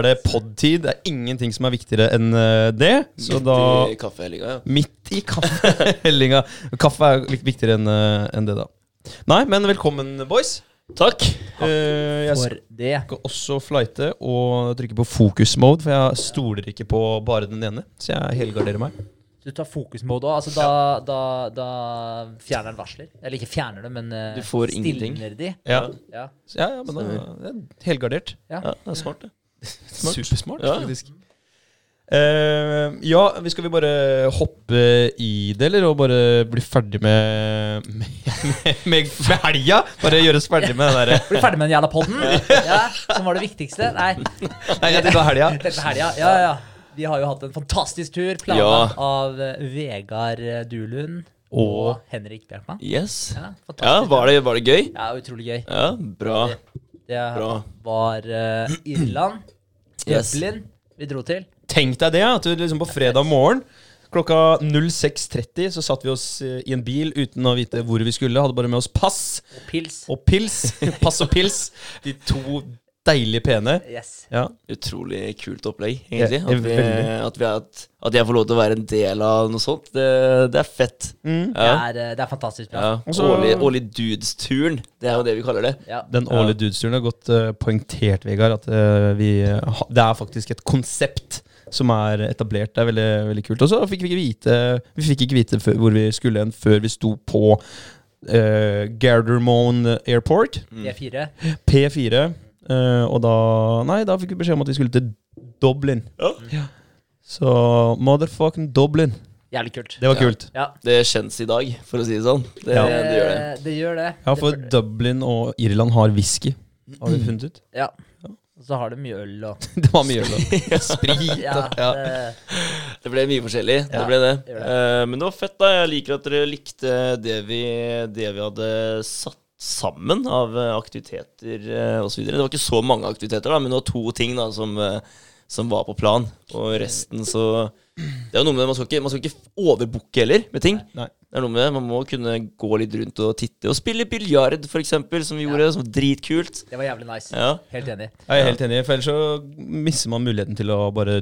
Er det podtid. Det er ingenting som er viktigere enn eh, det. Så Midt da i kaffehellinga, ja. Midt i kaffehellinga. Kaffe er litt viktigere enn en det, da. Nei, men velkommen, boys. Takk. Uh, jeg For det. skal også flighte og trykke på fokus-mode, for jeg stoler ikke på bare den ene. Så jeg helgarderer meg. Du tar fokusmode òg. Altså, da, da, da fjerner den varsler. Eller ikke fjerner det, men uh, Du får ingenting. de. Ja, Ja. Ja, ja men da det er helgardert. Ja. Ja, det er smart, det. Smart. Supersmart, Ja. faktisk. Uh, ja, vi skal vi bare hoppe i det, eller? Og bare bli ferdig med Med, med, med helga? Bare gjøre oss ferdig med det derre Bli ferdig med den jævla podden. Ja, som var det viktigste. Nei, Nei, jeg tenkte helga. helga. Ja, ja. Vi har jo hatt en fantastisk tur planlagt av eh, Vegard eh, Dulund og, Og- Henrik Bjerkman. Yes. Ja. Ja, var det, var det gøy? Ja, utrolig gøy. Ja, bra. Det Bra. var eh, Irland, Yes. Dublin vi dro til. Tenk deg det, at du liksom på fredag morgen klokka 06.30 så satt vi oss eh, i en bil uten å vite hvor vi skulle. Hadde bare med oss pass Og pils. og pils. Pass og pils. De to deilig pene. Yes. Ja. Utrolig kult opplegg, egentlig. Ja, At, vi, at, vi at, at jeg får lov til å være en del av noe sånt. Det, det er fett. Mm. Det, er, eh, det er fantastisk bra. ja. Også- Årlig, årlig dudes-turen. Det er jo det vi kaller det. Ja. Den årlige dudesturen har godt uh, poengtert, Vegard, at uh, vi, ha, det er faktisk et konsept som er etablert. Det er veldig, veldig kult. Og så fikk vi ikke vite Vi fikk ikke vite før, hvor vi skulle hen før vi sto på uh, Gardermoen Airport, P4 P4. Eh, og da Nei, da fikk vi beskjed om at vi skulle til Dublin. Ja. Så motherfucking Dublin. Jævlig kult. Det var Ja. kult. Ja. Det kjennes i dag, for å si det sånn. Det, Ja. det gjør det. Eh, Det gjør det. Ja, for det, Dublin og Irland har whisky, har vi funnet ut. ja. Og så har det mye øl og Det var mye øl. og Sprit Ja, ja. det, Det ble mye forskjellig. Ja, det ble det. det. Eh, men det var fett, da. Jeg liker at dere likte det vi, det vi hadde satt sammen av eh, aktiviteter uh, osv. Det var ikke så mange aktiviteter, da, men det var to ting da som, eh, som var på plan. Og resten så Det er jo noe med det, Man skal ikke, man skal ikke overbooke heller med ting. Nei. Det er noe med det, Man må kunne gå litt rundt og titte. Og spille biljard, f.eks., som vi gjorde. Som var dritkult. det var jævlig nice. Ja. Helt enig. Jeg er helt enig, for ellers så mister man muligheten til å bare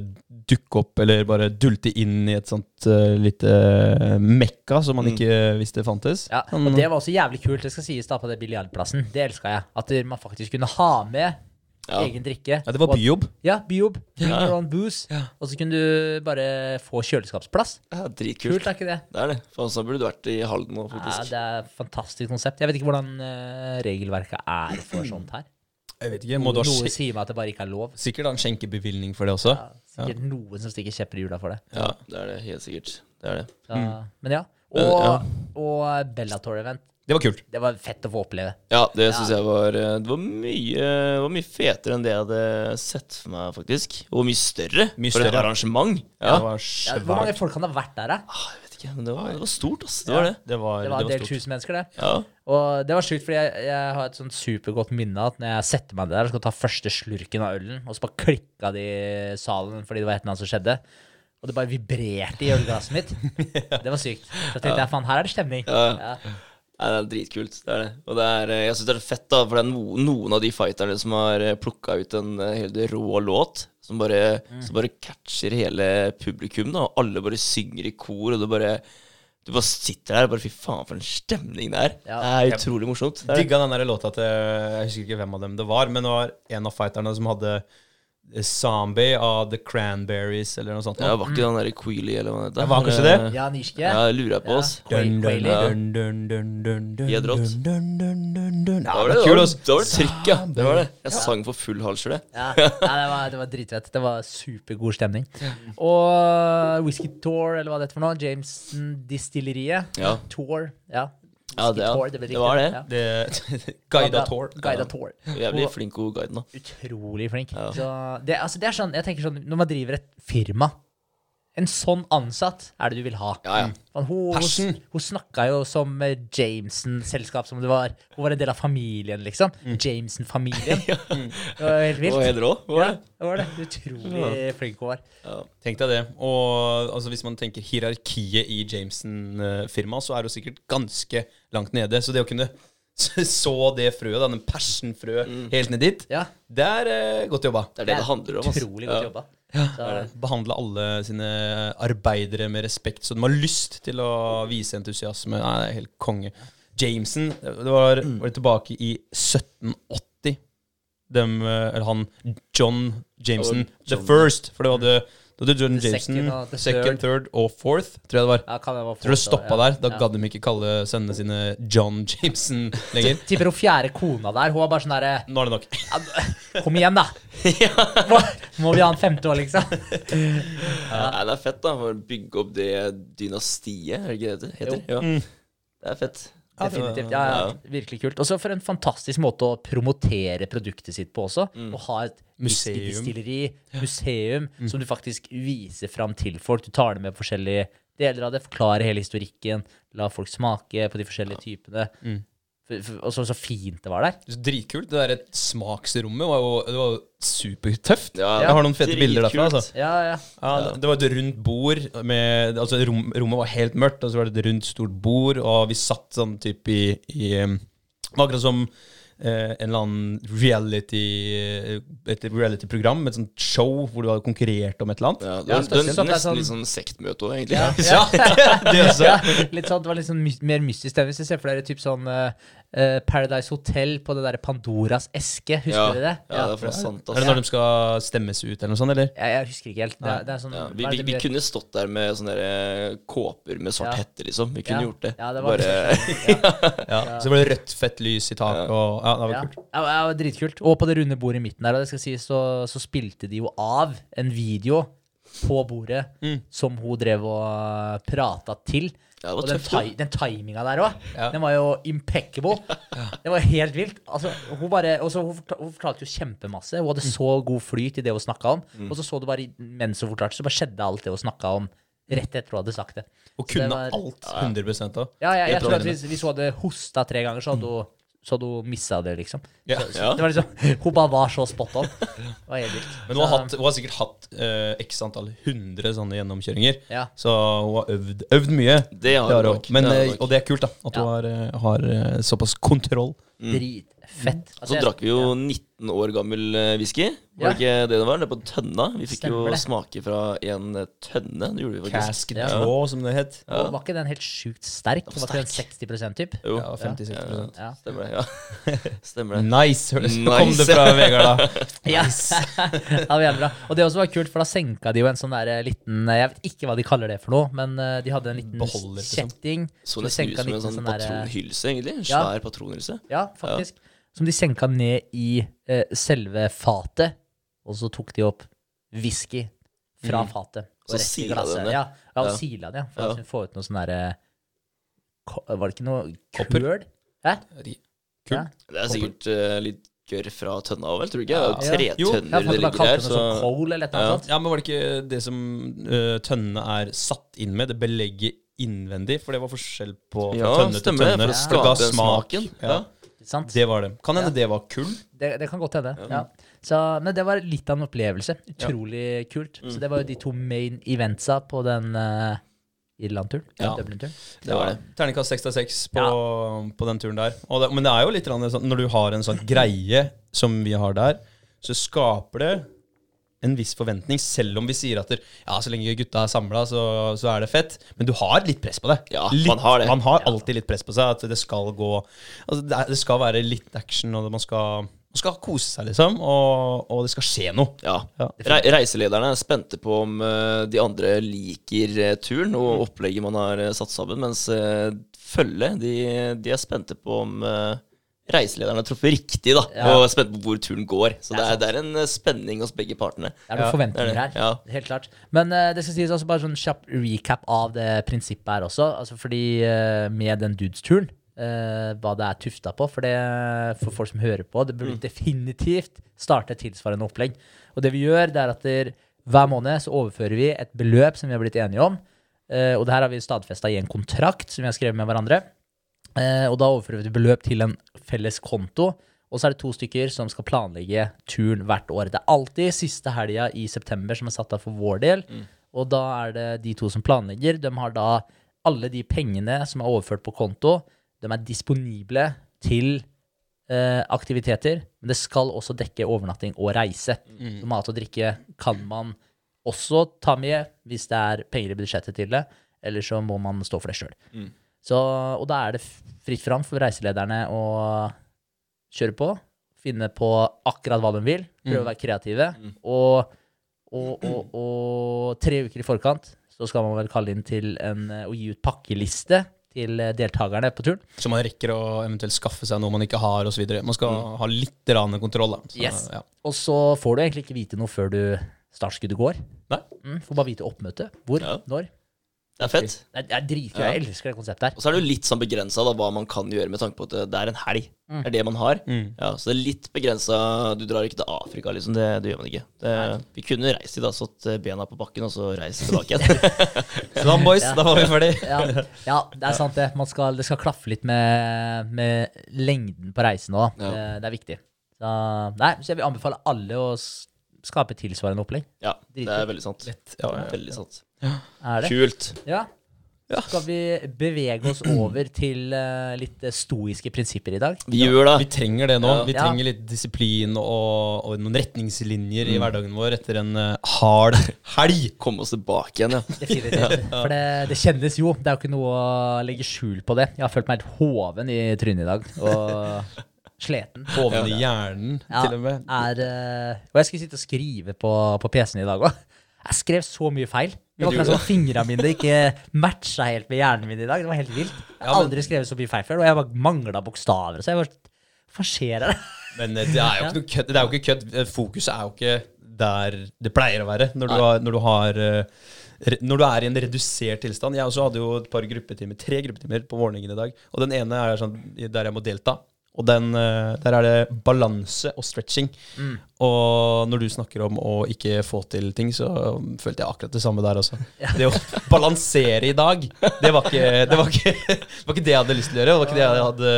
dukke opp eller bare dulte inn i et sånt uh, lite eh, mekka som man Mm. ikke visste fantes. Ja, Sånn- og det var også jævlig kult, det skal sies da, på den biljardplassen. Det elska jeg. At man faktisk kunne ha med Ja. egen drikke. ja, det var Og byjobb. Ja, byjobb. Bring Ja. your own booze. Og så kunne du bare få kjøleskapsplass. ja, dritkult. Kult, er ikke det? Det er det. For så burde du vært i Halden nå, Ja, faktisk. det er et fantastisk konsept. Jeg vet ikke hvordan eh, regelverket er for sånt her. Jeg vet ikke, må du ha Noe skje- sier meg at det bare ikke er lov. sikkert ha en skjenkebevilgning for det også. Ja, sikkert noen som stikker kjepper i hjula for det. Ja, det er det. Helt sikkert. Det er det. Så, Men ja. Og, ja. og Bellator-event. Det var kult. Det var fett å få oppleve. Ja, det Ja. syns jeg var eh, Det var mye, var mye fetere enn det jeg hadde sett for meg, faktisk. Og mye større. Mye for et større. arrangement. Ja, Ja. det var Ja, hvor mange folk kan det ha vært der, da? Ah, jeg vet ikke, men det var, det var stort, ass. Det var det. Det var, Det var det var delt stort. 1000 mennesker, det. Ja. Og det var sjukt, fordi jeg, jeg har et sånt supergodt minne at når jeg setter meg der og skal ta første slurken av ølen, og så bare klikka det i salen fordi det var et eller annet som skjedde, og det bare vibrerte i ølglasset mitt. Det var sykt. Så tenkte jeg faen, her er det stemning. Ja. Nei, det er dritkult. Det er det. Og det er, eh, jeg syns det er fett, da, for det er no, noen av de fighterne som har plukka ut en eh, helt rå låt, som bare, som bare catcher hele publikum, da, og alle bare synger i kor, og du bare du bare sitter der og bare Fy faen, for en stemning det er. Ja. Det er utrolig morsomt. Digga den der låta til Jeg husker ikke hvem av dem det var, men det var en av fighterne som hadde eh, Zombie av The Cranberries eller noe sånt. Ja, var ikke den der Queely eller hva det heter? Ja, var kanskje det? Ja, Nishke. Ja, lurer jeg på oss. Ja. Dun, dun, Quayle. dun, dun, dun, dun, dun, Helt rått. dun, dun, dun, dun. Ja, Da var det det, er kul, da, ass. Det var det trykk, ja. Det var det. Jeg sang for full hals for det. Ja, ja det, var, det var dritfett. Det var supergod stemning. Og Whisky Tour, eller hva det heter for noe, Jameson-distilleriet. Ja. Tour, ja. Ja, det, ja. Tour, det, det var det. Ja. Det, Guida Tour. Guida Tour. Jævlig blir flink og guide nå. Utrolig flink. Ja. Så det, altså, det er sånn, jeg tenker sånn, Når man driver et firma En sånn ansatt er det du vil ha. Ja, ja. Men hun, Passion. hun, hun snakka jo som eh, Jameson-selskap som det var. Hun var en del av familien, liksom. Jameson-familien. Det var helt Det vilt. var helt rå. Var Ja, det? det var det. Utrolig flink hun var. Ja. Tenk deg det. Og altså, hvis man tenker hierarkiet i Jameson-firmaet, så er hun sikkert ganske langt nede. Så det å kunne så det frøet, da, den persenfrø, helt ned dit. Ja, Det er eh, godt jobba. Det er det det handler om. ass. Utrolig godt Ja. Behandle alle sine arbeidere med respekt, så de har lyst til å vise entusiasme. Nei, det er helt konge. Jameson, det var, Mm. var det tilbake i 1780. Dem, eh, eller han John Jameson the first. For det var det, det hadde John The Jameson second og second, third og fourth, tror jeg det var. Ja, kan jeg bare få Tror det stoppa ja. der. Da Ja. gadd de ikke kalle sønnene sine John Jameson lenger. Tipper hun fjerde kona der. Hun var bare sånn derre Nå er det nok. ja, Kom igjen, da! må, må vi ha en femte år, liksom? Nei, det er fett, da. For å bygge opp det dynastiet, er det ikke det det heter? Ja. Det er fett. Definitivt. Ja, ja, virkelig kult. Og så for en fantastisk måte å promotere produktet sitt på også. Å ha et Museum. whiskydistilleri, museum, som du faktisk viser fram til folk. Du tar det med på forskjellige deler av det, forklarer hele historikken, la folk smake på de forskjellige typene. For- Og så, så fint det var der. Dritkult. Det der smaksrommet var jo det var jo supertøft. Ja, Jeg har noen fete bilder derfra. altså. Ja, ja. Ja, det- var et rundt bord med Altså rom, Rommet var helt mørkt, og så var det et rundt, stort bord, og vi satt sånn type i, i Det var akkurat som eh, en eller annen reality eh, Et reality-program, et sånt show hvor du hadde konkurrert om et eller annet. Ja, det Ja, var, det var at det er nesten sånn- litt sånn sektmøte òg, egentlig. Ja, Ja, det også. ja, litt sånn, det var litt sånn my mer mystisk stemning. Hvis jeg ser for dere typ sånn eh, eh, Paradise Hotel på det derre Pandoras eske, husker Ja, dere det? ja, det er fra sant. Er det Altså. når de skal stemmes ut, eller noe sånt, eller? Jeg, jeg husker ikke helt. Det det er sånn, Ja, vi, vi, vi kunne stått der med sånne der, kåper med svart Ja. hette, liksom. Vi kunne Ja. gjort det. Ja, det var Bare, Ja. Så var det rødt, fett lys i taket, og ja, det var Ja, kult. ja, ja, det var dritkult. Og på det runde bordet i midten der, og det skal sies, så, så spilte de jo av en video på bordet Mm. som hun drev og prata til. Ja, og den, tøft, ti- den timinga der òg, Ja. den var jo impeccable. Det var helt vilt. Altså, hun bare, også, hun, forta- hun fortalte jo kjempemasse. Hun hadde så god flyt i det hun snakka om. Mm. Og så så du bare mens hun fortalte, så bare skjedde alt det hun snakka om rett etter hun hadde sagt det. Hun kunne det var- alt 100 av. Ja, jeg, jeg Helt tror at hvis, hvis hun hadde hosta tre ganger, så hadde hun, så hadde hun missa det, liksom. Ja. Ja. Det var liksom, Hun bare var så spot on. Det var helt vilt. Men hun har, hatt, hun har sikkert hatt uh, x antall hundre sånne gjennomkjøringer. Ja. Så hun har øvd, øvd mye. Det har hun hun. nok. Men, Det har eh, nok. og det er kult, da. At Ja. hun har, eh, har såpass kontroll. Dritfett. Så drakk vi jo 19 år gammel eh, whisky. Var det ikke det det var? Det er på tønna. Vi fikk Stemmer jo det. smake fra en eh, tønne. Det gjorde vi faktisk. Cask Ja. Draw, som det het. Og Var ikke den helt sjukt sterk? var Var ikke den 60% typ? Jo. Ja, 56 Ja. Stemmer det. ja Stemmer det. Nice! høres- Nice. Kom det fra Vegard, da. Ja. det var jævlig bra. Og det også var kult, for da senka de jo en sånn der liten Jeg vet ikke hva de kaller det for noe, men eh, de hadde en liten Beholder, liksom. kjetting. Så de nesten ut som en sånn, sånn eh, patronhylse, egentlig. En Ja. svær patronhylse. Ja, faktisk. Som de senka ned i eh, selve fatet, og så tok de opp whisky fra fatet. Så rett i sila glasset. den det. Ja, ja, og Ja. sila det, ja. For Ja. å få ut noe sånn derre Var det ikke noe Kopper. køl? Hæ? Kult. Ja. Det er sikkert eh, litt gørr fra tønna òg, vel? Tror du ikke? Ja. Det er jo Ja, tre Jo. tønner Ja, for at de bare ligger kalte her, det noe så sånn coal eller et eller Ja. annet sånt. Ja, men var det ikke det som uh, tønnene er satt inn med, det belegget innvendig? For det var forskjell på fra Ja, tønne til stemmer det. tønne. For å skape den smak. smaken. Ja. Ja. Sant? Det var det. Kan hende det var kull. Det, det kan godt hende. Ja. Så, men det var litt av en opplevelse. Utrolig kult. Mm. Så det var jo de to main eventsa på den uh, Irland-turen. Ja. Dublin-turen. Det var det. Terningkast seks av seks på, på den turen der. Og det, men det er jo litt sånn, når du har en sånn greie som vi har der, så skaper det en viss forventning, selv om vi sier at der, ja, så lenge gutta er samla, så, så er det fett. Men du har litt press på det. Ja, litt, man har det. Man har alltid litt press på seg. At det skal gå altså det, det skal være litt action, og man, skal, man skal kose seg, liksom. Og, og det skal skje noe. Ja. Ja. Re reiselederne er spente på om uh, de andre liker uh, turen og opplegget man har uh, satt sammen, mens uh, følget de, de er spente på om uh, reiselederne har truffet riktig, da, Ja. og spent på hvor turen går. Så Det er det er, det er en eh, spenning hos begge partene. Det er noen Ja, forventninger det er her. Ja. Helt klart. Men uh, det skal sies også bare sånn kjapp recap av det prinsippet her også. Altså fordi uh, med den dudesturen, uh, hva det er tufta på for, det, for folk som hører på, det burde Mm. definitivt starte et tilsvarende opplegg. Og det vi gjør, det er at der, hver måned så overfører vi et beløp som vi har blitt enige om. Eh, og det her har vi stadfesta i en kontrakt som vi har skrevet med hverandre. Eh, og da overfører vi et beløp til en felles konto. Og så er det to stykker som skal planlegge turen hvert år. Det er alltid siste helga i september som er satt av for vår del. Og da er det de to som planlegger. De har da alle de pengene som er overført på konto, de er disponible til eh, aktiviteter, men det skal også dekke overnatting og reise. Så mat og drikke kan man også ta med hvis det er penger i budsjettet til det, eller så må man stå for det sjøl. Mm. Og da er det fritt fram for reiselederne å kjøre på, finne på akkurat hva de vil, prøve å være kreative, og, og, og, og tre uker i forkant så skal man vel kalle inn til en, å gi ut pakkeliste til deltakerne på turen. Så man rekker å eventuelt skaffe seg noe man ikke har, osv. Man skal ha litt rann kontroll. Så, Yes. ja. Og så får du egentlig ikke vite noe før du startskuddet går. Nei. Mm, får bare vite oppmøtet. Hvor, Ja. når. Det er fett. Det er, det er dritgøy. Jeg elsker det konseptet her. Og så er det jo litt sånn begrensa hva man kan gjøre med tanke på at det- er en helg. Det er det man har. Mm. Ja, så det er litt begrensa. Du drar ikke til Afrika, liksom. Det, det gjør man ikke. Det, vi kunne reist dit, da, satt bena på bakken og så reist tilbake igjen. Så boys. boys, da var vi ferdig. Ja, ja, det er sant det. Man skal, det skal klaffe litt med, med lengden på reisen òg. Ja. Det, det er viktig. Så, nei, så jeg vil anbefale alle å skape tilsvarende opplegg. ja, det er veldig sant. Ja, ja. Veldig sant. Er det? Kult. Ja. Skal vi bevege oss over til eh, litt eh, stoiske prinsipper i dag? Vi gjør det. Vi trenger det nå. Ja. Vi Ja. trenger litt disiplin og, og noen retningslinjer i hverdagen vår etter en eh, hard helg. Komme oss tilbake igjen, ja. Definitivt. For det, det kjennes jo. Det er jo ikke noe å legge skjul på det. Jeg har følt meg helt hoven i trynet i dag. Og sliten. Hoven i hjernen, Ja, til og med. er, eh, og jeg skulle sitte og skrive på, på PC-en i dag òg. Jeg skrev så mye feil. Det var akkurat som fingrene mine ikke matcha helt med hjernen min i dag. Det var helt vilt. Jeg har aldri skrevet så mye feil før, og jeg bare mangla bokstaver. Så jeg bare Hva skjer her? Men eh, det er jo ikke kødd. Det er jo ikke kødd. Eh, Fokuset er jo ikke der det pleier å være når du har, når du, har eh, når du er i en redusert tilstand. Jeg også hadde jo et par gruppetimer, tre gruppetimer på morgenen i dag. Og den ene er sånn der jeg må delta. Og den, eh, der er det balanse og stretching. Og når du snakker om å ikke få til ting, så følte jeg akkurat det samme der også. Det å balansere i dag, det var ikke det, var ikke, det var ikke det jeg hadde lyst til å gjøre. Det var ikke det jeg hadde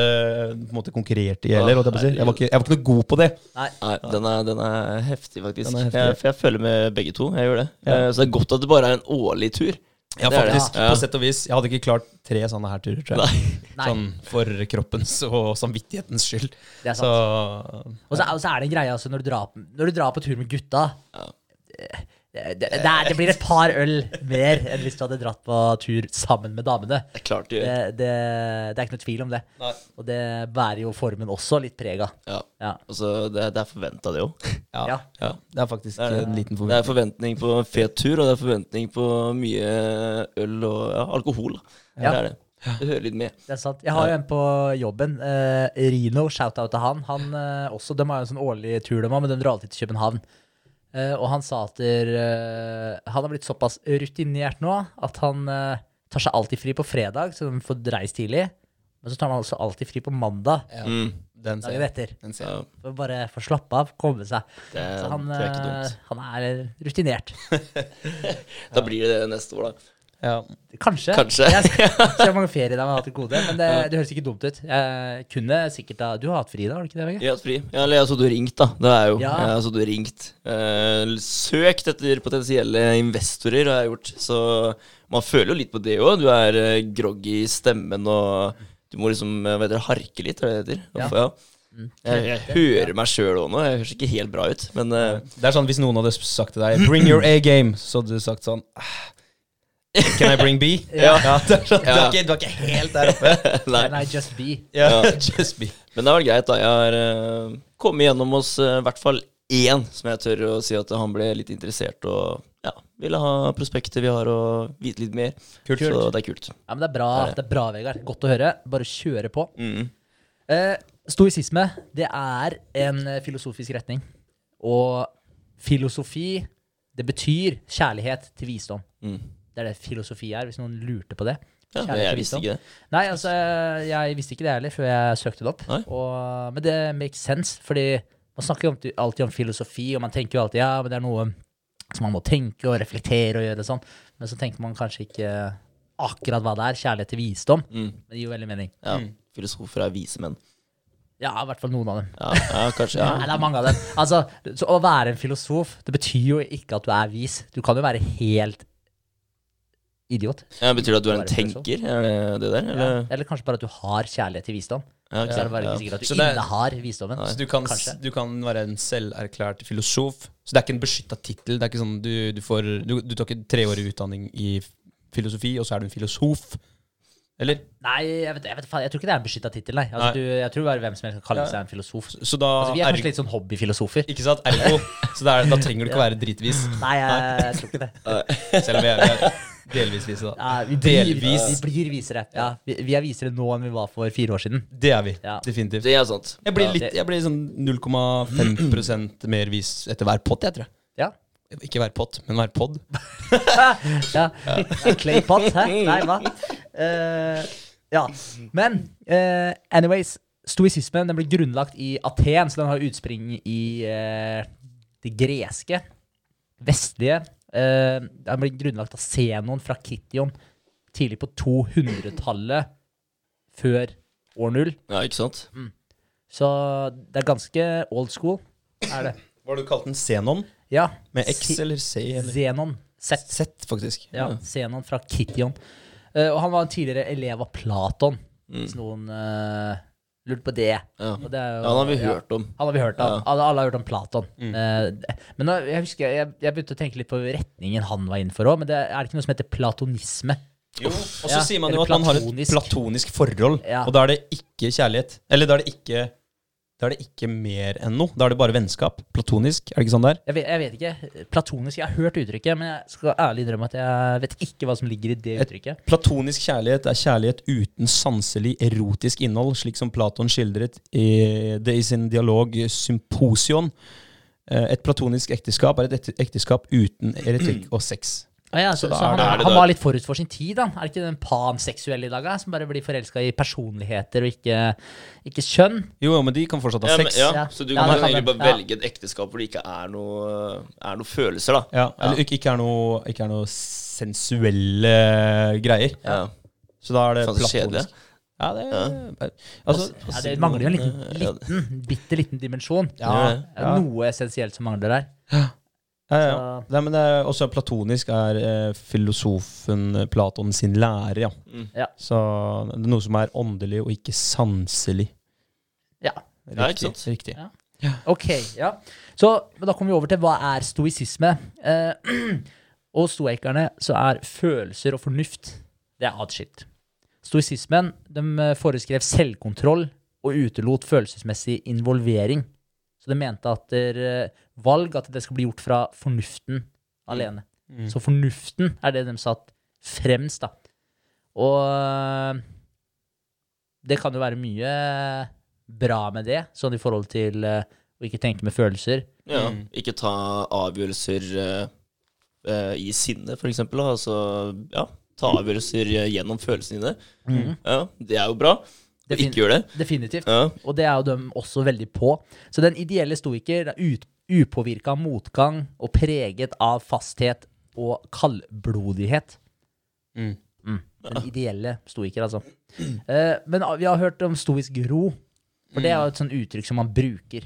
på en måte konkurrert i heller. Jeg, si. jeg, var ikke, jeg var ikke noe god på det. Nei. Nei, den er, den er heftig, faktisk. Den er heftig. Jeg, for jeg følger med begge to. Jeg gjør det. Ja. Eh, Så det er godt at det bare er en årlig tur. Ja, Det det. faktisk. Ja. På sett og vis. Jeg hadde ikke klart tre sånne her turer, tror jeg. Nei. Sånn for kroppens og samvittighetens skyld. Det er Så sant. Og så, og så er det en greie altså, når, du drar, når du drar på tur med gutta Ja. Det, det, det, det blir et par øl mer enn hvis du hadde dratt på tur sammen med damene. Det er klart du Det, gjør. det, det er ikke noe tvil om det. Nei. Og det bærer jo formen også litt preg av. Ja. Ja. Altså, det, det er forventa, det òg. ja, Ja. ja. Det er faktisk Det er- en liten forventning. Det er forventning. forventning på en fet tur, og det er forventning på mye øl og ja, alkohol. Ja. Det er det. Det hører litt med. Det er sant. Jeg har jo en på jobben. Eh, Rino, shout-out til han. Han eh, også, De har jo en sånn årlig tur, de har, men de drar alltid til København. Eh, og han sa at der, eh, han har blitt såpass rutinert nå at han eh, tar seg alltid fri på fredag, så de får dreist tidlig. Men så tar han også alltid fri på mandag Ja, Mm. den ser dagen jeg. etter. Den ser jeg. For bare få slappe av, komme seg. det, Så han, det er ikke dumt. han er rutinert. Da blir det det neste år, da. Ja. Kanskje. Kanskje. Jeg ser hvor mange ferier jeg har hatt til gode, men det, det høres ikke dumt ut. Jeg kunne sikkert da, Du har hatt fri da, har du ikke det, Vegard? Jeg har hatt fri. Ja, eller jeg har sittet og ringt, da. Det er jo. Ja. Jeg har sittet og ringt. Eh, søkt etter potensielle investorer, har jeg gjort. Så man føler jo litt på det òg. Du er eh, groggy i stemmen, og du må liksom eh, hva heter det, harke litt, er det det heter? Ja. Ja. Jeg, jeg hører meg sjøl òg nå. Jeg høres ikke helt bra ut, men uh, Det er sånn hvis noen hadde sagt til deg 'bring your A-game', så hadde du sagt sånn «Ah, Can I bring B? Ja. det sånn, du, Ja. er ikke, du er ikke helt der oppe. nei. I just be. Ja, Ja. Just be. Men det var greit, da. Jeg har uh, kommet gjennom hos i i hvert fall én som jeg tør å si at han ble litt interessert og ja, ville ha prospektet vi har, og vite litt mer. Kult. Så det er kult. Ja, men det er bra, Det er det. det er bra Vegard. Godt å høre. Bare kjøre på. Mm. Uh, stoisisme, det er en eh, filosofisk retning. Og filosofi, det betyr kjærlighet til visdom. Mm. Det er det filosofi er, hvis noen lurte på det. Ja, men jeg visste ikke det. Nei, altså, jeg visste ikke det heller før jeg søkte det opp. Og, men det makes sense, fordi man snakker jo alltid- om filosofi, og man tenker jo alltid ja, men det er noe som man må tenke og reflektere og gjøre sånn. Men så tenker man kanskje ikke akkurat hva det er. Kjærlighet til visdom. Mm. Men det gir jo veldig mening. Ja, Filosofer er vise menn. Ja, i hvert fall noen av dem. Ja, ja kanskje. Nei, det er mange av dem. Altså, så å være en filosof, det betyr jo ikke at du er vis. Du kan jo være helt idiot. Ja, betyr det at du er en tenker? Er det det der? Ja. Eller? Eller kanskje bare at du har kjærlighet til visdom. Ja, ikke Så er det bare ikke sikkert at du det- innehar visdommen. Så du kan, du kan være en selverklært filosof. Så det er ikke en beskytta tittel. Sånn du, du får du, du tar ikke treårig utdanning i filosofi, og så er du en filosof. Eller? Nei, jeg, vet, jeg, vet, jeg tror ikke det er en beskytta tittel. Altså, du, jeg tror bare hvem som helst kan kalle Ja. seg en filosof. Så da Altså, vi er kanskje litt sånn hobbyfilosofer. Ikke sant? Ergo. Så er, da trenger du ikke å være dritvis. Nei, jeg, jeg tror ikke det. Selv om er delvis vise, da. Ja, vi, blir, Delvis. vi blir visere. Ja, vi, vi er visere nå enn vi var for fire år siden. Det er vi. Ja. Definitivt. Det er sant. Jeg blir, litt, jeg blir sånn 0,5% mer vis etter hver pott, jeg tror jeg. Ja. Ikke hver pott, men hver pod. ja. Claypot, hæ? Nei, hva? Uh, ja. Men uh, anyways, stoisismen den ble grunnlagt i Aten, så den har utspring i uh, det greske, vestlige. Eh, den ble grunnlagt av Zenon fra Kition tidlig på 200-tallet før år null. Ja, ikke sant? Så det er ganske old school, er det. Hva har du kalt den? Zenon? Ja. Med X eller C? Eller? Zenon. Z. Z, faktisk. Ja, Zenon fra Kition. Uh, og han var en tidligere elev av Platon, hvis noen uh, lurte på det. Ja. Og det er jo, Ja, han har vi hørt om. Han har vi hørt om. Ja. Alle, alle har hørt om Platon. Eh, men da, jeg husker, jeg, jeg begynte å tenke litt på retningen han var innenfor òg, men det er det ikke noe som heter platonisme? Jo, og så sier man jo at at man har et platonisk. platonisk forhold, og da er det ikke kjærlighet. Eller da er det ikke, da er det ikke mer enn noe. Da er det bare vennskap. Platonisk, er det ikke sånn der? Jeg vet, jeg vet ikke. Platonisk, jeg har hørt uttrykket, men jeg skal ærlig drømme at jeg vet ikke hva som ligger i det uttrykket. Et- Platonisk kjærlighet er kjærlighet uten sanselig erotisk innhold, slik som Platon skildret i, det i sin dialog Symposion. Eh, Et platonisk ekteskap er et ekteskap uten eretikk og sex. Ah, ja, så, Så så han, det- han var litt forut for sin tid, da. Er det ikke den panseksuelle i dag, da, som bare blir forelska i personligheter og ikke, ikke kjønn? Jo, jo, men de kan fortsatt ha Ja, men, sex. ja, Ja. Så du Ja, kan kan egentlig bare Ja. velge et ekteskap hvor det ikke er noe, er noe følelser, da. Ja, eller ikke, ikke, er noe, ikke er noe sensuelle greier. Ja. Så da er det platonisk. Ja, det Altså, Ja, det mangler jo en liten, Ja, liten bitte liten dimensjon. ja, Noe essensielt som mangler der. Ja, ja. Så- Nei, men det er også platonisk er eh, filosofen eh, Platon sin lære, ja. Mm. Ja. Så det er noe som er åndelig og ikke sanselig. Ja. Ja, ikke sant? Riktig. Ja. Ok, ja. Så men da kommer vi over til hva er stoisisme. Eh, og stoikerne så er følelser og fornuft det er atskilt. Stoisismen de eh, foreskrev selvkontroll og utelot følelsesmessig involvering. Så de mente at der, eh, valg at det skal bli gjort fra fornuften alene. Mm. Så fornuften er det de satt fremst, da. Og øh, det kan jo være mye bra med det, sånn i forhold til øh, å ikke tenke med følelser. Ja. Mm. Ikke ta avgjørelser uh, eh, i sinne, for eksempel. Altså, ja, ta avgjørelser eh, gjennom følelsene dine. Mm. Ja, det er jo bra. Defin- ikke gjør det. Definitivt. Ja. Og det er jo de også veldig på. Så den ideelle stoiker er upåvirka av motgang og preget av fasthet og kaldblodighet. Mm. Den ideelle stoiker, altså. Uh, men vi har hørt om stoisk ro. For det er jo et sånt uttrykk som man bruker.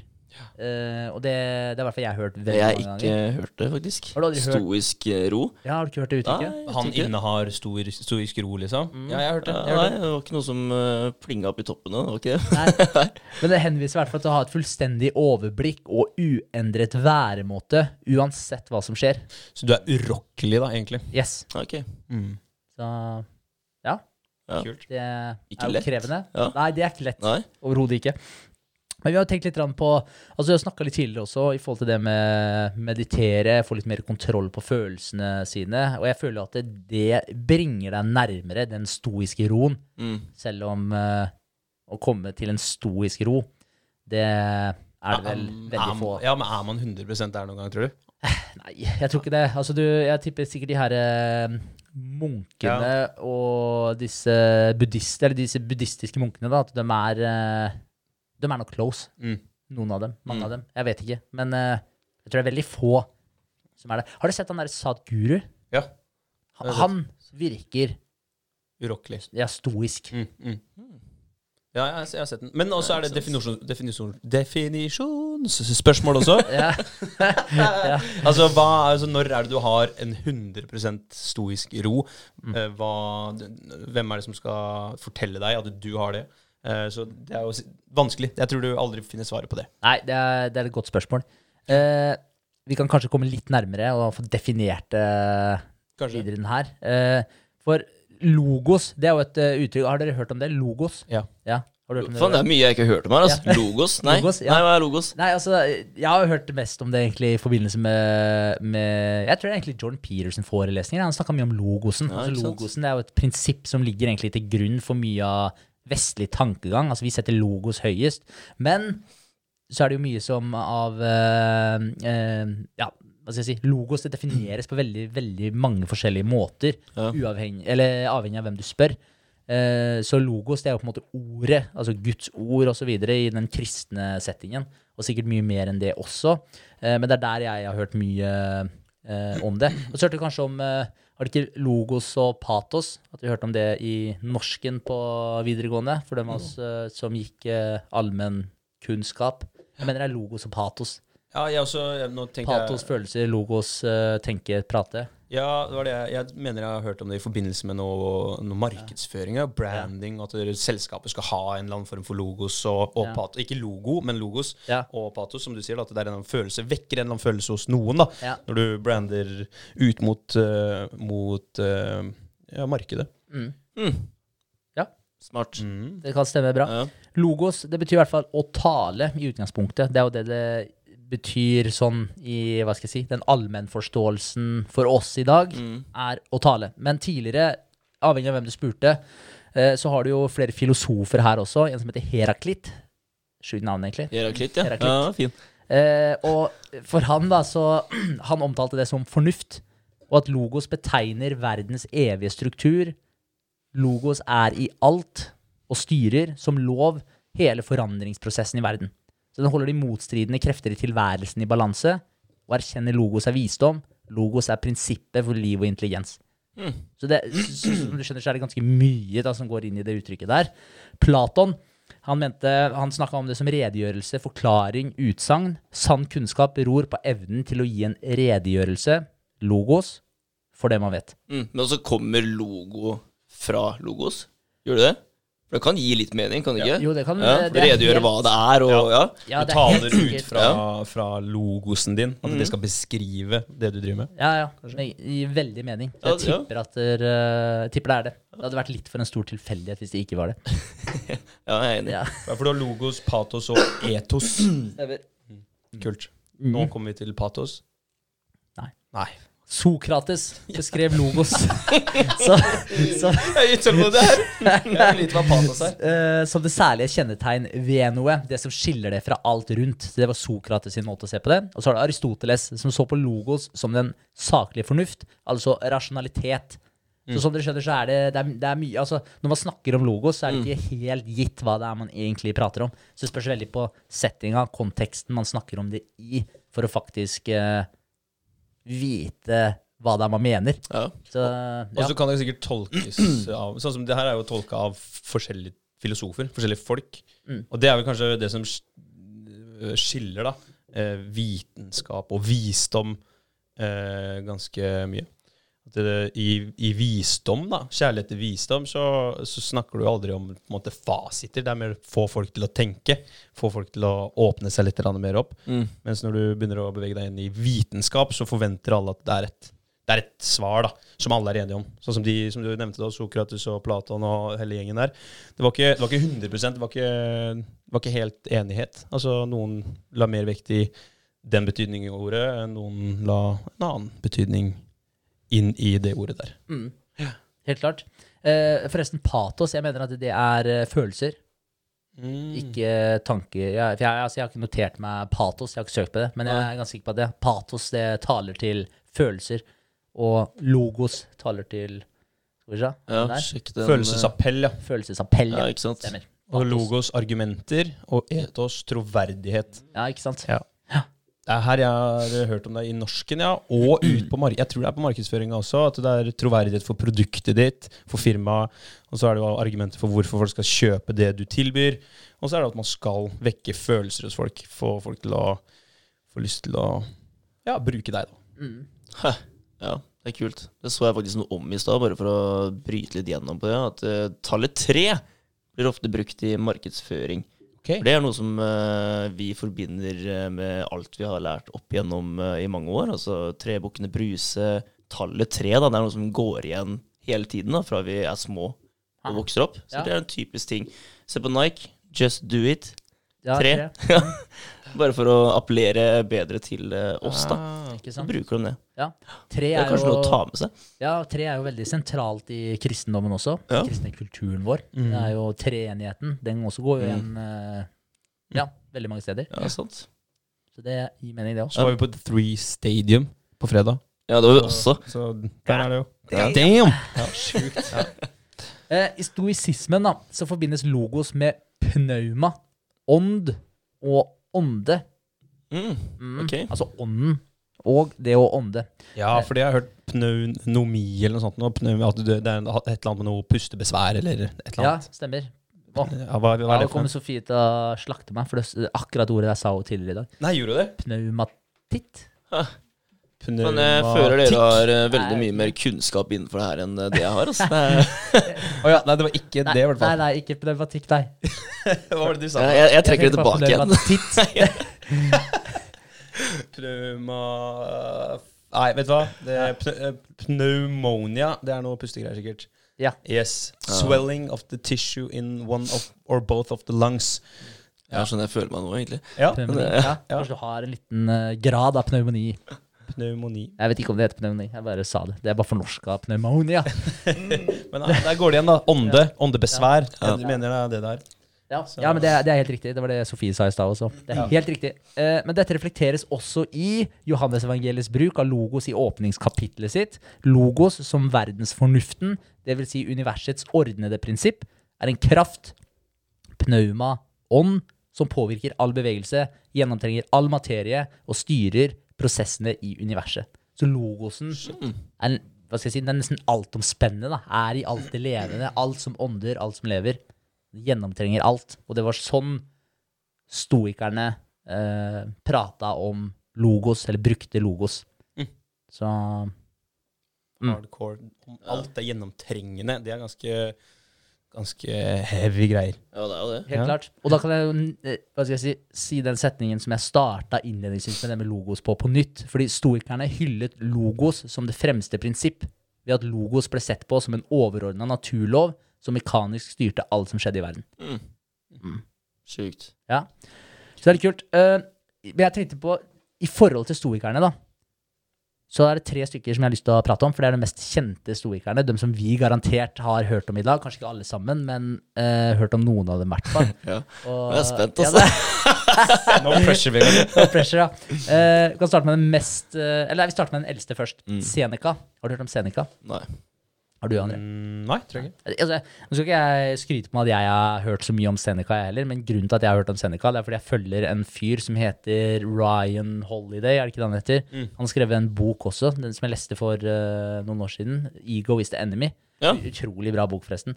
Eh, og det, det er i hvert fall jeg har hørt veldig Jeg har ikke hørt det, faktisk. Har du aldri hørt- Stoisk eh, ro. Ja, Har du ikke hørt det uttrykket? Nei, Han ikke innehar stor, stoisk ro, liksom? Ja, jeg har hørt det. Jeg har nei, hørt det. det var ikke noe som uh, plinga opp i toppen nå. okay. det. Nei. Men det henviser i hvert fall til å ha et fullstendig overblikk og uendret væremåte uansett hva som skjer. Så du er urokkelig, da, egentlig? Yes. Ok. Mm. Så ja, Ja. Kult. det er Ikke jo lett. krevende. Ja. Nei, det er ikke lett. Overhodet ikke. Men vi har tenkt litt på Altså, vi har snakka litt tidligere også i forhold til det med meditere, få litt mer kontroll på følelsene sine. Og jeg føler at det, det bringer deg nærmere den stoiske roen. Mm. Selv om uh, å komme til en stoisk ro, det er det vel veldig um, få Ja, men er man 100% der noen gang, tror du? Nei, jeg tror ikke det. Altså, du, jeg tipper sikkert de her uh, munkene og disse buddhister, eller disse buddhistiske munkene, da, at de er eh, De er nok close. Mm. Noen av dem. Mange Mm. av dem. Jeg vet ikke. Men uh, jeg tror det er veldig få som er det. Har du sett han der Sadguru? Ja. Han, han virker Urokkelig. ja, stoisk. Mm, mm. Ja, jeg, jeg har sett den. Men også er det definisjon, definisjon, definisjonsspørsmål også. Ja. ja. altså, hva, altså, når er det du har en 100% stoisk ro? Mm. Eh, hva, hvem er det som skal fortelle deg at du har det? Eh, så det er jo vanskelig. Jeg tror du aldri finner svaret på det. Nei, det er, det er et godt spørsmål. Eh, vi kan kanskje komme litt nærmere og få definert Kanskje. den her. Eh, for logos, det er jo et uh, uttrykk. Har dere hørt om det? Logos? Ja. Ja, har du hørt om det? Fan, det er mye jeg ikke har hørt om her. Altså. Logos? Nei. Logos, ja. Nei, hva er logos? Nei, altså, jeg har hørt mest om det egentlig i forbindelse med, med Jeg tror det er egentlig Jordan Peterson-forelesninger. Han snakka mye om logosen. Ja, altså, logosen det er jo et prinsipp som ligger egentlig til grunn for mye av vestlig tankegang. Altså, vi setter logos høyest. Men så er det jo mye som av uh, uh, Ja, hva skal jeg si Logos det defineres på veldig, veldig mange forskjellige måter. Ja. Uavhengig, eller avhengig av hvem du spør. Eh, så logos det er jo på en måte ordet, altså Guds ord osv. i den kristne settingen. Og sikkert mye mer enn det også. Men det er der jeg har hørt mye om det. Og så hørte du kanskje om Har det ikke logos og patos? At vi hørte om det i norsken på videregående? For dem av oss uh, som gikk uh, allmennkunnskap. Jeg mener det er logos og patos. Ja, jeg også, jeg, nå Patos, jeg, følelser, logos, uh, tenke, prate. Ja, det var det jeg, mener jeg har hørt om det i forbindelse med noe, noe markedsføring. Ja. Branding, at selskapet skal ha en eller annen form for logos og, og Ja. patos. Ikke logo, men logos Ja. og patos, som du sier. At det er en følelse, vekker en eller annen følelse hos noen. da, Ja. Når du brander ut mot, uh, mot uh, ja, markedet. Mm. Mm. Ja. Smart. Mm. Det kan stemme bra. Ja. Logos det betyr i hvert fall å tale i utgangspunktet. Det er jo det det betyr sånn i hva skal jeg si, den allmennforståelsen for oss i dag, Mm. er å tale. Men tidligere, avhengig av hvem du spurte, eh, så har du jo flere filosofer her også. En som heter Heraklit. Sjukt navn, egentlig. Heraklit, ja. Heraklit. ja fin. Eh, og for han, da, så Han omtalte det som fornuft, og at logos betegner verdens evige struktur. Logos er i alt og styrer som lov hele forandringsprosessen i verden. Så den holder de motstridende krefter i tilværelsen i balanse, og erkjenner logos er visdom. Logos er prinsippet for liv og intelligens. Mm. Så, det, så som du skjønner, så er det ganske mye da, som går inn i det uttrykket der. Platon han, mente, han snakka om det som redegjørelse, forklaring, utsagn. Sann kunnskap beror på evnen til å gi en redegjørelse, logos, for det man vet. Mm. Men så kommer logo fra logos. Gjør du det? For det kan gi litt mening, kan det ikke? Jo, det kan ja, det er Redegjøre hva det er, og ja. Ja, du det er taler ut fra, fra logosen din. At mm. det skal beskrive det du driver med. Ja, ja. Det gir veldig mening. Jeg ja. tipper, at der, uh, tipper det er det. Det hadde vært litt for en stor tilfeldighet hvis det ikke var det. Ja, jeg er enig. Ja. Ja, for du har logos, patos og etos. Kult. Nå Mhm. kommer vi til patos. Nei. Nei. Sokrates beskrev logos. så, så, Jeg er utålmodig her. Jeg er hva patos er. eh, som det særlige kjennetegn ved noe. Det som skiller det fra alt rundt. Så det var Sokrates sin måte å se på det. Og så har du Aristoteles, som så på logos som den saklige fornuft, altså rasjonalitet. Så som dere skjønner, så er det, det, er, det er mye altså, Når man snakker om logos, så er det ikke helt gitt hva det er man egentlig prater om. Så det spørs veldig på settinga, konteksten man snakker om det i, for å faktisk eh, vite hva det er man mener. Ja. Så Og så kan det sikkert tolkes av Sånn som det her er jo tolka av forskjellige filosofer, forskjellige folk. Mm. Og det er vel kanskje det som skiller, da. Eh, vitenskap og visdom eh, ganske mye. Det, i, I visdom, da, kjærlighet til visdom, så, så snakker du aldri om måte, fasiter. Det er mer få folk til å tenke, få folk til å åpne seg litt mer opp. Mm. Mens når du begynner å bevege deg inn i vitenskap, så forventer alle at det er et, det er et svar da, som alle er enige om. Sånn som de som du nevnte, da, Sokrates og Platon og hele gjengen der. Det var ikke, det var ikke 100 det var ikke, det var ikke helt enighet. Altså Noen la mer vekt i den betydningen i ordet, noen la en annen betydning inn i det ordet der. Mm. Helt klart. Eh, forresten, patos. Jeg mener at det er eh, følelser, ikke tanker. Jeg, for jeg, altså, jeg har ikke notert meg patos, jeg har ikke søkt på det, men jeg er ganske sikker på at det. Patos det taler til følelser, og logos taler til Skal vi se. Ja, den der. sjekk den. Følelsesappell, ja. Følelsesappell. Ja, Ja, ikke sant? Stemmer. Og Patos. logos argumenter, og etos troverdighet. Ja, ikke sant? Ja. Det er her jeg har hørt om det i norsken, ja. Og ut på mark jeg tror det er på markedsføringa også. At det er troverdighet for produktet ditt, for firmaet. Og så er det jo argumenter for hvorfor folk skal kjøpe det du tilbyr. Og så er det at man skal vekke følelser hos folk. Få folk til å få lyst til å ja, bruke deg, da. Mm. Hæ. Ja, det er kult. Det så jeg faktisk noe om i stad, bare for å bryte litt gjennom på det. At uh, tallet tre blir ofte brukt i markedsføring. Ok. For det er noe som uh, vi forbinder eh, med alt vi har lært opp gjennom uh, i mange år. Altså Trebukkene Bruse, tallet tre, da, det er noe som går igjen hele tiden da, fra vi er små og vokser opp. Så Ja. det er en typisk ting. Se på Nike, just do it. Ja, Tre. Bare for å appellere bedre til eh, oss, da. Ah. Så bruker de det. Ja. Tre Det er kanskje kanskje noe å ta med seg. ja, tre er jo veldig sentralt i kristendommen også. Ja. Den kristne kulturen vår. Mm. Det er jo treenigheten. Den også går jo Mm. igjen mm. ja, veldig mange steder. Ja, sant. Så det gir mening, det Så også. var vi på The Three Stadium på fredag. Ja, det var vi også. Så der er det jo. Ja. Damn! Eh, I stoisismen da, så forbindes logos med pneuma, ånd og ånde. Mm. Mm, Ok. Altså ånden og det å ånde. Ja, fordi jeg har hørt pneumomi eller noe sånt. Nå, pneu, at det det er et eller annet med noe pustebesvær eller et eller Ja, annet. stemmer. Å, Ja, hva, hva Ja, er det for kommer? Sofie til å slakte meg, for det er akkurat ordet jeg sa tidligere i dag. Nei, gjorde du det? Pneumatitt. Men jeg føler dere har uh, veldig mye mer kunnskap innenfor det her enn eh, det jeg har. Altså. Er, ja, nei, det var ikke Nei, det, i hvert fall. nei, nei, ikke pneumatikk, nei. Hva var det du sa? jeg, jeg, jeg trekker det tilbake igjen. Pneuma... Nei, vet du hva? Det er eh, pneumonia. Det er noe pustegreier, sikkert. Ja. Yes. Swelling of the tissue in one of, or both of the lungs. Ja, sånn jeg føler meg nå, egentlig. Ja. Hvis ja. Ja, kanskje du har en liten eh, grad av pneumoni. Pneumoni. Jeg vet ikke om det heter pneumoni, jeg bare sa det. Det er bare fornorska pneumonia. Men da, der går det igjen, da. Ånde. Åndebesvær. Ja. Jeg mener det er det der. Ja, Så- ja men det er, det er helt riktig. Det var det Sofie sa i stad også. Det er Ja. helt riktig. Eh, men dette reflekteres også i Johannesevangeliets bruk av logos i åpningskapitlet sitt. Logos som verdensfornuften, dvs. Si universets ordnede prinsipp, er en kraft, pneuma, ånd, som påvirker all bevegelse, gjennomtrenger all materie og styrer prosessene i universet. Så logosen er, hva skal jeg si, den er nesten altomspennende. Da. Er i alt det levende. Alt som ånder, alt som lever. Gjennomtrenger alt. Og det var sånn stoikerne eh, prata om logos, eller brukte logos. Mm. Så Mm. Hardcore. Alt er gjennomtrengende. Det er ganske, ganske heavy greier. Ja, det er jo det. Helt Ja. klart. Og da kan jeg jo eh, hva skal jeg si, si den setningen som jeg starta innledningsvis med det med logos på, på nytt. Fordi stoikerne hyllet logos som det fremste prinsipp, ved at logos ble sett på som en overordna naturlov som mekanisk styrte alt som skjedde i verden. Mm. Mm. Sjukt. Ja. Så det er litt kult. Eh, men jeg tenkte på, i forhold til stoikerne, da, så er det tre stykker som jeg har lyst til å prate om, for det er de mest kjente stoikerne. De som vi garantert har hørt om i dag. Kanskje ikke alle sammen, men uh, hørt om noen av dem i hvert fall. Ja. Og- Jeg er spent, altså. Ja, No pressure, Vegard. No pressure, ja. Uh, vi kan starte med den mest uh, Eller vi starter med den eldste først. Mm. Seneca. Har du hørt om Seneca? Nei. Har du, André? Mm, nei, tror jeg ikke. Altså, nå skal ikke jeg skryte på meg at jeg har hørt så mye om Seneca, jeg heller, men grunnen til at jeg har hørt om Seneca, det er fordi jeg følger en fyr som heter Ryan Holiday, er det ikke det han heter? Mm. Han skrevet en bok også, den som jeg leste for uh, noen år siden. 'Ego is the enemy'. Ja. Utrolig bra bok, forresten.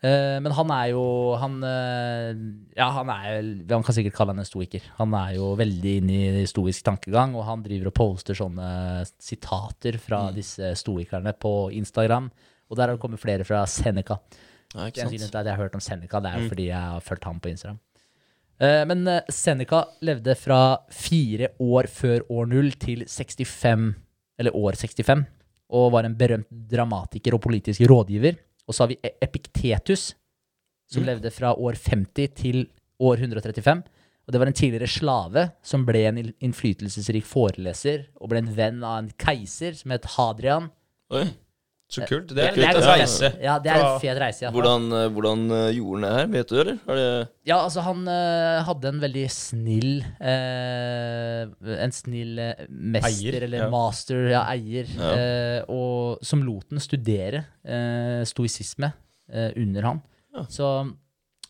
Uh, men han er jo Han uh, Ja, han er Man kan sikkert kalle han en stoiker. Han er jo veldig inne i stoisk tankegang, og han driver og poster sånne sitater fra Mm. disse stoikerne på Instagram. Og der har det kommet flere fra Seneca. Ja, ikke sant? til at jeg har hørt om Seneca. Det er jo Mm. fordi jeg har fulgt ham på Instagram. Eh, men eh, Seneca levde fra fire år før år null til 65, eller år 65, og var en berømt dramatiker og politisk rådgiver. Og så har vi E- Epiktetus, som Mm. levde fra år 50 til år 135. Og det var en tidligere slave som ble en innflytelsesrik foreleser og ble en venn av en keiser som het Hadrian. Oi. Så kult. Det er Det er en reise. Ja, det er en fet reise. Ja. Hvordan, eh, hvordan eh, gjorde han det her? Vet du, eller? Det Ja, altså han uh, hadde en veldig snill uh, En snill mester, Eier, eller ja. master, ja, eier, Ja. Uh, og som lot den studere stoisisme under han. Ja. Så,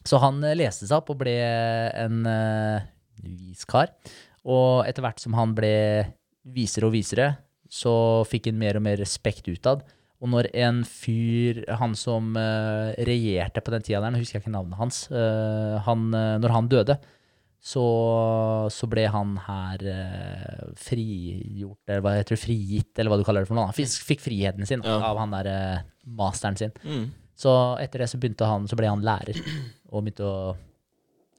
så han leste seg opp og ble en uh, vis kar. Og etter hvert som han ble visere og visere, så fikk han mer og mer respekt utad. Og når en fyr, han som eh, regjerte på den tida der, nå husker jeg ikke navnet hans, eh, han, eh, når han døde, så, så ble han her eh, frigjort, eller hva heter det, frigitt, eller hva du kaller det for noe. Han fikk, fikk friheten sin Ja. av han der eh, masteren sin. mm. Så etter det så han, så ble han lærer. og begynte å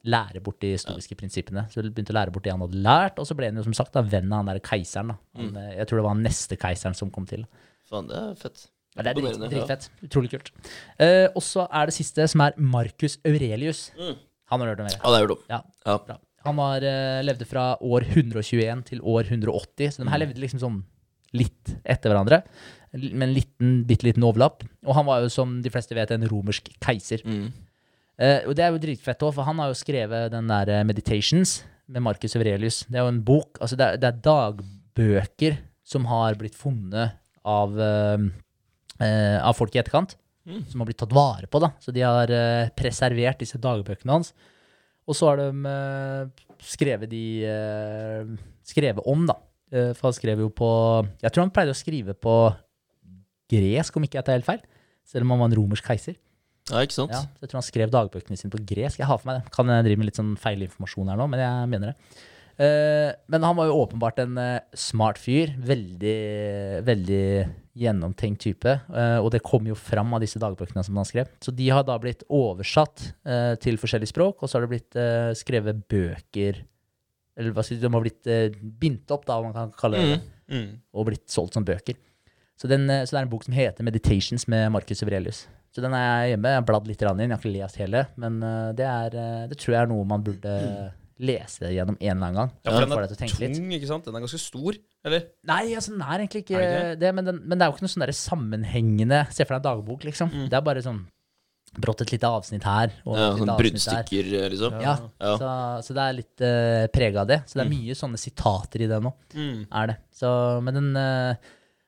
lære bort de historiske prinsippene. Så begynte å lære bort det han hadde lært, og så ble han jo som sagt da, venn av han der keiseren. da. Han, mm. Jeg tror det var han neste keiseren som kom til. Faen, det er fett. Ja, det er drit, Imponerende, ja. dritfett. Utrolig kult. Uh, og så er det siste, som er Marcus Aurelius. Mm. Han har hørt om? Ja, det er jo. Ja, Ja. bra. Han har, uh, levde fra år 121 til år 180, så de her Mm. levde liksom sånn litt etter hverandre. Med en liten, bitte liten overlapp. Og han var jo, som de fleste vet, en romersk keiser. Mm. Uh, og det er jo dritfett òg, for han har jo skrevet den der Meditations med Marcus Aurelius. Det er jo en bok Altså, det er, det er dagbøker som har blitt funnet av, eh, av folk i etterkant. Mm. Som har blitt tatt vare på, da. Så de har eh, preservert disse dagbøkene hans. Og så har de eh, skrevet de eh, Skrevet om, da. Eh, for han skrev jo på Jeg tror han pleide å skrive på gresk, om ikke jeg tar helt feil. Selv om han var en romersk keiser. Ja, ikke sant? Ja, så jeg tror han skrev dagbøkene sine på gresk. Jeg har for meg det. Kan jeg drive med litt sånn feilinformasjon her nå, men jeg mener det. Eh, men han var jo åpenbart en eh, smart fyr. Veldig, veldig gjennomtenkt type. eh, og det kom jo fram av disse dagbøkene som han skrev. Så de har da blitt oversatt til forskjellige språk, og så har det blitt skrevet bøker Eller hva skal jeg de har blitt uh, bindt opp, da, man kan kalle det Mm. Mm. og blitt solgt som bøker. Så, den, så det er en bok som heter 'Meditations' med Marcus Aurelius. Så den er hjemme. Jeg har bladd litt inn. jeg har ikke lest hele. Men det, er, det tror jeg er noe man burde lese det gjennom en eller annen gang. Ja, for den er litt. tung, ikke sant? Den er ganske stor, eller? Nei, altså, den er egentlig ikke Er det, det men, den, men det er jo ikke noe sånn der sammenhengende Se for deg en dagbok, liksom. Mm. Det er bare sånn brått et lite avsnitt her og Ja, sånn bruddstykker, eh, liksom. Ja, Ja. Så, så det er litt uh, prega av det. Så det er Mm. mye sånne sitater i det nå. Mm. er det. Så, men den uh,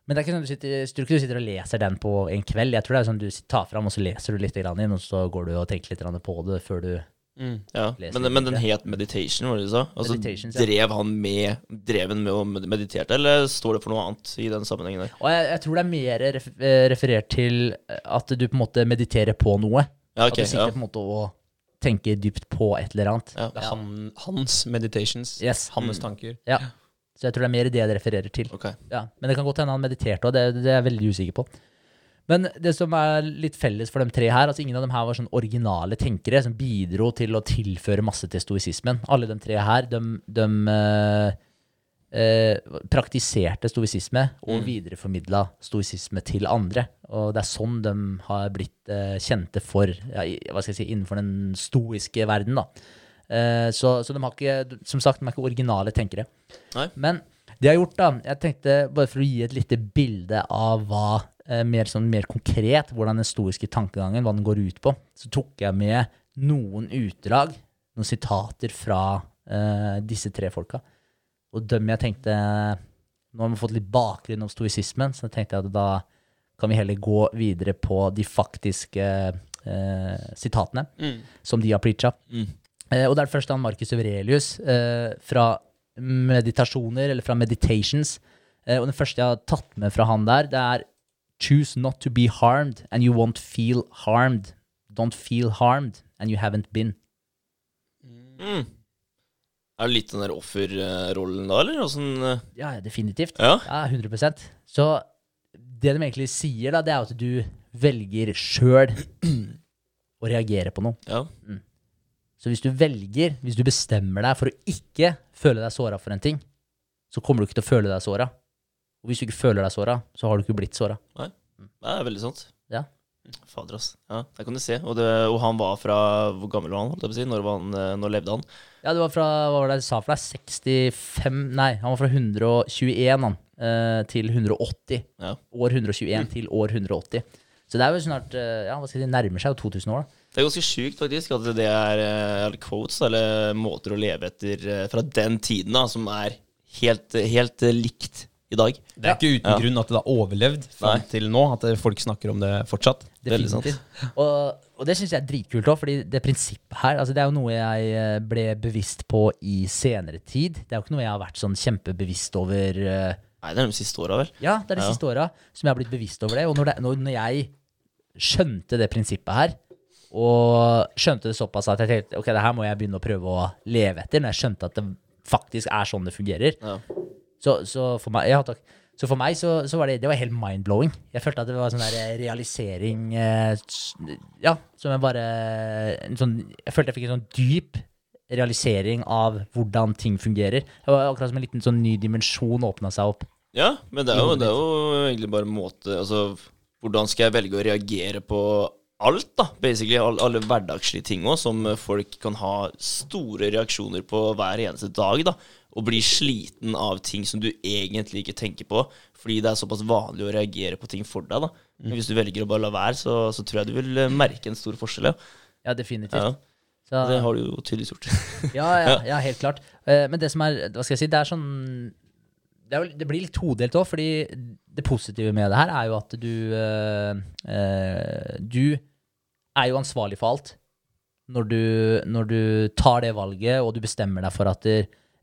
men det er ikke sånn du sitter, jeg tror ikke du sitter og leser den på en kveld. Jeg tror det er sånn du tar fram, og så leser du litt inn, og så går du og tenker litt på det før du Mm. Ja, men, men den het Meditation, var det du sa? Altså, ja. drev han med Drev han med å meditere, eller står det for noe annet i den sammenhengen der? Og jeg, jeg tror det er mer ref, eh, referert til at du på en måte mediterer på noe. Ja, at du sitter ja. på en måte og tenker dypt på et eller annet. Ja. Det er han, hans meditations, Yes. hans Mm. tanker. Ja. Så jeg tror det er mer det det refererer til. Okay. Ja, men det kan godt hende han mediterte, òg, det, det er jeg veldig usikker på. Men det som er litt felles for de tre her, altså ingen av dem her var sånn originale tenkere som bidro til å tilføre masse til stoisismen. Alle de tre her, de, de uh, uh, praktiserte stoisisme og Mm. videreformidla stoisisme til andre. Og det er sånn de har blitt uh, kjente for, ja, hva skal jeg si, innenfor den stoiske verden, da. Eh, så, så de har ikke, som sagt, de er ikke originale tenkere. Nei. Men det jeg har gjort, da Jeg tenkte bare for å gi et lite bilde av hva eh, mer, sånn, mer konkret, hvordan den stoiske tankegangen, hva den går ut på, så tok jeg med noen utdrag, noen sitater fra eh, disse tre folka. Og dem jeg tenkte Nå har vi fått litt bakgrunn om stoisismen, så tenkte jeg at da kan vi heller gå videre på de faktiske eh, sitatene Mm. som de har preacha. Mm. Eh, og det er først han Marcus Aurelius eh, fra meditasjoner, eller fra meditations. Eh, og det første jeg har tatt med fra han der, det er Choose not to be harmed, and you won't feel harmed. Don't feel harmed, and you haven't been. Mm. Er det litt den der offerrollen da, eller? Sånn, Ja, definitivt. Ja. Ja, 100 Så det de egentlig sier, da, det er at du velger sjøl å reagere på noe. Ja. Så hvis du velger, hvis du bestemmer deg for å ikke føle deg såra for en ting, så kommer du ikke til å føle deg såra. Og hvis du ikke føler deg såra, så har du ikke blitt såra. Det er veldig sant. Ja. Fader, ass. Ja, der kan du se. Og, det, og han var fra Hvor gammel var han? holdt jeg på å si? Når, han, eh, når levde han? Ja, det var fra hva var det jeg sa for deg? 65 Nei, han var fra 121 han, eh, til 180. Ja. År 121 til år 180. Så det er jo snart eh, Ja, hva skal jeg si, nærmer seg jo 2000 år, da. Det er ganske sjukt, faktisk, at det er eller quotes, eller måter å leve etter fra den tiden, da, som er helt, helt likt i dag. Det er ikke uten Ja. grunn at det har overlevd fram Nei. til nå. At folk snakker om det fortsatt. Veldig sant. Definitivt. Og, og det syns jeg er dritkult òg, fordi det prinsippet her altså Det er jo noe jeg eh, ble bevisst på i senere tid. Det er jo ikke noe jeg har vært sånn kjempebevisst over eh, Nei, det er de siste åra, vel. Ja, det er de Ja. siste åra som jeg har blitt bevisst over det. Og når, det, når, når jeg skjønte det prinsippet her, og skjønte det såpass at jeg tenkte ok, det her må jeg begynne å prøve å leve etter, når jeg skjønte at det faktisk er sånn det fungerer, Ja. Så, så for meg Ja. Så for meg så, så var det, det var helt mind-blowing. Jeg følte at det var sånn der realisering eh, Ja, som jeg bare en sånn, Jeg følte jeg fikk en sånn dyp realisering av hvordan ting fungerer. Det var akkurat som en liten sånn ny dimensjon åpna seg opp. Ja, men det er, jo, det er jo egentlig bare en måte Altså, hvordan skal jeg velge å reagere på alt, da? Basically, all, alle hverdagslige ting òg, som folk kan ha store reaksjoner på hver eneste dag, da. Og blir sliten av ting som du egentlig ikke tenker på, fordi det er såpass vanlig å reagere på ting for deg, da. Men hvis du velger å bare la være, så, så tror jeg du vil eh, merke en stor forskjell, ja. Ja, definitivt. ja. Så, Det har du jo tydeligvis gjort. ja, ja, ja, helt klart. Eh, Men det som er Hva skal jeg si? Det er sånn Det, er, det blir litt todelt òg, fordi det positive med det her er jo at du eh, Du er jo ansvarlig for alt. Når du, når du tar det valget, og du bestemmer deg for at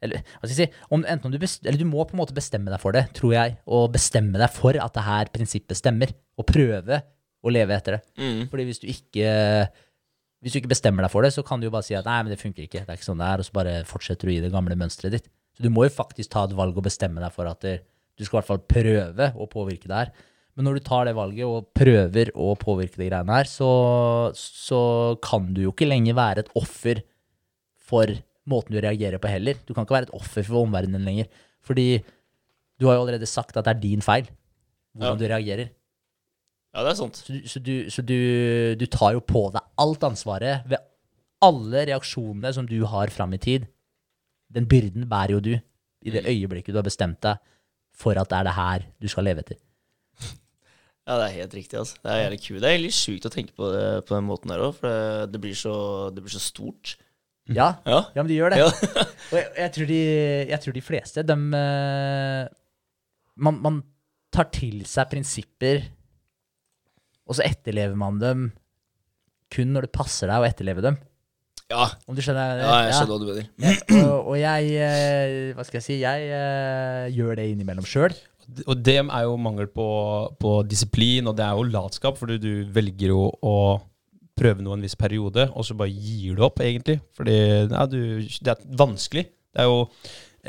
eller, hva skal jeg si, om du, best, eller du må på en måte bestemme deg for det, tror jeg. Og bestemme deg for at det her prinsippet stemmer. Og prøve å leve etter det. Mm. Fordi hvis du ikke hvis du ikke bestemmer deg for det, så kan du jo bare si at nei, men det funker ikke. Det er ikke sånn det er, og så bare fortsetter du i det gamle mønsteret ditt. Så du må jo faktisk ta et valg og bestemme deg for at du skal i hvert fall prøve å påvirke det her. Men når du tar det valget og prøver å påvirke de greiene her, så, så kan du jo ikke lenger være et offer for måten du reagerer på heller. Du kan ikke være et offer for omverdenen lenger. Fordi du har jo allerede sagt at det er din feil hvordan Ja. du reagerer. Ja, det er sant. Så, du, så, du, så du, du tar jo på deg alt ansvaret ved alle reaksjonene som du har fram i tid. Den byrden bærer jo du i det øyeblikket du har bestemt deg for at det er det her du skal leve etter. Ja, det er helt riktig. altså. Det er jævlig kult. Det er litt sjukt å tenke på det på den måten der òg, for det, det, blir så, det blir så stort. Ja, Ja. ja men de gjør det. Ja. Og jeg, jeg, tror de, jeg tror de fleste, de eh, man, man tar til seg prinsipper, og så etterlever man dem kun når det passer deg å etterleve dem. Ja, Om du skjønner? ja jeg skjønner hva du mener. Ja, og, og jeg eh, Hva skal jeg si? Jeg uh, gjør det innimellom sjøl. Og det er jo mangel på, på disiplin, og det er jo latskap, fordi du velger jo å prøve noe en viss periode, og så bare gir du opp, egentlig. Fordi ja, du, det er vanskelig. Det er jo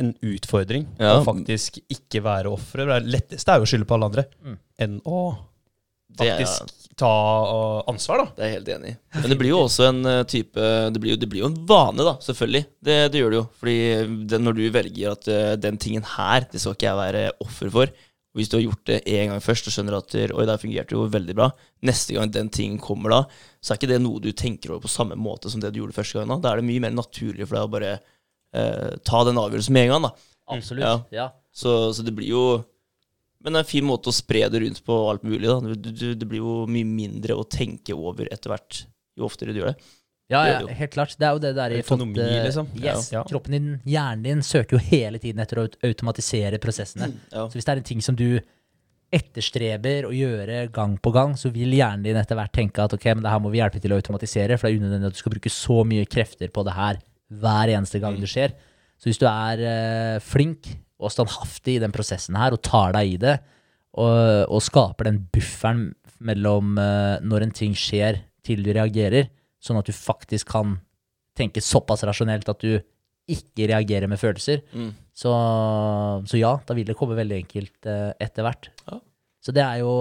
en utfordring Ja. å faktisk ikke være offeret. Det letteste er jo å skylde på alle andre, Mm. enn å faktisk er- ta uh, ansvar, da. Det er jeg helt enig i. Men det blir jo også en eh, type Det blir jo, det blir jo en vane, da, selvfølgelig. Det, det gjør det jo. Fordi det, når du velger at eh, den tingen her, det skal ikke jeg være offer for. Og hvis du har gjort det én gang først og skjønner at Oi, det fungerte jo veldig bra. Neste gang den tingen kommer da, så er ikke det noe du tenker over på samme måte som det du gjorde første gang. Da, da er det mye mer naturlig for deg å bare eh, ta den avgjørelsen med en gang. da. Absolutt. Ja. Ja. Så, så det blir jo Men det er en fin måte å spre det rundt på alt mulig. da. Du, du, det blir jo mye mindre å tenke over etter hvert, jo oftere du gjør det. Ja, ja, helt klart. Det er jo det der i Autonomi, fått, eh, liksom. Yes, Ja. Kroppen din, hjernen din, søker jo hele tiden etter å automatisere prosessene. Ja. Så hvis det er en ting som du etterstreber å gjøre gang på gang, så vil hjernen din etter hvert tenke at ok, men det her må vi hjelpe til å automatisere, for det er unødvendig at du skal bruke så mye krefter på det her hver eneste gang det skjer. Så hvis du er uh, flink og standhaftig i den prosessen her, og tar deg i det, og, og skaper den bufferen mellom uh, når en ting skjer til du reagerer, sånn at du faktisk kan tenke såpass rasjonelt at du ikke reagerer med følelser, Mm. så, så ja, da vil det komme veldig enkelt eh, etter hvert. Ja. Så det er, jo,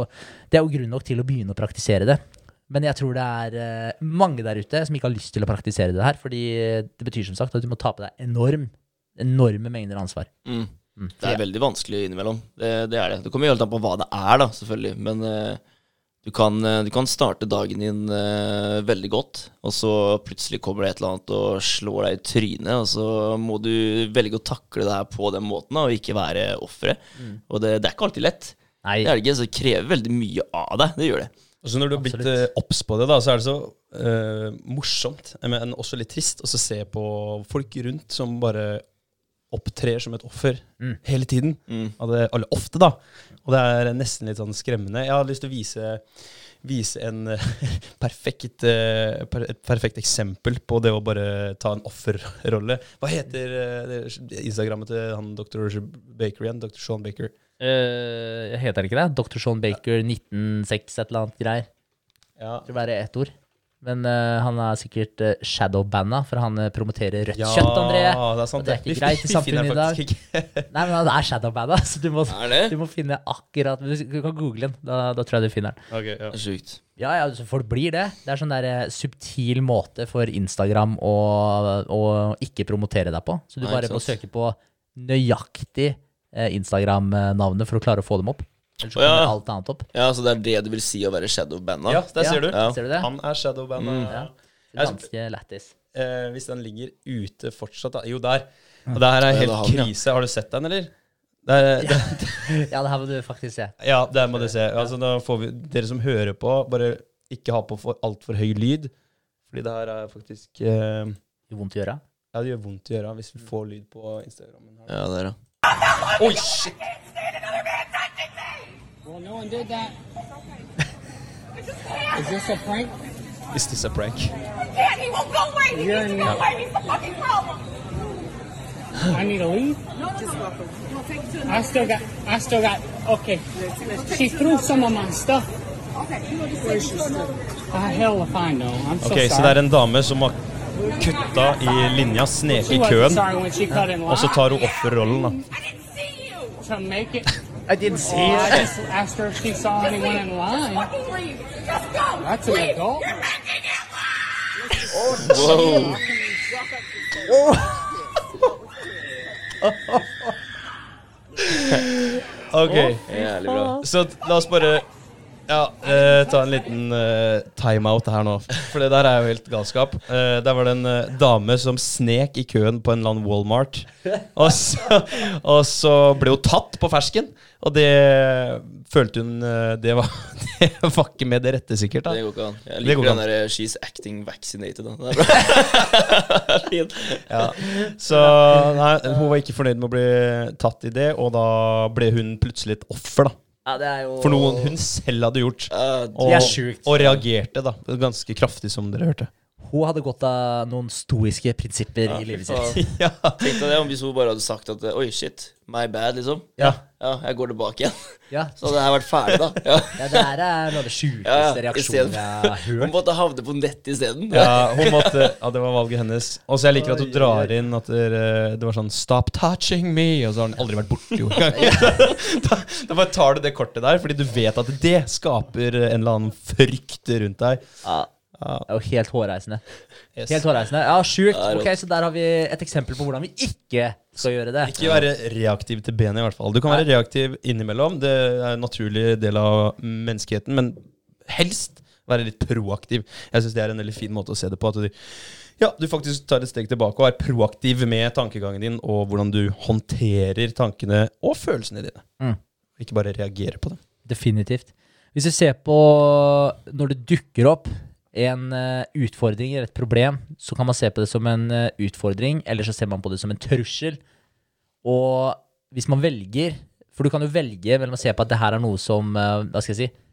det er jo grunn nok til å begynne å praktisere det. Men jeg tror det er eh, mange der ute som ikke har lyst til å praktisere det her, fordi det betyr som sagt at du må ta på deg enorm, enorme mengder ansvar. Mm. Mm. Det er veldig vanskelig innimellom. Det, det er det. Det kommer jo helt an på hva det er, da, selvfølgelig. Men eh, du, kan, eh, du kan starte dagen din uh, veldig godt, og så plutselig kommer det et eller annet og slår deg i trynet, og så må du velge å takle det her på den måten, da, og ikke være offeret. Og det, det er ikke alltid lett. Nei, Det er det ikke, så det krever veldig mye av deg. Det gjør det. Og så når du har blitt eh, obs på det, da, så er det så uh, morsomt, men også litt trist, å se på folk rundt som bare opptrer som et offer Mm. hele tiden. Mm. Av det, eller ofte, da. Og det er nesten litt sånn skremmende. Jeg har lyst til å vise, vise en perfekt, eh, per, et perfekt eksempel på det å bare ta en offerrolle. Hva heter eh, Instagrammet til han dr. Baker igjen? Dr. Sean Baker. Uh, heter det ikke det? Dr. Sean Baker 1906 et eller annet greier. Ja. Det er ett ord. Men uh, han er sikkert uh, shadowbanna, for han eh, promoterer rødt kjøtt, André. det er sant. Og det er ikke greit i samfunnet i dag. Nei, men han er shadowbanna, så du må, du må finne akkurat Du du kan google den, da, da tror jeg du finner den. Ok, ja. Er. Ja, ja, så folk blir det. Det er sånn der subtil måte for Instagram å, å ikke promotere deg på. Så du Nei, bare må søke på nøyaktig eh, Instagram-navnet for å klare å få dem opp. Ellers så Å, ja. alt annet opp. Ja, så det er det det vil si å være shadowbanda? ja, der Ja. ser du. Ja. Ser du det? Han er shadowbanda. Mm. Ja. Ganske lættis. Eh, hvis den ligger ute fortsatt, da. Jo, der. Og det her er helt krise. Har du sett den, eller? Det er, det, Ja, det her må du faktisk se. ja, der må du se. Altså, da får vi, dere som hører på, bare ikke ha på for altfor høy lyd. Fordi det her er faktisk eh, Det gjør vondt i øra. Ja, det gjør vondt i øra hvis vi får lyd på Instagram. Ja, det er det. Oi, shit! Well, no one did that. Is this a prank? Is this a prank? Dad, he won't go away. He You're needs to in- go away. He's the fucking problem. I need to leave. No, no, no. We'll take you to I still got. I still got. Okay. She threw some of my stuff. Okay, you want to take you to another I hell if I know. I'm so Ok, Så sorry. det er en dame som har kutta i linja, sneket she i wasn't køen, sorry when she cut in line og så tar hun offerrollen, da. I didn't see you. to make it. I didn't oh, see Oh, I just asked her if she saw anyone in line. Fucking leave. Just go. That's an adult. You're making it worse. Wow. Ok, Jævlig bra. så t- la oss bare ja, eh, ta en liten eh, timeout her nå. For det der er jo helt galskap. Eh, der var det en eh, dame som snek i køen på en eller annen Walmart. Og så, og så ble hun tatt på fersken. Og det følte hun eh, det, var, det var ikke med det rette, sikkert. Det da går ikke an. Jeg Det liker ikke den der eh, 'she's acting vaccinated'. Da. Det er bra. Fint. Ja. Så nei, hun var ikke fornøyd med å bli tatt i det, og da ble hun plutselig et offer, da. Ja, det er jo For noe hun selv hadde gjort. Uh, Og, Det er sjukt. og reagerte da ganske kraftig, som dere hørte. Hun hadde gått av noen stoiske prinsipper i livet sitt. Ja, Tenk deg det om hvis hun bare hadde sagt at Oi, shit, my bad, liksom. ja. Ja, jeg går tilbake igjen. Ja. Så hadde jeg vært ferdig, da. Ja. ja, det her er noe av det sjukeste reaksjonen jeg har hørt. Hun måtte havne på nett isteden. ja, hun måtte Ja, det var valget hennes. Og så jeg liker at hun drar inn at det, det var sånn 'Stop touching me', og så har hun aldri vært borti henne engang. Da, da bare tar du det kortet der, fordi du vet at det skaper en eller annen frykt rundt deg. Ja, Ja. det er jo helt hårreisende. Yes. Helt hårreisende. Ja, sjukt. Ok, Så der har vi et eksempel på hvordan vi ikke skal gjøre det. Ikke være reaktiv til benet, i hvert fall. Du kan være reaktiv innimellom. Det er en naturlig del av menneskeheten, men helst være litt proaktiv. Jeg syns det er en veldig fin måte å se det på. At du, ja, du faktisk tar et steg tilbake og er proaktiv med tankegangen din, og hvordan du håndterer tankene og følelsene dine. Mm. Ikke bare reagere på dem. Definitivt. Hvis vi ser på når det dukker opp en eh, utfordring eller et problem, så kan man se på det som en eh, utfordring, eller så ser man på det som en trussel. Og hvis man velger For du kan jo velge mellom å se på at det her er noe som eh, Hva skal jeg si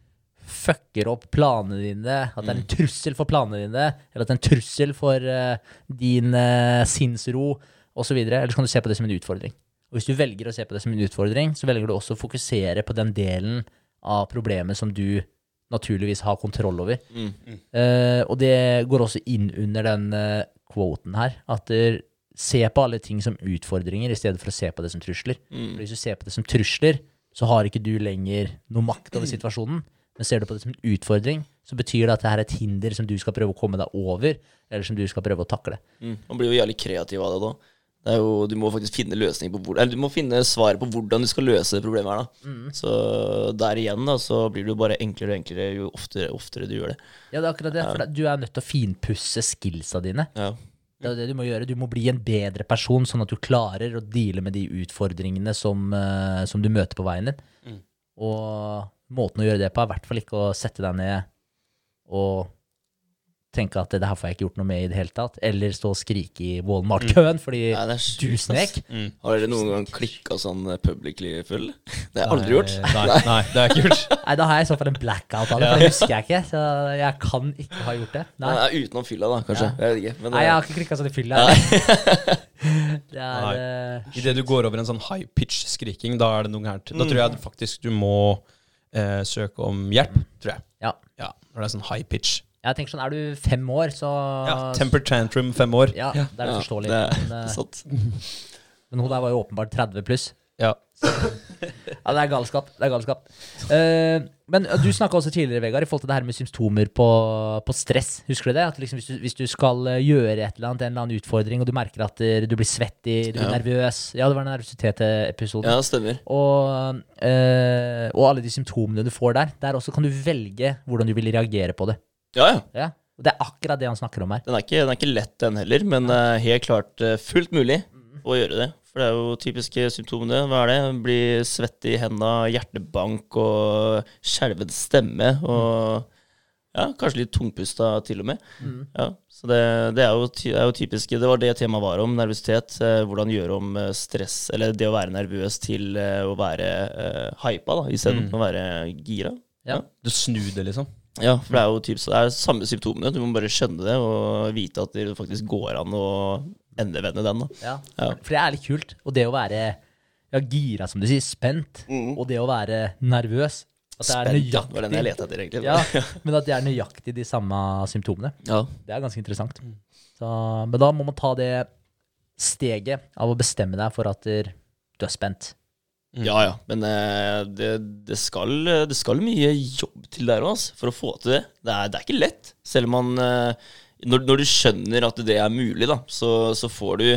fucker opp planene dine, at det er en trussel for planene dine, eller at det er en trussel for din sinnsro osv. Eller så kan du se på det som en utfordring. Og hvis du velger å se på det som en utfordring, så velger du også å fokusere på den delen av problemet som du naturligvis har kontroll over. Mm. Eh, og det går også inn under den uh, quoten her, at der, se på alle ting som utfordringer i stedet for å se på det som trusler. Mm. For hvis du ser på det som trusler, så har ikke du lenger noe makt over situasjonen. Men ser du på det som en utfordring, så betyr det at det her er et hinder som du skal prøve å komme deg over, eller som du skal prøve å takle. Mm. Man blir jo jævlig kreativ av det da. Jo, du må faktisk finne løsning på hvor, eller du må finne svaret på hvordan du skal løse det problemet her. da. Mm. Så der igjen da, så blir det jo bare enklere og enklere jo oftere, oftere du gjør det. Ja, det er akkurat det, for du er nødt til å finpusse skillsa dine. Ja. Det er det du må gjøre. Du må bli en bedre person, sånn at du klarer å deale med de utfordringene som, eh, som du møter på veien din. Mm. Og måten å gjøre det på er i hvert fall ikke å sette deg ned og tenke at det her får jeg ikke gjort noe med i det hele tatt, eller stå og skrike i Walmart-køen fordi Nei, det er du snek. ass. snek. Har dere noen gang klikka sånn eh, publicly full? Det har jeg aldri gjort. Nei, nei, det har jeg ikke gjort. Nei, da har jeg i så fall en blackout av det, for det husker jeg ikke. Så jeg kan ikke ha gjort det. Nei, Nei, utenom fylla, da, kanskje. Jeg vet ikke. Men, Nei jeg eh, har ikke klikka sånn i fylla. Det er Nei. eh, Idet du går over en sånn high pitch skriking, da er det noe gærent. Da tror jeg faktisk du må eh, søke om hjelp, tror jeg. Ja. Ja, Når det er sånn high pitch. Jeg tenker sånn, Er du fem år, så Ja, Temper tantrum fem år. Ja, det er Ja, forståelig. det er men, eh, sant. men hun der var jo åpenbart 30 pluss. Ja. Ja, det er galskap. Det er galskap. Eh, men eh, du snakka også tidligere, Vegard, i forhold til det her med symptomer på, på stress. Husker du det? At liksom hvis, du, hvis du skal eh, gjøre et eller annet, en eller annen utfordring, og du merker at eh, du blir svettig, du blir Ja. nervøs Ja, det var nervøsitet-episoden. Ja, stemmer. Og, eh, og alle de symptomene du får der. Der også kan du velge hvordan du vil reagere på det. Ja, ja. Ja. Og det er akkurat det han snakker om her. Den er ikke, den er ikke lett, den heller, men uh, helt klart uh, fullt mulig å gjøre det. For det er jo typiske symptomene. Hva er det? Bli svett i henda, hjertebank og skjelven stemme. Og ja, kanskje litt tungpusta til og med. Ja, så det, det er, jo, ty- er jo typiske Det var det temaet var om, nervøsitet. Eh, hvordan gjøre om stress, eller det å være nervøs til eh, å være eh, hypa, da, istedenfor å være gira. Ja. Du snur det, liksom. Ja, for det er jo typ, så det er samme symptomene. Du må bare skjønne det og vite at det faktisk går an å endevende den. da. Ja. Ja. For det er litt kult. Og det å være ja, gira, som du sier, spent, og det å være nervøs At det er Mm. Det var den jeg nøyaktig lette etter, egentlig. ja, Men at det er nøyaktig de samme symptomene. Ja. Det er ganske interessant. Så, men da må man ta det steget av å bestemme deg for at du er spent. Ja, ja. Men eh, det, det, skal, det skal mye jobb til der òg, for å få til det. Det er, det er ikke lett. Selv om man eh, når, når du skjønner at det er mulig, da, så, så får du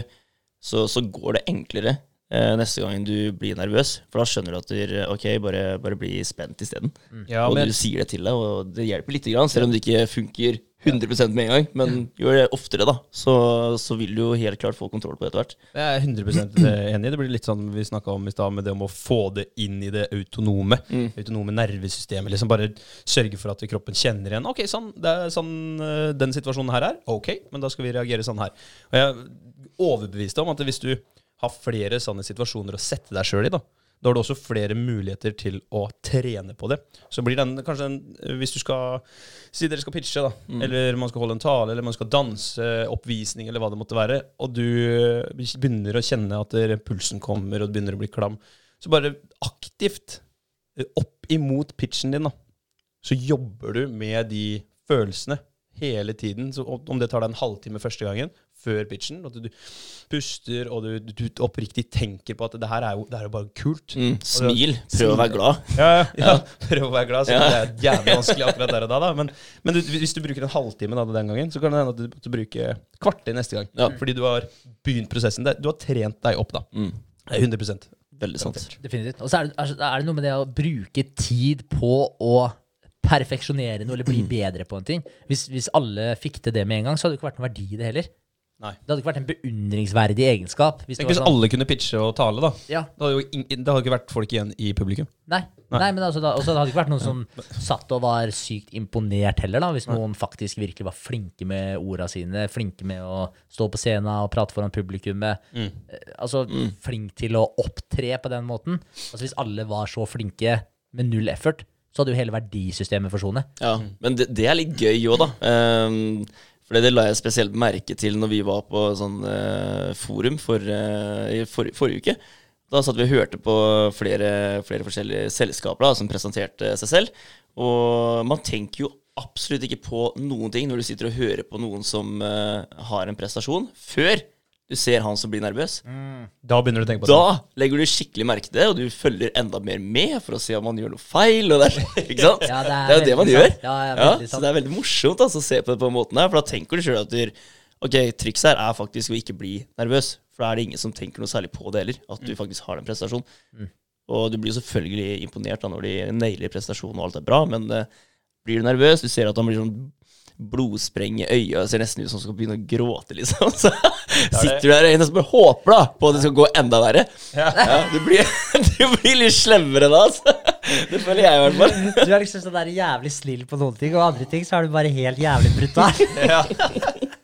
så, så går det enklere eh, neste gang du blir nervøs. For da skjønner du at du, ok, bare, bare bli spent isteden. Ja, og men du sier det til deg, og det hjelper lite grann, selv om det ikke funker 100 med en gang. Men gjør det oftere, da, så, så vil du jo helt klart få kontroll på det etter hvert. jeg er 100% enig. Det blir litt sånn vi snakka om i stad, med det om å få det inn i det autonome. Autonome nervesystemet. Liksom bare sørge for at kroppen kjenner igjen. Ok, sånn, det er sånn eh, den situasjonen her er. Ok, men da skal vi reagere sånn her. Og jeg er overbevist om at hvis du har flere sånne situasjoner å sette deg sjøl i, da, da har du også flere muligheter til å trene på det. Så blir den kanskje en Hvis du skal Si dere skal pitche, da, eller man skal holde en tale, eller man skal danse, oppvisning, eller hva det måtte være, og du begynner å kjenne at pulsen kommer, og du begynner å bli klam, så bare aktivt eh, opp imot pitchen din, da, så jobber du med de følelsene hele tiden. Så om om det tar deg en halvtime første gangen, før pitchen, at du puster og du, du oppriktig tenker på at det her er jo, det her er jo bare kult. Mm, smil. Prøv å være glad. Ja, ja, ja. Prøv å være glad, så Ja. det er jævlig vanskelig akkurat der og da. da. Men, men du, hvis du bruker en halvtime da, den gangen, så kan det hende at du måtte bruke kvarter neste gang. Ja. Fordi du har begynt prosessen. Du har trent deg opp, da. Mm, Det er 100 veldig sant. Definitivt. Og så er det, er er det noe med det å bruke tid på å perfeksjonere noe eller bli bedre på en ting. Hvis, hvis alle fikk til det med en gang, så hadde det ikke vært noen verdi i det heller. Nei. Det hadde ikke vært en beundringsverdig egenskap. Hvis det Tenk hvis sånn, alle kunne pitche og tale, da. ja, Det hadde jo ing- det hadde ikke vært folk igjen i publikum. nei, nei. men altså, da, også, det hadde ikke vært noen som satt og var sykt imponert heller, da, hvis noen faktisk virkelig var flinke med orda sine, flinke med å stå på scenen og prate foran publikummet. Mm. Altså flink til å opptre på den måten. Altså Hvis alle var så flinke med null effort, så hadde jo hele verdisystemet forsvunnet. Ja, men det, det er litt gøy òg, da. Um, for det la jeg spesielt merke til når vi var på sånn uh, forum for, uh, i for, forrige uke. Da satt vi og hørte på flere, flere forskjellige selskaper da, som presenterte seg selv. Og man tenker jo absolutt ikke på noen ting når du sitter og hører på noen som uh, har en prestasjon, før du ser han som blir nervøs. Da begynner du å tenke på det. Da legger du skikkelig merke til det, og du følger enda mer med for å se om man gjør noe feil. Og det, er, ikke sant? Ja, det er det er jo det man veldig gjør. Ja, ja, så det er veldig morsomt altså, å se på det på den måten her, for da tenker du sjøl at du, ok, trikset her er faktisk å ikke bli nervøs. For da er det ingen som tenker noe særlig på det heller, at Mm. du faktisk har den prestasjonen. Og du blir selvfølgelig imponert da når de nailer prestasjonen og alt er bra, men uh, blir du nervøs, du ser at han blir sånn blodspreng i øya, ser nesten ut som han skal begynne å gråte, liksom. Så sitter du der og som bare håper da på at det skal gå enda verre. Ja, du, blir, du blir litt slemmere da, altså. Det føler jeg i hvert fall. Du er liksom sånn der jævlig snill på noen ting, og andre ting så er du bare helt jævlig brutal.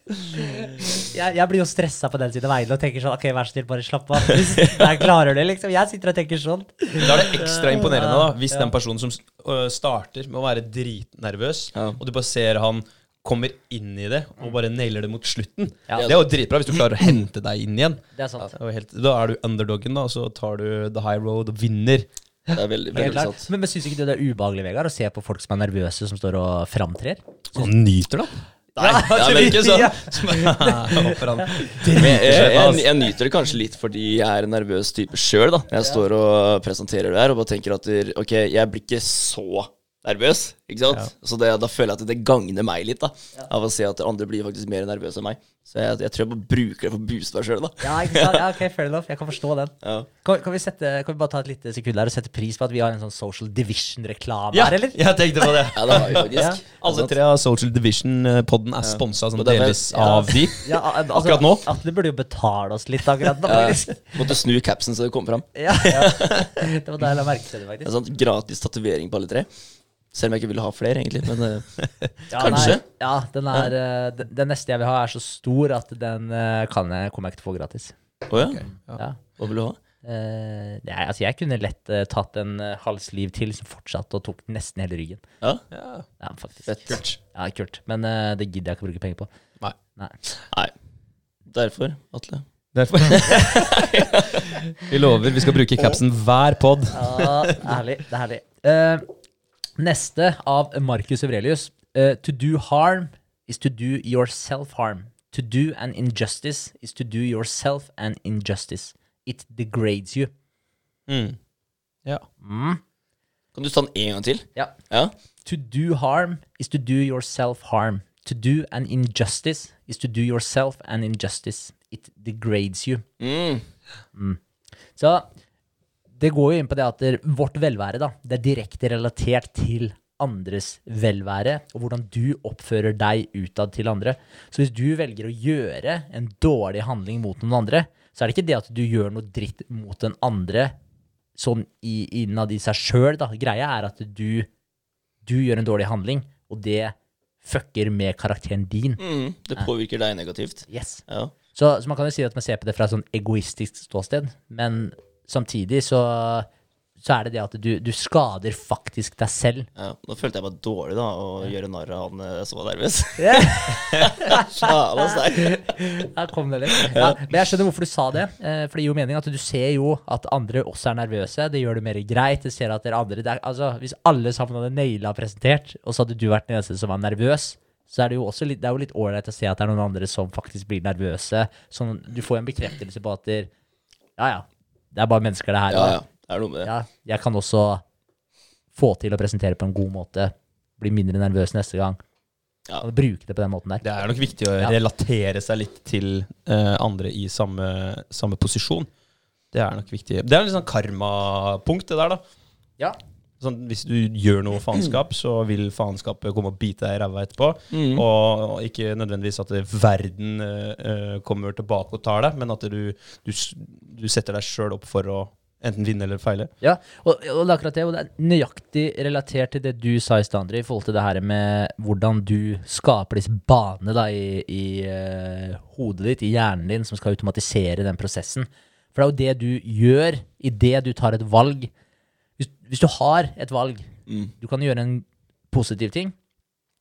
jeg, jeg blir jo stressa på den siden av veien og tenker sånn Ok, vær så snill, bare slapp av. Jeg klarer det, liksom. Jeg sitter og tenker sånn. Da er det ekstra imponerende da hvis den personen som øh, starter med å være dritnervøs, Ja. og du bare ser han kommer inn i det og bare nailer det mot slutten. Ja. Det er jo dritbra hvis du klarer å hente deg inn igjen. Det er sant. Det er helt, da er du underdogen, da, og så tar du the high road og vinner. Det er veldig, veldig sant. Men, men syns ikke du det er ubehagelig, Vegard, å se på folk som er nervøse, som står og framtrer? Han nyter det. Nei, Ja, det er virker virker, sånn. Men jeg, jeg, jeg nyter det kanskje litt fordi jeg er en nervøs type sjøl. Jeg står og presenterer det her og bare tenker at ok, jeg blir ikke så nervøs. Ikke sant? Ja. Så det, da føler jeg at det gagner meg litt, da av å se at andre blir faktisk mer nervøse enn meg. Så jeg, jeg tror jeg bare bruker det for å booste meg sjøl, da. Ja, ikke sant? Ja, ok, fair enough. Jeg kan forstå den. Ja. Kan, kan, vi sette, kan vi bare ta et lite sekund der og sette pris på at vi har en sånn Social Division-reklame Ja, her, eller? jeg tenkte på det. Ja, det har vi faktisk. Ja. Alle tre av Social Division-podden er sponsa sånn det delvis ja. av de. Ja, altså, Akkurat nå? Atle burde jo betale oss litt akkurat nå, Ja, faktisk. måtte snu capsen så det kom fram. Ja, ja. Det var da jeg la merke til det, Det faktisk. En sånn gratis tatovering på alle tre. Selv om jeg ikke ville ha flere, egentlig. Men eh, Ja, Kanskje. Nei, ja, den er eh, den, den neste jeg vil ha, er så stor at den eh, kan jeg, kommer jeg ikke til å få gratis. å ja. Ja. Hva vil du ha? Uh, nei, altså jeg kunne lett uh, tatt en uh, halsliv til som fortsatte og tok nesten hele ryggen. Ja, Ja, faktisk. fett. Kult. Ja, kult. Men uh, det gidder jeg ikke å bruke penger på. Nei. Nei. Nei. Derfor, Atle. Derfor. vi lover vi skal bruke capsen hver pod. Ja, er herlig. Det er herlig. Neste av Marcus Aurelius. Uh, to do harm is to do yourself harm. To do an injustice is to do yourself an injustice. It degrades you. Mm. Ja. Mm. Kan du ta den en gang til? Ja. Ja. To do harm is to do yourself harm. To do an injustice is to do yourself an injustice. It degrades you. Mm. Så det går jo inn på det at det, vårt velvære da, det er direkte relatert til andres velvære, og hvordan du oppfører deg utad til andre. Så hvis du velger å gjøre en dårlig handling mot noen andre, så er det ikke det at du gjør noe dritt mot den andre sånn i, innad i seg sjøl. Greia er at du, du gjør en dårlig handling, og det fucker med karakteren din. Mm. Det påvirker deg negativt. Yes. Ja. Så, så man kan jo si at man ser på det fra et sånn egoistisk ståsted, men samtidig så, så er det det at du, du skader faktisk deg selv. ja. Nå følte jeg meg dårlig, da, å gjøre narr av han eh, som var nervøs. Faen, ass, nei. Der kom det litt. Ja, men jeg skjønner hvorfor du sa det, eh, for det gir jo mening at du ser jo at andre også er nervøse. Det gjør det mer greit. Du ser at dere andre det er, altså, Hvis alle sammen hadde naila presentert, og så hadde du vært den eneste som var nervøs, så er det jo også litt, det er jo litt ålreit å se at det er noen andre som faktisk blir nervøse. Sånn, du får en bekreftelse på at der, Ja, ja. Det er bare mennesker, det her. Ja, ja. Det er noe med det. ja, jeg kan også få til å presentere på en god måte. Bli mindre nervøs neste gang. Ja. Og bruke det på den måten der. Det er nok viktig å Ja. relatere seg litt til uh, andre i samme, samme posisjon. Det er nok viktig. Det er en litt sånn karmapunkt, det der, da. Ja. Sånn, hvis du gjør noe faenskap, så vil faenskapet komme og bite deg i ræva etterpå. Mm. Og, ikke nødvendigvis at verden eh, kommer tilbake og tar deg, men at du, du, du setter deg sjøl opp for å enten vinne eller feile. Ja, og, og akkurat det, og det er nøyaktig relatert til det du sa i stad, i forhold til det her med hvordan du skaper disse banene da, i, i uh, hodet ditt, i hjernen din, som skal automatisere den prosessen. For det er jo det du gjør idet du tar et valg. Hvis, hvis du har et valg, Mm. du kan gjøre en positiv ting,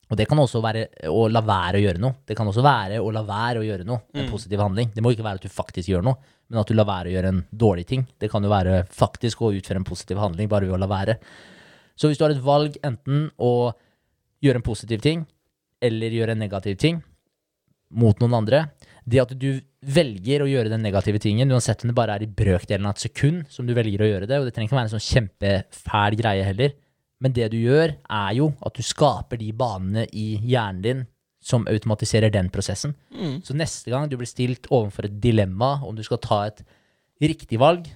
og det kan også være å la være å gjøre noe. Det kan også være å la være å gjøre noe, en positiv handling. Det må ikke være at du faktisk gjør noe, men at du lar være å gjøre en dårlig ting. Det kan jo være faktisk å utføre en positiv handling bare ved å la være. Så hvis du har et valg enten å gjøre en positiv ting, eller gjøre en negativ ting mot noen andre, det at du velger å gjøre den negative tingen, uansett om det bare er i brøkdelen av et sekund som du velger å gjøre det, og det trenger ikke være en sånn kjempefæl greie heller, men det du gjør, er jo at du skaper de banene i hjernen din som automatiserer den prosessen. Så neste gang du blir stilt overfor et dilemma om du skal ta et riktig valg,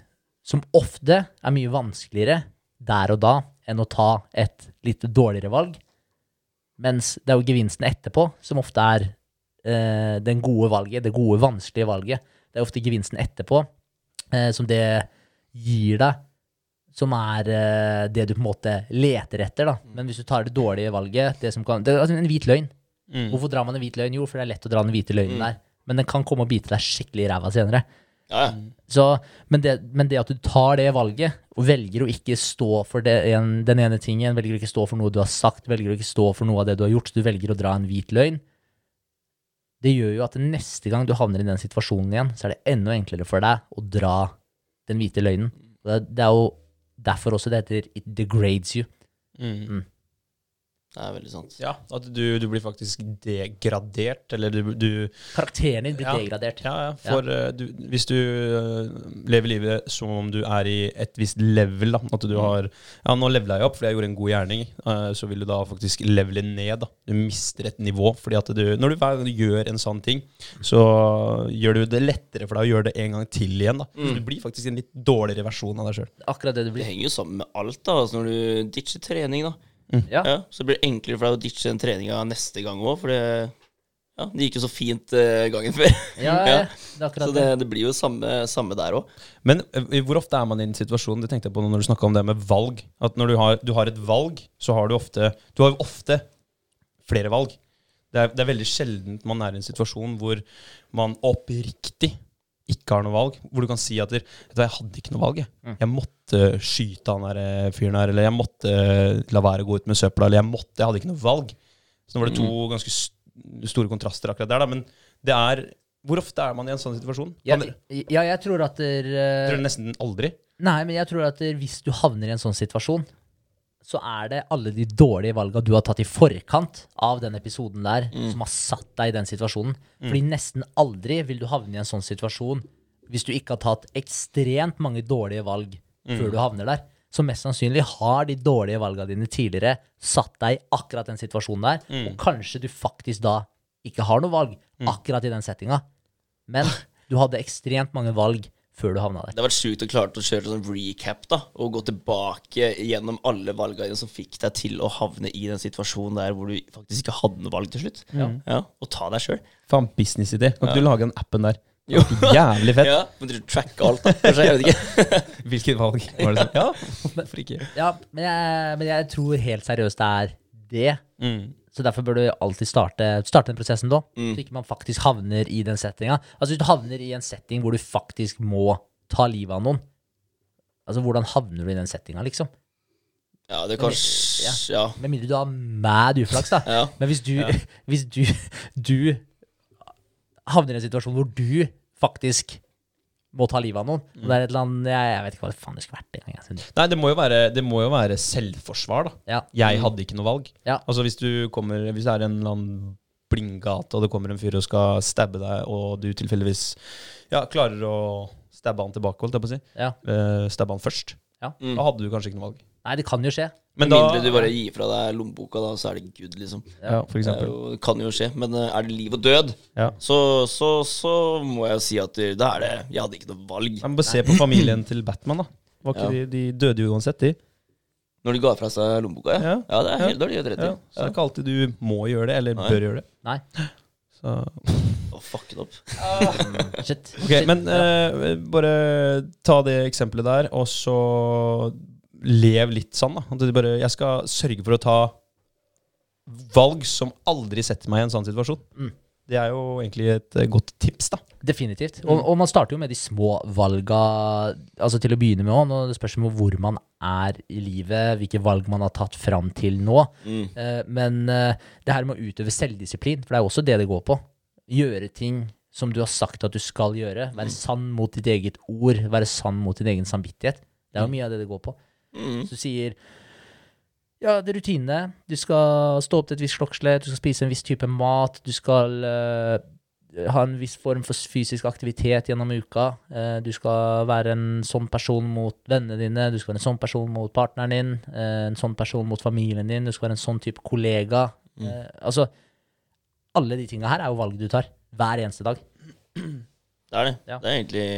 som ofte er mye vanskeligere der og da enn å ta et litt dårligere valg, mens det er jo gevinsten etterpå som ofte er eh, den gode valget, det gode, vanskelige valget. Det er ofte gevinsten etterpå eh, som det gir deg, som er eh, det du på en måte leter etter. da. Men hvis du tar det dårlige valget det som kan, det er altså en hvit løgn. Hvorfor drar man en hvit løgn? Jo, for det er lett å dra den hvite løgnen der. Men den kan komme og bite deg skikkelig i ræva senere. Ja, ja. Så, men, det, men det at du tar det valget, og velger å ikke stå for en, den ene tingen, velger å ikke stå for noe du har sagt, velger å ikke stå for noe av det du har gjort, så du velger å dra en hvit løgn, det gjør jo at neste gang du havner i den situasjonen igjen, så er det enda enklere for deg å dra den hvite løgnen. Det, er- jo derfor også det heter it degrades you. Det er veldig sant. Ja, at du, du blir faktisk degradert, eller du, du Karakteren din blir Ja. degradert. Ja, ja. For ja. du, hvis du eh, lever livet som om du er i et visst level, da, at du har Ja, nå levela jeg opp fordi jeg gjorde en god gjerning, eh, så vil du da faktisk levele ned. da. Du mister et nivå. fordi at du, Når du hver gang du gjør en sånn ting, så gjør du det lettere for deg å gjøre det en gang til igjen. da. Så du blir faktisk en litt dårligere versjon av deg sjøl. Akkurat det du Det henger jo sammen med alt, da. Altså når du ditcher trening, da. Ja. Ja, så blir enklere for deg å ditche den treninga neste gang òg, for det, ja, det gikk jo så fint eh, gangen før. Ja, ja, det er akkurat Så det. det, det blir jo samme, samme der òg. Men eh, hvor ofte er man i en situasjon Det tenkte jeg på når du snakka om det med valg. At når du har, du har et valg, så har du ofte Du har jo ofte flere valg. Det er, det er veldig sjelden man er i en situasjon hvor man oppriktig ikke har noe valg. Hvor du kan si at «Vet du jeg hadde ikke noe valg. Jeg, jeg måtte skyte han der eh, fyren her, eller jeg måtte eh, la være å gå ut med søpla, eller jeg måtte Jeg hadde ikke noe valg. Så nå var det to ganske store kontraster akkurat der, da. Men det er Hvor ofte er man i en sånn situasjon? Jeg, ja, jeg tror at der, eh, Tror du nesten aldri? Nei, men jeg tror at der, hvis du havner i en sånn situasjon, så er det alle de dårlige valga du har tatt i forkant av den episoden der, som har satt deg i den situasjonen. Fordi nesten aldri vil du havne i en sånn situasjon hvis du ikke har tatt ekstremt mange dårlige valg før du havner der. Så mest sannsynlig har de dårlige valga dine tidligere satt deg i akkurat den situasjonen der, og kanskje du faktisk da ikke har noe valg akkurat i den settinga, men du hadde ekstremt mange valg før du havna der. Det har vært sjukt å klare å kjøre sånn recap, da. Og gå tilbake gjennom alle valgene som fikk deg til å havne i den situasjonen der hvor du faktisk ikke hadde noe valg til slutt. Ja. Og ta deg sjøl. Faen, businessidé. Kan ikke du lage den appen der? Jævlig fett. Ja, men du tracker alt, da. Kanskje, jeg vet ikke. Hvilket valg var det sånn? Ja, hvorfor ikke? Ja, men jeg, men jeg tror helt seriøst det er det. Mm. Så derfor bør du alltid starte, starte den prosessen da, så ikke man faktisk havner i den settinga. Altså hvis du havner i en setting hvor du faktisk må ta livet av noen, altså hvordan havner du i den settinga, liksom? Ja, det er kanskje Ja. Med mindre du har mad uflaks, da. Ja. Men hvis du, hvis du, du havner i en situasjon hvor du faktisk må ta livet av noen, og det er et eller annet, jeg, jeg vet ikke hva det faen det skulle vært Det, jeg. Nei, det må jo være, det må jo være selvforsvar, da. Ja. Jeg hadde ikke noe valg. Ja. Altså Hvis du kommer Hvis det er en eller annen blindgate, og det kommer en fyr og skal stabbe deg, og du tilfeldigvis ja, klarer å stabbe han tilbake, holdt jeg på å si. Ja. Uh, stabbe han først. Ja. Da hadde du kanskje ikke noe valg. Nei, det kan jo skje. Men da mindre du bare gir fra deg lommeboka, da, så er det good, liksom. Ja, for Det eksempel. jo, det kan jo skje. Men eh, er det liv og død, Ja. så, så, så må jeg jo si at eh, da er det Jeg hadde ikke noe valg. Men bare se på familien til Batman, da. Var ikke Ja. de, de døde jo uansett, de. Når de ga fra seg lommeboka, ja. Ja. Ja, det er Ja. helt dårlig Ja, så det er ikke alltid du må gjøre det, eller Nei. bør gjøre det. Nei. Så. oh, fuck it up. Shit. Ok, men uh, bare ta det eksempelet der, og så lev litt sånn, da. At bare, jeg skal sørge for å ta valg som aldri setter meg i en sånn situasjon. Mm. Det er jo egentlig et eh, godt tips, da. Definitivt. Og, og man starter jo med de små valga altså til å begynne med òg. Det spørs jo hvor man er i livet, hvilke valg man har tatt fram til nå. Eh, men eh, det her med å utøve selvdisiplin, for det er jo også det det går på. Gjøre ting som du har sagt at du skal gjøre. Være sann mot ditt eget ord. Være sann mot din egen samvittighet. Det er jo mye av det det går på. Så du sier ja, det er rutinene. Du skal stå opp til et visst klokkeslett, du skal spise en viss type mat, du skal uh, ha en viss form for fysisk aktivitet gjennom uka. Uh, du skal være en sånn person mot vennene dine, du skal være en sånn person mot partneren din, uh, en sånn person mot familien din, du skal være en sånn type kollega. Mm. altså, alle de tinga her er jo valg du tar hver eneste dag. Det er det. Ja. Det er egentlig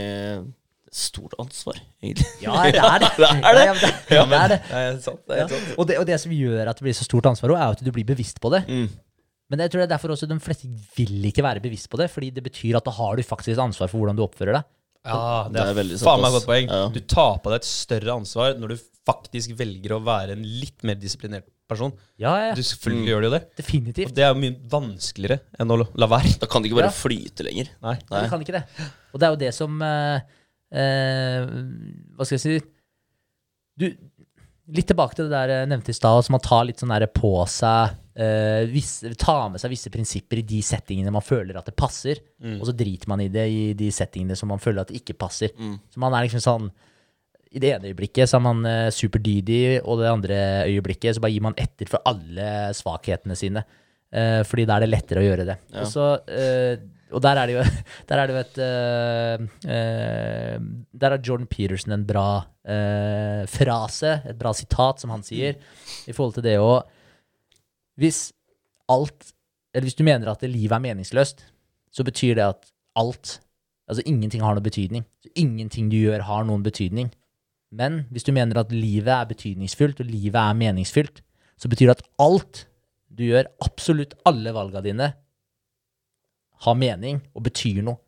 stort ansvar, egentlig. Ja, det er det. Det er det. Ja, det, ja, det, er det. Det er sant. Det er sant. Og, det, og det som gjør at det blir så stort ansvar, er at du blir bevisst på det. Mm. Men jeg tror det er derfor også de fleste vil ikke være bevisst på det, fordi det betyr at da har du faktisk et ansvar for hvordan du oppfører deg. Ja, det Det er, er veldig sant, faen meg et godt poeng. Ja. Du tar på deg et større ansvar når du faktisk velger å være en litt mer disiplinert person. Ja, ja, Du selvfølgelig gjør du jo det. Og det er jo mye vanskeligere enn å la være. Da kan det ikke bare Ja. flyte lenger. Nei. Nei. Du kan ikke det. Og det er jo det som eh, eh, Hva skal jeg si Du, Litt tilbake til det der jeg nevnte i stad, som man tar litt sånn der på seg eh, visse, Tar med seg visse prinsipper i de settingene man føler at det passer, og så driter man i det i de settingene som man føler at det ikke passer. Så man er liksom sånn i det ene øyeblikket så er man eh, superdydig, og det andre øyeblikket så bare gir man etter for alle svakhetene sine. Eh, fordi da er det lettere å gjøre det. Ja. Og, så, eh, og der er det jo, der er det jo et uh, uh, Der har Jordan Peterson en bra uh, frase, et bra sitat, som han sier, i forhold til det å Hvis alt Eller hvis du mener at livet er meningsløst, så betyr det at alt Altså ingenting har noen betydning. Så ingenting du gjør, har noen betydning. Men hvis du mener at livet er betydningsfullt, og livet er meningsfylt, så betyr det at alt du gjør, absolutt alle valgene dine, har mening og betyr noe.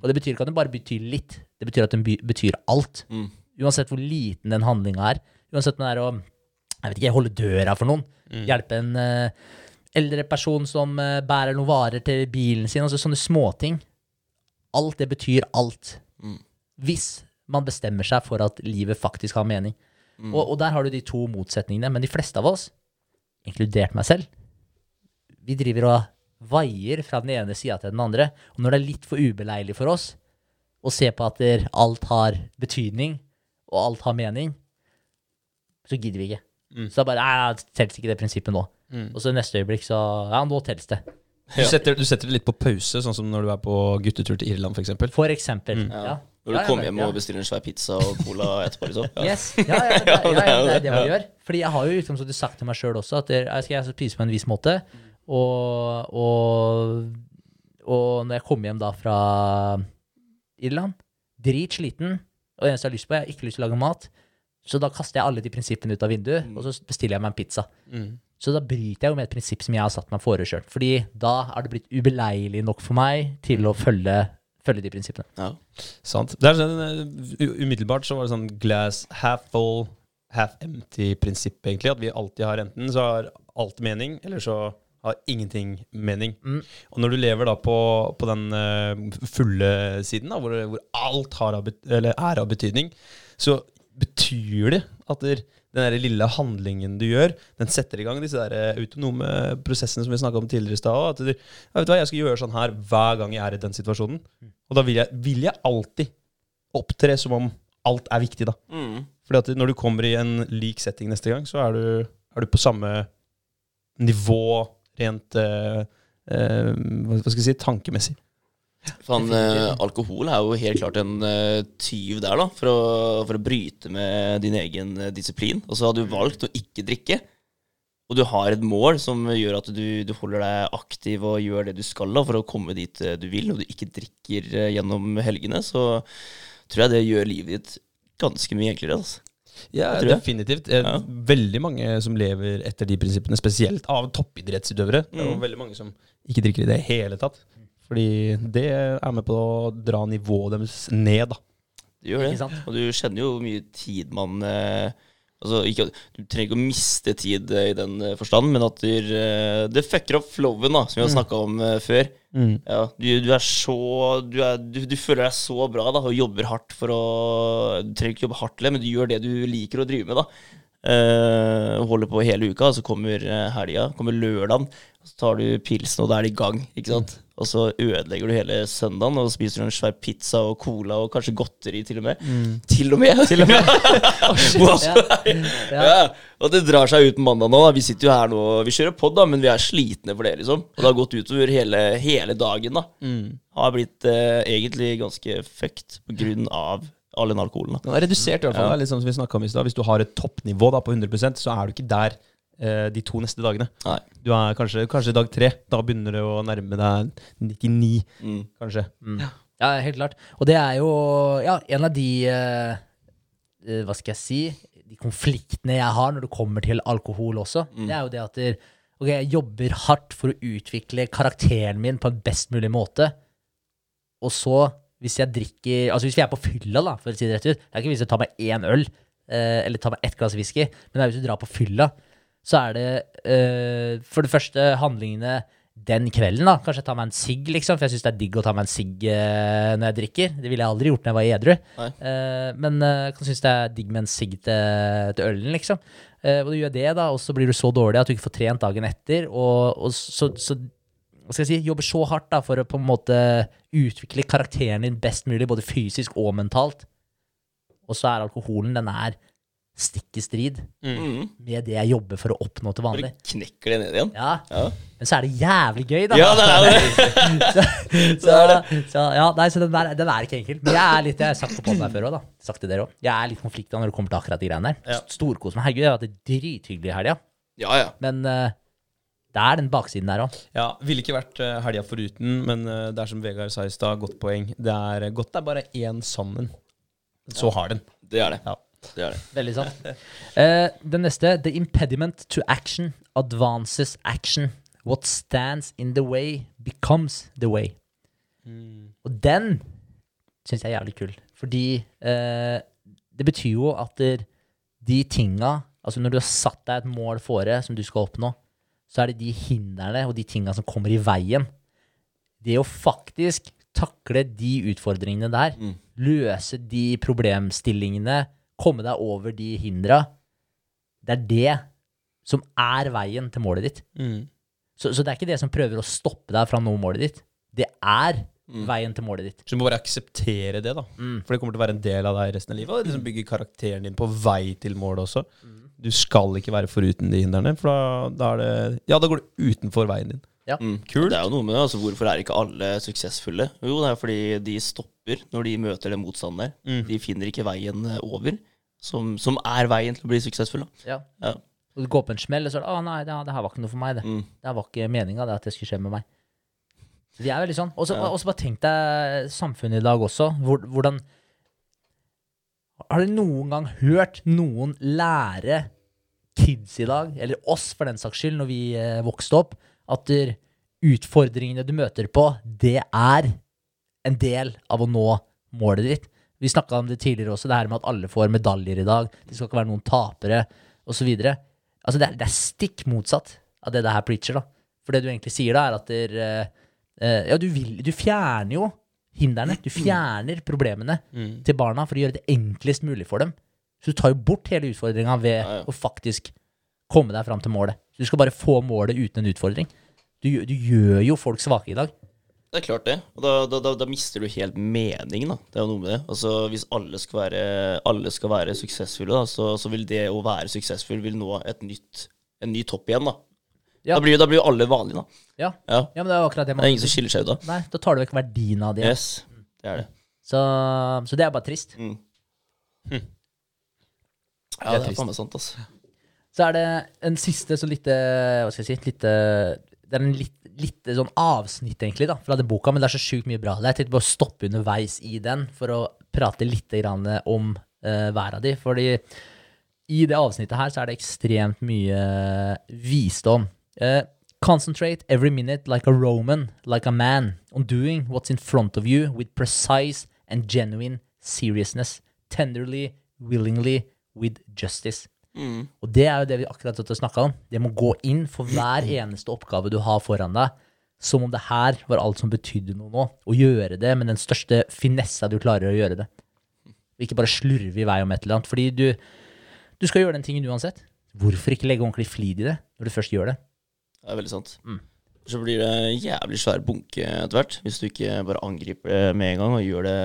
Og det betyr ikke at den bare betyr litt, det betyr at den betyr alt. Mm. Uansett hvor liten den handlinga er. Uansett om det er å jeg vet ikke, holde døra for noen, hjelpe en uh, eldre person som uh, bærer noen varer til bilen sin, altså sånne småting. Alt det betyr alt. Mm. Hvis man bestemmer seg for at livet faktisk har mening. Og, og der har du de to motsetningene. Men de fleste av oss, inkludert meg selv, vi driver og vaier fra den ene sida til den andre. Og når det er litt for ubeleilig for oss å se på at alt har betydning, og alt har mening, så gidder vi ikke. Så da bare Nei, telles ikke det prinsippet nå. Og så neste øyeblikk så Ja, nå telles det. Du setter, du setter det litt på pause, sånn som når du er på guttetur til Irland, f.eks. For eksempel. Ja. Når du Ja, kommer hjem ja. og bestiller en svær pizza og cola etterpå, liksom. Ja. Yes. Ja, ja, det, ja, ja, det er det man gjør. Fordi jeg har jo utgangspunktet sagt til meg sjøl også at jeg skal jeg spise på en viss måte. Og, og, og når jeg kommer hjem da fra Irland, dritsliten, og det eneste jeg har lyst på, jeg har ikke lyst til å lage mat, så da kaster jeg alle de prinsippene ut av vinduet, og så bestiller jeg meg en pizza. Så da bryter jeg jo med et prinsipp som jeg har satt meg fore sjøl. Fordi da er det blitt ubeleilig nok for meg til å følge, følge de prinsippene. Ja. Sant. Det er sånn, eh, umiddelbart så var det sånn glass half full, half empty-prinsipp, egentlig. At vi alltid har enten så har alt mening, eller så har ingenting mening. Mm. Og når du lever da på, på den uh, fulle siden, da, hvor, hvor alt har av, bet- eller er av betydning, så betyr det at der, den der lille handlingen du gjør, den setter i gang disse der eh, autonome prosessene som vi snakka om tidligere i stad. At du, ja, vet du hva, jeg skal gjøre sånn her hver gang jeg er i den situasjonen. Og da vil jeg, vil jeg alltid opptre som om alt er viktig, da. Mm. Fordi at når du kommer i en lik setting neste gang, så er du, er du på samme nivå rent uh, uh, hva skal jeg si, tankemessig. Han, eh, alkohol er jo helt klart en eh, tyv der, da, for å, for å bryte med din egen eh, disiplin. Og så har du valgt å ikke drikke, og du har et mål som gjør at du, du holder deg aktiv og gjør det du skal da, for å komme dit eh, du vil, og du ikke drikker eh, gjennom helgene, så tror jeg det gjør livet ditt ganske mye enklere. Altså. Ja, definitivt. Eh, Ja. Veldig mange som lever etter de prinsippene, spesielt av toppidrettsutøvere. Det er jo Mm. veldig mange som ikke drikker i det hele tatt. Fordi det er med på å dra nivået deres ned, da. Det gjør det. Og du kjenner jo hvor mye tid man eh, Altså, ikke, Du trenger ikke å miste tid eh, i den eh, forstand, men at du, eh, det fucker opp flowen, da, som vi har snakka om før. før. Ja, du, du er så du, er, du, du føler deg så bra da, og jobber hardt for å Du trenger ikke jobbe hardt, men du gjør det du liker å drive med. da Eh, holder på hele uka, så kommer eh, helga, kommer lørdagen, så tar du pilsen, og da er det i gang. ikke sant? Og så ødelegger du hele søndagen, og spiser du en svær pizza og cola og kanskje godteri til og med. Til og med! Til og med. Ja. ja. Og det drar seg ut mandag nå. da. Vi sitter jo her nå, vi kjører pod, da, men vi er slitne for det, liksom. Og det har gått utover hele, hele dagen, da. Har blitt eh, egentlig ganske fucked på grunn av all den alkoholen. da. Den er redusert, i hvert fall. Ja. Sånn som vi om i sted. Hvis du har et toppnivå da, på 100% så er du ikke der eh, de to neste dagene. Nei. Du er kanskje, kanskje dag tre. Da begynner det å nærme deg 99, Mm. kanskje. Ja, helt klart. Og det er jo ja, en av de eh, eh, Hva skal jeg si De konfliktene jeg har når det kommer til alkohol også. Det er jo det at der, ok, jeg jobber hardt for å utvikle karakteren min på en best mulig måte. Og så, hvis jeg drikker Altså hvis vi er på fylla, da, for å si det rett ut Det er ikke hvis jeg tar meg én øl eh, eller tar meg ett glass whisky, men det er hvis du drar på fylla, så er det eh, for det første handlingene den kvelden, da. Kanskje jeg tar meg en sigg, liksom, for jeg syns det er digg å ta meg en sigg eh, når jeg drikker. Det ville jeg aldri gjort når jeg var edru. Eh, men eh, jeg kan synes det er digg med en sigg til, til ølen, liksom. Eh, og du gjør det, da, og så blir du så dårlig at du ikke får trent dagen etter. Og, og så, så skal jeg si, jobber så hardt da, for å på en måte utvikle karakteren din best mulig, både fysisk og mentalt. Og så er alkoholen den er stikk i strid Mm. med det jeg jobber for å oppnå til Bare Du knekker det ned igjen. Ja, Ja, Men så er det jævlig gøy, da. ja det er det. så, så, ja, nei, så den, der, den er ikke enkel. Men jeg er litt, jeg har sagt på meg før også, da. Sagt til dere også. Jeg er litt konflikta når det kommer til akkurat de greiene der. Ja. Storkos meg. Herregud, jeg har hatt det drithyggelig i helga. Ja, ja. Men eh, det er den baksiden der òg. Ja, Ville ikke vært uh, helga foruten, men eh, det er som Vegard sa i stad, godt poeng. Det er godt det er bare én sammen. Så har den. Det er det. Ja. Det er det. Veldig sant. Uh, den neste. The impediment to action advances action. What stands in the way becomes the way. Og den syns jeg er jævlig kul. Fordi uh, det betyr jo at de tinga Altså når du har satt deg et mål fore som du skal oppnå, så er det de hindrene og de tinga som kommer i veien. Det å faktisk takle de utfordringene der, løse de problemstillingene, komme deg over de hindra, det er det som er veien til målet ditt. Så, så det er ikke det som prøver å stoppe deg fra å nå målet ditt. Det er veien til målet ditt. Så du må bare akseptere det, da. For det kommer til å være en del av deg resten av livet. Og liksom bygger karakteren din på vei til målet også. Du skal ikke være foruten de hindrene, for da, da er det Ja, da går du utenfor veien din. Ja. Mm. Kult. Det er jo noe med det, altså Hvorfor er ikke alle suksessfulle? Jo, det er fordi de stopper når de møter den motstanden der. Mm. De finner ikke veien eh, over, som, som er veien til å bli suksessfull. Da. Ja. Ja. Og du går på en smell, og så er det 'Å, nei, det, det her var ikke noe for meg', det. Mm. Det her var ikke meninga, at det skulle skje med meg. De er veldig sånn. Og så Ja. bare tenk deg samfunnet i dag også. Hvor, hvordan Har dere noen gang hørt noen lære kids i dag, eller oss for den saks skyld, når vi eh, vokste opp, at utfordringene du møter på, det er en del av å nå målet ditt? Vi snakka om det tidligere også, det her med at alle får medaljer i dag. Det skal ikke være noen tapere, osv. Altså, det det er stikk motsatt av det det her preacher, da. For det du egentlig sier da, er at der, eh, eh, Ja, du, vil, du fjerner jo hindrene. Du fjerner problemene til barna for å gjøre det enklest mulig for dem. Så du tar jo bort hele utfordringa ved Ja, ja. å faktisk komme deg fram til målet. Du skal bare få målet uten en utfordring. Du, du gjør jo folk svake i dag. Det er klart det. Og da, da, da, da mister du helt meningen, da. Det er jo noe med det. Altså, hvis alle skal være, alle skal være suksessfulle, da, så, så vil det å være suksessfull vil nå et nytt, en ny topp igjen, da. Ja. Da, blir, da blir jo alle vanlige, da. Ja, Ja. ja men det er jo akkurat det Det er ingen som skiller seg ut da. Nei, da tar du vekk verdien av det. Yes, det er det. Så, så det er bare trist. Mm. Hm. Ja, det er faen meg sant, altså. Så er det en siste så lite Hva skal jeg si? Lite, det er en litt, litt sånn avsnitt, egentlig, da, fra den boka, men det er så sjukt mye bra. Jeg tenkte bare å stoppe underveis i den for å prate litt grann om uh, hver av de. Fordi i det avsnittet her så er det ekstremt mye visdom. Eh, concentrate every minute like a Roman, like a man, on doing what's in front of you with precise and genuine seriousness, tenderly, willingly, with justice. Mm. Og det er jo det vi akkurat har snakka om. Det må gå inn for hver eneste oppgave du har foran deg, som om det her var alt som betydde noe nå. Og gjøre det med den største finessa du klarer å gjøre det. Og ikke bare slurve i vei om et eller annet. Fordi du, du skal gjøre den tingen uansett. Hvorfor ikke legge ordentlig flid i det når du først gjør det? Det er veldig sant. Mm. Så blir det en jævlig svær bunke etter hvert, hvis du ikke bare angriper det med en gang og gjør det,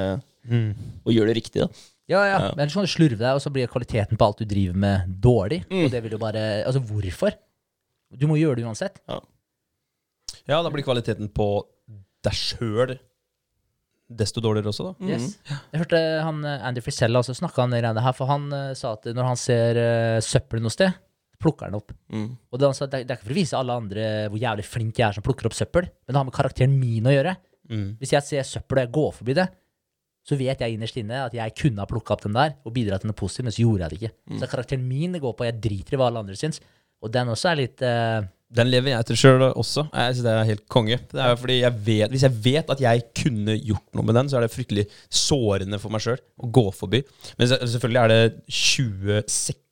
og gjør det riktig. da. Ja, ja, Ja. men ellers kan du slurve deg, og så blir kvaliteten på alt du driver med, dårlig. Mm. Og det vil jo bare Altså, hvorfor? Du må gjøre det uansett. Ja, da blir kvaliteten på deg sjøl desto dårligere også, da. Yes. Jeg hørte han eh, Andy Frisella også snakka om det her, for han eh, sa at når han ser uh, søppel noe sted, plukker han opp. Mm. Og det, altså, det, er- det ikke for å vise alle andre hvor jævlig flink jeg er som plukker opp søppel, men det har med karakteren min å gjøre. Mm. Hvis jeg ser søppel og jeg går forbi det, så vet jeg innerst inne at jeg kunne ha plukka opp den der og bidratt til noe positivt, men så gjorde jeg det ikke. Så det er karakteren min det går på, jeg driter i hva alle andre syns. Og den også er litt uh... Den lever jeg etter sjøl også. Jeg synes det er helt konge. Det er jo fordi jeg vet, Hvis jeg vet at jeg kunne gjort noe med den, så er det fryktelig sårende for meg sjøl å gå forbi. Men selvfølgelig er det 20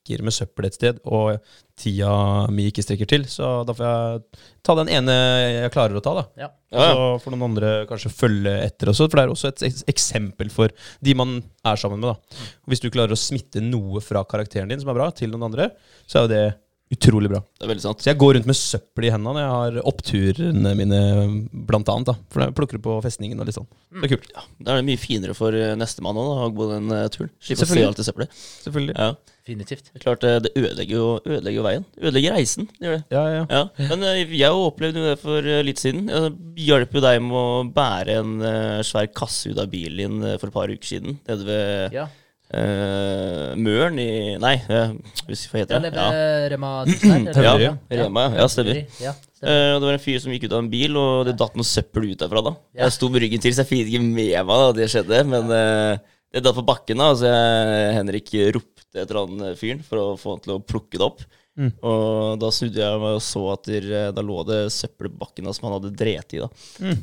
sekker med søppel et sted, og tida mi ikke strekker til. Så da får jeg ta den ene jeg klarer å ta, da. Ja. Ja, ja. Så får noen andre kanskje følge etter også, for det er også et eksempel for de man er sammen med. da. Og Hvis du klarer å smitte noe fra karakteren din som er bra, til noen andre, så er jo det Utrolig bra. Det er veldig sant. Så jeg går rundt med søppel i hendene når jeg har oppturene mine, blant annet. da For jeg plukker på festningen og litt sånn. Det er kult. Da er det mye finere for eh, nestemann òg, å gå den eh, turen. Slippe å se alt det søppelet. Selvfølgelig. Ja. Definitivt. Det er klart, eh, det ødelegger jo, ødelegger jo veien. Ødelegger reisen. Det gjør det. Ja, ja. Ja, Men jeg opplevde jo det for litt siden. Jeg hjalp jo deg med å bære en svær kasse ut av bilen din for et par uker siden. Nede ved Ja. Eh, Møren i Nei, uh, hvis hva heter det? Ja. det Rema 1000 her. Tømrer, eller? ja. Rema, ja. Ja, stemmer. Ja, stemmer. Uh, det var en fyr som gikk ut av en bil, og det datt noe søppel ut derfra. da Ja. Jeg sto med ryggen til, så jeg fikk ikke med meg da det skjedde. Men uh, det datt på bakken, da, så jeg, Henrik ropte etter han fyren for å få han til å plukke det opp. Mm. Og da snudde jeg meg og så at der, da lå det søppel på bakken da, som han hadde drept i. da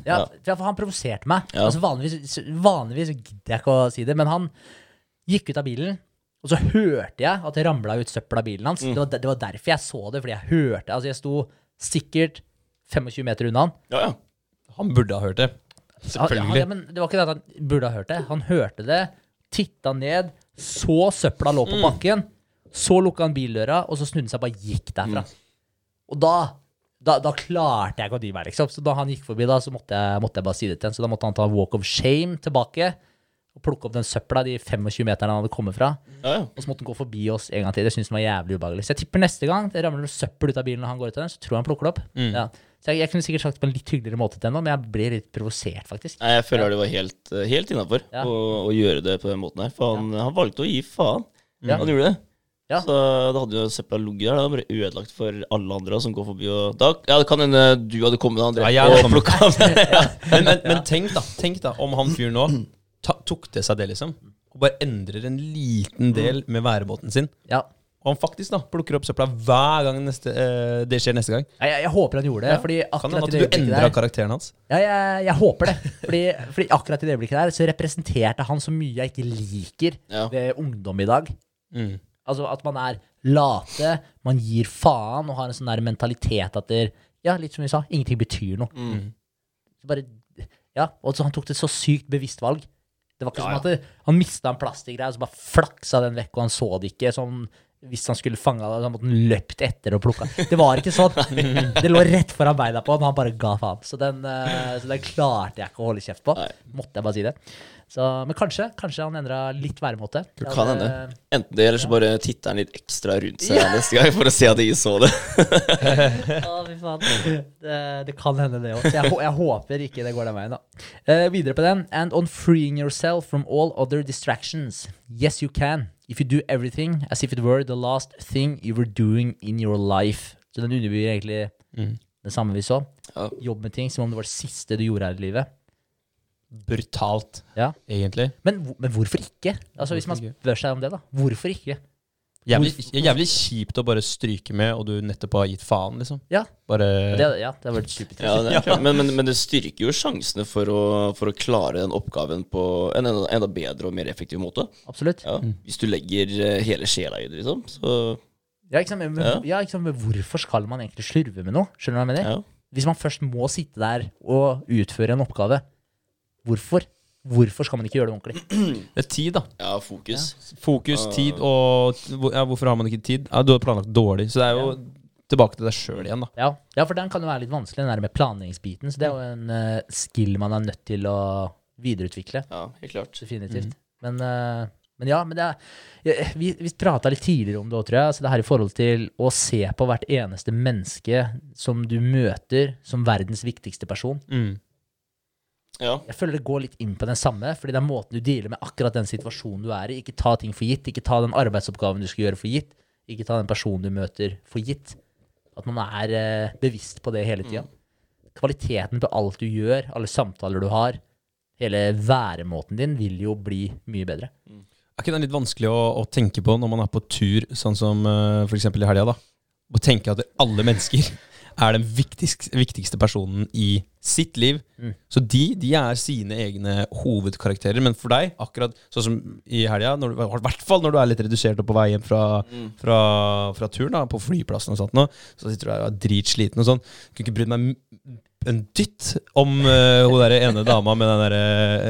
Ja, Ja. for han provoserte meg. Ja. Altså vanligvis, vanligvis gidder jeg ikke å si det, men han gikk ut av bilen, og så hørte jeg at det ramla ut søppel av bilen hans. Mm. Det, var, det var derfor jeg så det, fordi jeg hørte Altså, jeg sto sikkert 25 meter unna han. Ja, ja. Han burde ha hørt det. Ja, ja, Selvfølgelig. men det var ikke det at han burde ha hørt det. Han hørte det, titta ned, så søpla lå Mm. på bakken, så lukka han bildøra, og så snudde han seg og bare gikk derfra. Mm. Og da, da da klarte jeg ikke å dy meg, liksom. Så da han gikk forbi, da, så måtte jeg, måtte jeg bare si det til han. Så da måtte han ta walk of shame tilbake og plukke opp den søpla de 25 meterne han hadde kommet fra. ja, ja. Og så måtte han gå forbi oss en gang til. Det syntes han var jævlig ubehagelig. Så jeg tipper neste gang det ramler noe søppel ut av bilen når han går ut av den, så tror jeg han plukker det opp. Mm. Ja. Så jeg, jeg kunne sikkert sagt det på en litt hyggeligere måte til henne, men jeg ble litt provosert, faktisk. Nei, Jeg føler det var helt, eh, helt innafor Ja. å, å gjøre det på den måten her. For han, han valgte å gi faen. Ja. Han gjorde det. Ja. Så da hadde jo søpla ligget der. Det var bare ødelagt for alle andre som går forbi. Og da, ja, det kan hende du hadde kommet, André, Ja, og plukka. Men, men, men tenk da tenk da om han fyren nå ta, tok til seg det, liksom. Og bare endrer en liten del med værebåten sin. Ja. Og han faktisk da plukker opp søpla hver gang neste, eh, det skjer neste gang. Jeg, jeg, jeg håper han gjorde det, Ja. fordi Kan akkurat hende i at du øyeblikket endra der karakteren hans. ja, jeg, jeg håper det. Fordi, fordi akkurat i det øyeblikket der så representerte han så mye jeg ikke liker Ja. ved ungdom i dag. Mm. Altså at man er late, man gir faen og har en sånn der mentalitet at det, Ja, litt som vi sa, ingenting betyr noe. Mm. Så bare, ja, og så han tok det så sykt bevisst valg. Det var ikke som at det, han mista en plastikkgreie, så bare flaksa den vekk, og han så det ikke. Sånn, hvis han skulle fange det, så måtte han løpt etter og plukka. Det var ikke sånn. Det lå rett foran beina på han, han bare ga faen. Så den, eh, så den klarte jeg ikke å holde kjeft på. Måtte jeg bare si det. Så, men kanskje, kanskje han endra litt væremåte. Det kan hende. Enten det, eller så bare titter han litt ekstra rundt seg neste gang for å se at ingen så det. Å, fy faen. Det, det kan hende, det òg. Så jeg, jeg håper ikke det går den veien, da. Uh, videre på den. And on freeing yourself from all other distractions. Yes, you can. If you do everything as if it were the last thing you were doing in your life. Så den underbyr egentlig det samme vi så. Ja. Jobb med ting som om det var det siste du gjorde her i livet. Brutalt, Ja. egentlig. Men, men hvorfor ikke? Altså Hvis man spør seg om det, da. Hvorfor ikke? Jævlig, jævlig kjipt å bare stryke med, og du nettopp har gitt faen, liksom. Ja, Bare det, ja, det har vært supertrist. Ja, det er. Men, men, men det styrker jo sjansene for å, for å klare den oppgaven på en enda, enda bedre og mer effektiv måte. Absolutt. Ja. Hvis du legger eh, hele sjela i det, liksom. Så Ja, ikke sant? Men, Ja. ja, ikke sant? men hvorfor skal man egentlig slurve med noe? Skjønner du hva jeg mener? ja. Hvis man først må sitte der og utføre en oppgave, hvorfor? Hvorfor skal man ikke gjøre det ordentlig? Det er tid, da. ja, fokus. Fokus, tid og ja, Hvorfor har man ikke tid? Ja, Du har planlagt dårlig. Så det er jo tilbake til deg sjøl igjen, da. Ja. ja, for den kan jo være litt vanskelig, den der med planleggingsbiten. Så det er jo en uh, skill man er nødt til å videreutvikle. Ja, helt klart. Definitivt. Men, uh, men ja, men det er Vi, vi prata litt tidligere om det òg, tror jeg. Altså det her i forhold til å se på hvert eneste menneske som du møter som verdens viktigste person. Mm. Ja. Jeg føler det går litt inn på den samme, fordi det er måten du dealer med akkurat den situasjonen du er i. Ikke ta ting for gitt. Ikke ta den arbeidsoppgaven du skal gjøre for gitt. Ikke ta den personen du møter for gitt. At man er eh, bevisst på det hele tida. Kvaliteten på alt du gjør, alle samtaler du har, hele væremåten din vil jo bli mye bedre. Er ikke det litt vanskelig å, å tenke på når man er på tur, sånn som uh, f.eks. i helga? da? Å tenke at alle mennesker er den viktigste, viktigste personen i sitt liv. Mm. Så de, de er sine egne hovedkarakterer. Men for deg, akkurat sånn som i helga, i hvert fall når du er litt redusert og på vei hjem fra, fra, fra turen, da, på flyplassen og sånt, nå, så sitter du der og er dritsliten og sånn. Kunne ikke brydd meg en dytt om uh, hun der ene dama med den der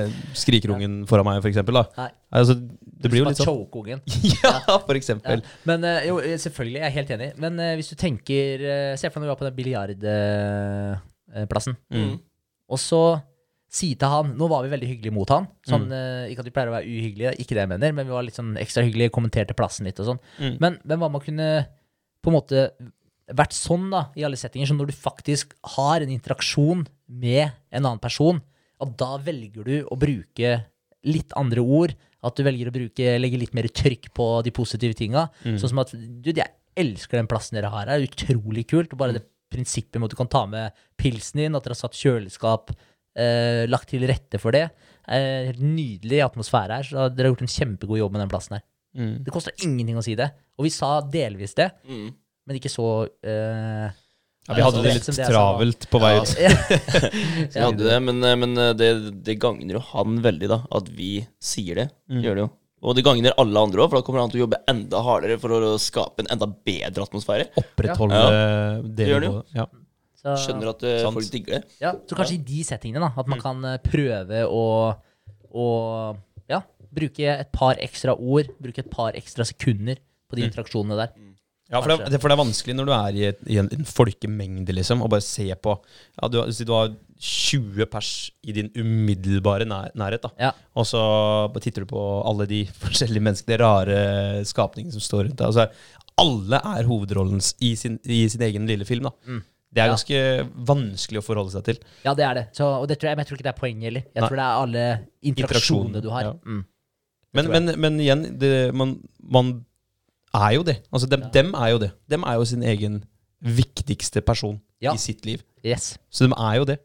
uh, skrikerungen foran meg, for eksempel. Da. Nei. Altså, det blir jo litt sånn. Choke ungen. Ja, for eksempel. Ja. Men eh, jo, selvfølgelig, jeg er helt enig. Men uh, hvis du tenker uh, Se for deg når du var på den biljardplassen, Mm. og så si til han Nå var vi veldig hyggelige mot han. Sånn, eh, ikke at vi pleier å være uhyggelige, ikke det jeg mener, men vi var litt sånn ekstra hyggelige, kommenterte plassen litt og sånn. Mm. Men, hvem var man kunne på en måte vært sånn da, i alle settinger, som når du faktisk har en interaksjon med en annen person, at da velger du å bruke litt andre ord, at du velger å bruke, legge litt mer trykk på de positive tinga. Sånn som at du, jeg elsker den plassen dere har her, det er utrolig kult. Bare det prinsippet med at du kan ta med pilsen din, at dere har satt kjøleskap, eh, lagt til rette for det. Eh, helt nydelig atmosfære her, så dere har gjort en kjempegod jobb med den plassen her. Mm. Det koster ingenting å si det. Og vi sa delvis det, Mm. men ikke så eh, Ja, vi hadde det litt travelt på vei ut. Ja. vi hadde det, men, men det, det gagner jo han veldig, da. At vi sier det. Gjør det jo. Og det gagner alle andre òg, for da kommer han til å jobbe enda hardere for å skape en enda bedre atmosfære. Opprettholde ja. Det gjør det jo. Ja. Så, Skjønner at eh, Sant. folk digger det. Ja, så kanskje i de settingene, da. At man kan eh, prøve å, å ja, bruke et par ekstra ord, bruke et par ekstra sekunder på de interaksjonene der. Ja, for det, for det er vanskelig når du er i, et, i en, en folkemengde, liksom, og bare se på ja, du, Si du har 20 pers i din umiddelbare nær, nærhet, da. Ja. Og så bare titter du på alle de forskjellige menneskene, de rare skapningene som står rundt deg. Altså, alle er hovedrollen i sin, i sin egen lille film, da. Det er Ja. ganske vanskelig å forholde seg til. Ja, det er det. Så, og det tror jeg, men jeg tror ikke det er poenget heller. Jeg Nei. tror det er alle interaksjonene du har. ja. Mm. Men, men, men igjen, det, man, man er jo det. Altså, dem, dem er jo det. Dem er jo sin egen viktigste person Ja. i sitt liv. Yes. Så de er jo det.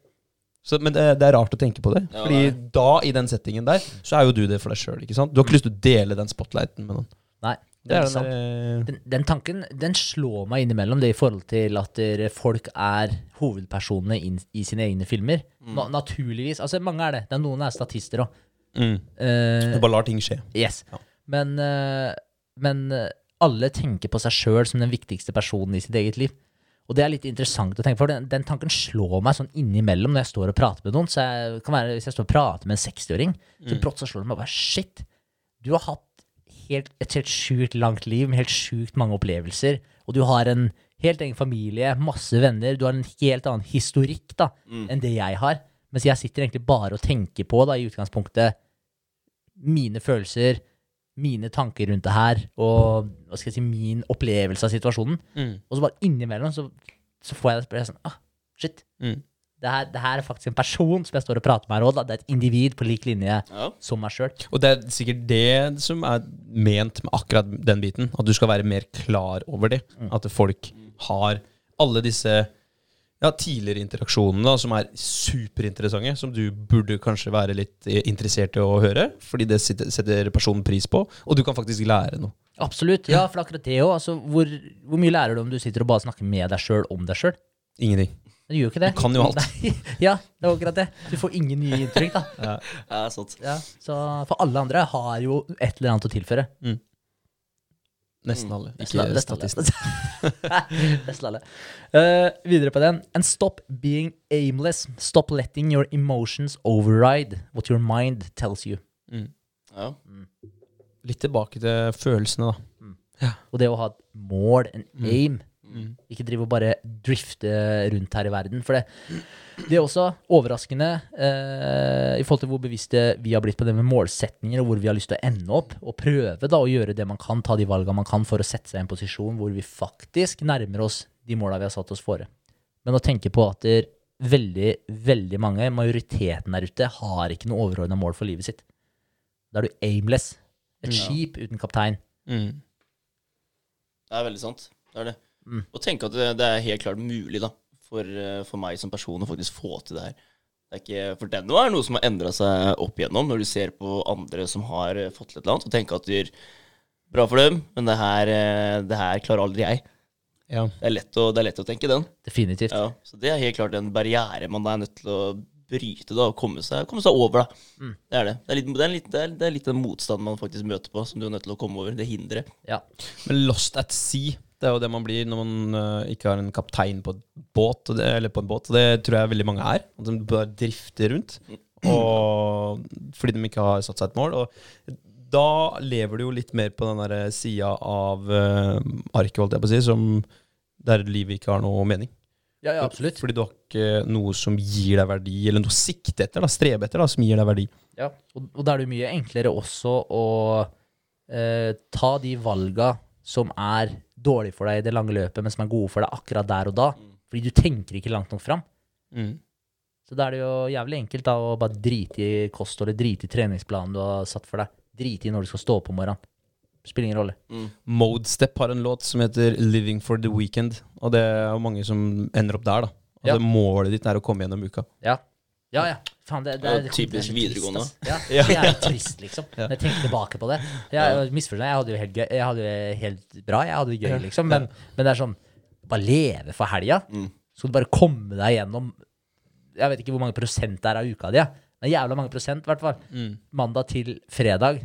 Så, men det, det er rart å tenke på det. Ja, Fordi det da, i den settingen der, så er jo du det for deg sjøl. Du har ikke lyst til å dele den spotlighten med noen. Nei, Det det er den sant. der, Den, den tanken den slår meg innimellom, det i forhold til at dere- folk er hovedpersonene inn, i sine egne filmer. Na, naturligvis. Altså, mange er det. det er noen er statister òg. mm, Eh, Du bare lar ting skje. yes. Ja. Men, eh, men eh, alle tenker på seg sjøl som den viktigste personen i sitt eget liv. Og det er litt interessant å tenke på. for Den, den tanken slår meg sånn innimellom når jeg står og prater med noen. Så jeg, kan være, hvis jeg står og prater med en 60-åring, så brått så slår det meg bare Shit! Du har hatt helt, et helt sjukt langt liv med helt sjukt mange opplevelser. Og du har en helt egen familie, masse venner. Du har en helt annen historikk da, enn det jeg har. Mens jeg sitter egentlig bare og tenker på, da, i utgangspunktet, mine følelser, mine tanker rundt det her, og hva skal jeg si, min opplevelse av situasjonen. Mm. Og så bare innimellom så, så får jeg det spørsmålet sånn Ah, shit. Mm. Det her, det her er faktisk en person som jeg står og prater med her òg. Det er et individ på lik linje Ja. som meg sjøl. Og det er sikkert det som er ment med akkurat den biten. At du skal være mer klar over det. At folk har alle disse ja, tidligere interaksjonene da, som er superinteressante, som du burde kanskje være litt eh, interessert i å høre, fordi det setter personen pris på, og du kan faktisk lære noe. Absolutt. Ja, for akkurat det òg. Altså, hvor, hvor mye lærer du om du sitter og bare snakker med deg sjøl om deg sjøl? Ingenting. Du gjør ikke det. Du kan jo alt. Nei, ja, det var akkurat det. Du får ingen nye inntrykk, da. Ja, sant. Ja, så for alle andre har jo et eller annet å tilføre. Nesten alle. Nesten Ikke alle, nesten alle. Nesten alle. Uh, videre på den. And stop being aimless. Stop letting your emotions override what your mind tells you. Ja. Litt tilbake til følelsene, da. Og det å ha et mål, en aim. Mm. Ikke drive og bare drifte rundt her i verden. For det, det er også overraskende eh, i forhold til hvor bevisste vi har blitt på det med målsetninger, og hvor vi har lyst til å ende opp. Og prøve da å gjøre det man kan, ta de valgene man kan for å sette seg i en posisjon hvor vi faktisk nærmer oss de måla vi har satt oss fore. Men å tenke på at der, veldig, veldig mange, majoriteten der ute, har ikke noe overordna mål for livet sitt. Da er du aimless. Et skip uten kaptein. Mm. Det er veldig sant. Det er det. Mm. Og tenk at det, det er helt klart mulig da, for, eh, for meg som person å faktisk få til det her. Det er ikke, for det er noe, er som har endra seg opp igjennom, når du ser på andre som har eh, fått til et eller annet, og tenker at det er bra for dem, men det her, eh, det her klarer aldri jeg. Ja. Det er lett å, det er lett å tenke den. Definitivt. Ja, så det er helt klart en barriere man er nødt til å bryte da, og komme seg, komme seg over. da. Mm. Det er det. Det er, litt, det, er litt, er, det er litt den motstanden man faktisk møter på, som du er nødt til å komme over. Det hinderet. Ja. Men lost at sea, det er jo det man blir når man uh, ikke har en kaptein på, båt, det, eller på en båt. Og det tror jeg veldig mange er. At de bare drifter rundt. Og fordi de ikke har satt seg et mål. Og da lever du jo litt mer på den der sida av uh, arket, holdt jeg på å si, som der livet ikke har noe mening. Ja, ja, absolutt. Fordi du har ikke noe som gir deg verdi, eller noe å sikte etter, da, strebe etter, da, som gir deg verdi. Ja, og, og da er det mye enklere også å eh, ta de valga som er dårlige for deg i det lange løpet, men som er gode for deg akkurat der og da. Fordi du tenker ikke langt nok fram. Mm. Så da er det jo jævlig enkelt da å bare drite i kostholdet, drite i treningsplanen du har satt for deg. Drite i når du skal stå opp om morgenen. Spiller ingen rolle. Modestep har en låt som heter 'Living for the Weekend', og det er jo mange som ender opp der, da. Ja. Altså, Målet ditt er å komme gjennom uka. Ja. Ja, ja. Faen, det, det, er, typisk det er videregående. Trist, ja, det er trist, liksom. Når jeg tenker tilbake på det. Jeg misforstår jeg hadde jo helt gøy. Jeg hadde det helt bra, jeg hadde det gøy, liksom. Men, men det er sånn Bare leve for helga. Så du bare komme deg gjennom Jeg vet ikke hvor mange prosent det er av uka di, ja. men jævla mange prosent, i hvert fall. Mandag til fredag.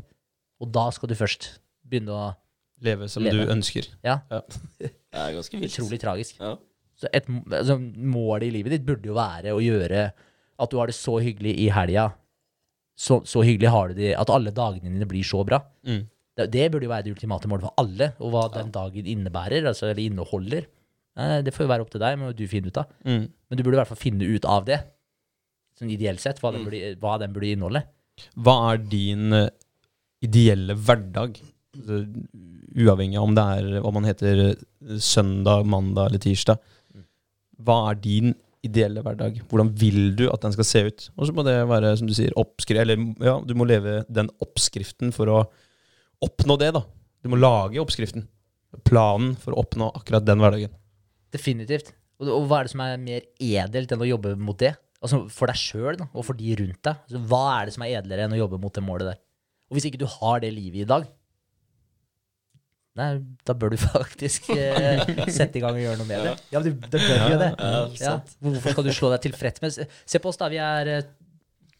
Og da skal du først begynne å Leve som Leve. du ønsker. Ja, Det er ganske vilt. utrolig tragisk. Ja. Så et altså, mål i livet ditt burde jo være å gjøre at du har det så hyggelig i helga. Så, så hyggelig har du det at alle dagene dine blir så bra. Mm. Det, det burde jo være det ultimate målet for alle, og hva den dagen innebærer, altså, eller inneholder. Eh, Det får jo være opp til deg, må du finne ut av. Mm. Men du burde i hvert fall finne ut av det, sånn ideelt sett, hva den burde, hva den burde inneholde. Hva er din eh, ideelle hverdag? Altså, uavhengig av om det er hva man heter eh, søndag, mandag eller tirsdag. Hva er din ideelle hverdag? Hvordan vil du at den skal se ut? Og så må det være, som du sier, oppskrift Eller ja, du må leve den oppskriften for å oppnå det, da. Du må lage oppskriften. Planen for å oppnå akkurat den hverdagen. Definitivt. Og, og hva er det som er mer edelt enn å jobbe mot det? Altså For deg sjøl og for de rundt deg. Altså, hva er det som er edlere enn å jobbe mot det målet der? Og hvis ikke du har det livet i dag, nei, da bør du faktisk eh, sette i gang og gjøre noe med det. Ja, men du, du bør jo det. Ja, Ja. Hvorfor skal du slå deg tilfreds med Se på oss, da. Vi er eh,